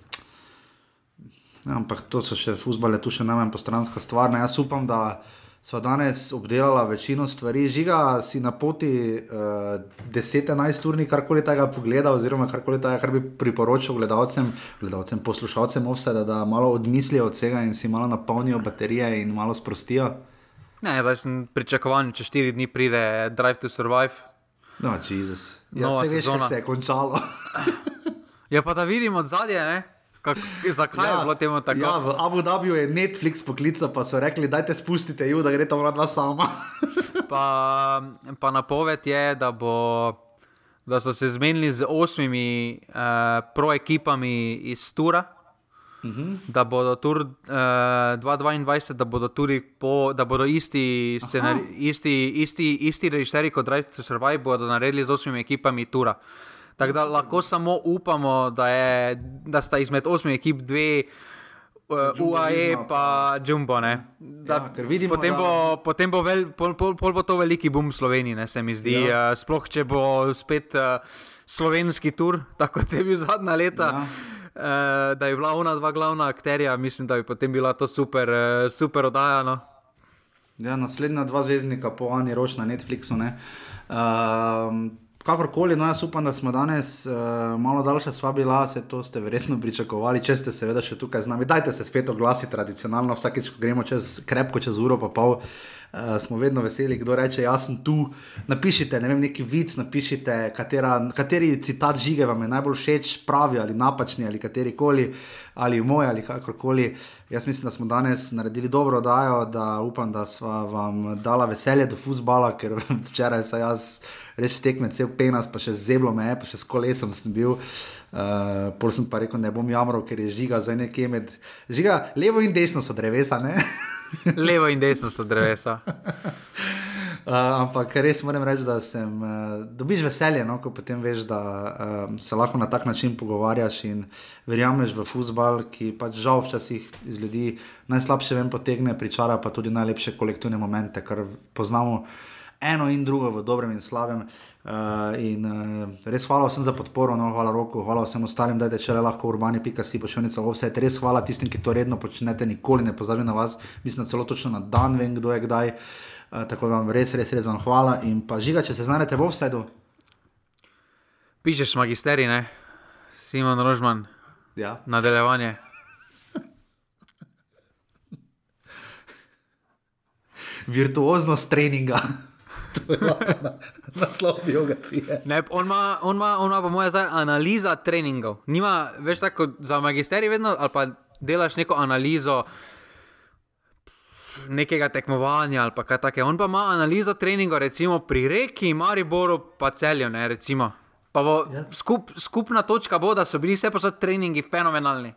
Ja, ampak to so še fusbale, tu še najmanj postranska stvar. Ne? Jaz upam, da sva danes obdelala večino stvari, žiga si na poti uh, eh, 10-11 urni, karkoli tega pogleda, oziroma karkoli tega, kar bi priporočil gledalcem, gledalcem poslušalcem, vse, da, da malo odmislijo od tega in si malo napolnijo baterije in malo sprostijo. Ne, zdaj sem pričakovan, če 4 dni pride Drive to Survive. No, Jezus. Ja, se veš, kako se je končalo. [laughs] ja, pa da vidimo zadje, ne? Kak, zakaj ja, je bilo temu tako? Ja, v Abu Dhabiju je Netflix poklical, pa so rekli, da te spustite, ju, da gre tam dva sama. [laughs] pa, pa napoved je, da, bo, da so se zmenili z osmimi uh, proekipami iz Tura. Uh mhm. -huh. Da bodo tur uh, eh, 2022, da bodo tudi po, da bodo isti, scenari, isti, isti, isti režiserji kot Drive to Survive, bodo naredili z osmimi ekipami Tura. Uh, Tako da lahko samo upamo, da, je, da sta izmed osmih ekip dve. Uh, UAE pa Jumbo. Ja, vidimo, potem, bo, potem bo, vel, pol, pol, pol bo to veliki boom v Sloveniji, ne, se mi zdi. Ja. Uh, sploh če bo spet uh, slovenski tur, [laughs] tako kot je bil zadnja leta, ja. uh, da je bila ona dva glavna akterja, mislim, da bi potem bila to super, uh, super oddajano. Ja, naslednja dva zvezdnika, po Ani Roš na Netflixu. Uh, Kakorkoli, no, jaz upam, da smo danes uh, malo daljša sva bila, se to ste verjetno pričakovali, če ste seveda še tukaj z nami. Dajte se spet oglasi tradicionalno, vsakeč, ko gremo čez krepko, čez uro, pa pol. uh, smo vedno veseli, kdo reče, jaz sem tu. Napišite, ne vem, neki vic, napišite, katera, kateri citat žige vam je najbolj všeč, pravi ali napačni ali kateri koli, ali moj ali kakorkoli. Jaz mislim, da smo danes naredili dobro oddajo, da upam, da smo vam dala veselje do futbola, ker [laughs] včeraj sem jaz res tekmec, cel penas, pa še zeblo me, pa še s kolesom sem bil. Uh, pol sem pa rekel, ne bom jamral, ker je žiga za nekje med. Žiga, levo in desno so drevesa, ne? levo in desno so drevesa. [laughs] Uh, ampak res moram reči, da sem, uh, dobiš veselje, no, ko potem veš, da uh, se lahko na tak način pogovarjaš in verjameš v futbal, ki pač žal včasih iz ljudi najslabše vem potegne, pričara pa tudi najlepše kolektivne momente, kar poznamo eno in drugo v dobrem in slabem. Uh, in uh, res hvala vsem za podporo, no, hvala roku, hvala vsem ostalim, da je če le lahko urbani, pika si pošiljnica, vse je res hvala tistim, ki to redno počnete, nikoli ne pozabim na vas, mislim, celo točno na dan vem, kdo je kdaj. Uh, tako da vam res, res, res vam hvala. In pa žiga, če se znajdete v offsetu. Pišeš magisterij, ne? Simon Rožman. Ja. Nadaljevanje. Virtuoznost treninga. [laughs] na, naslov biografije. Ne, on ima, on ima, on ima po mojem, zdaj analiza treningov. Nima več tako za magisterij, vedno ali pa delaš neko analizo. Nekega tekmovanja ali kaj takega. On pa ima analizo treninga, recimo pri Reki, Mariboru, pa celju. Ne, bo, ja. skup, skupna točka bo, da so bili vse posod treningi fenomenalni.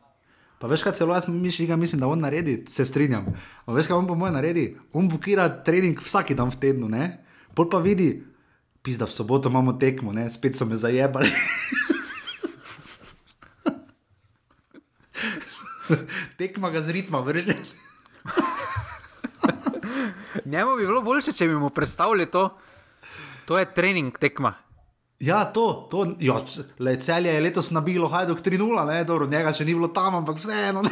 Pa veš, kaj celo jaz mislim, mislim, da on naredi, se strinjam. A veš, kaj on po mojem naredi? On bukira trening vsak dan v tednu, ne? Pol pa vidi, pizda v soboto imamo tekmo, ne? spet so me zajebali. [laughs] Tekma ga z ritma vrže. [laughs] [laughs] Njemu bi bilo boljše, če bi mu predstavili to. To je trening tekma. Ja, to, to jo, le, celje je letos nabilo, hajduk 3-0, ne, dobro, njega še ni bilo tam, ampak vseeno.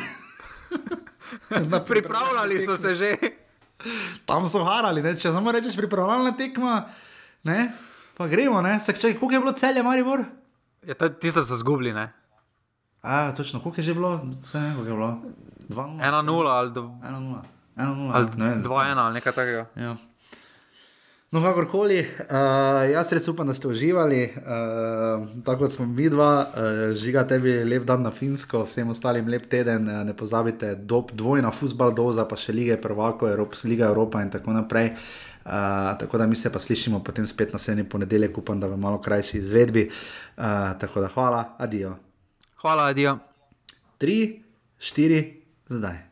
[laughs] Pripravljali so se že tam so harali, ne? če samo rečeš, pripravljalna tekma, ne? pa gremo, ne, se čakaj, koliko je bilo celje, Maribor? Ja, tisto so zgubili, ne. A, točno, koliko je že bilo, vse koliko je bilo? 1-0 ali 2-0. 2-1 ali nekaj takega. Ja. No, kakorkoli, uh, jaz res upam, da ste uživali, uh, tako kot smo mi dva, uh, žiga tebi lep dan na Finsko, vsem ostalim lep teden, uh, ne pozabite, do, dvojna futbal doza, pa še lige Prvako, Evrop, Liga Evropa in tako naprej. Uh, tako da mi se pa slišimo potem spet naslednji ponedeljek, upam, da v malo krajši izvedbi. Uh, tako da hvala, adijo. Hvala, adijo. Tri, štiri, zdaj.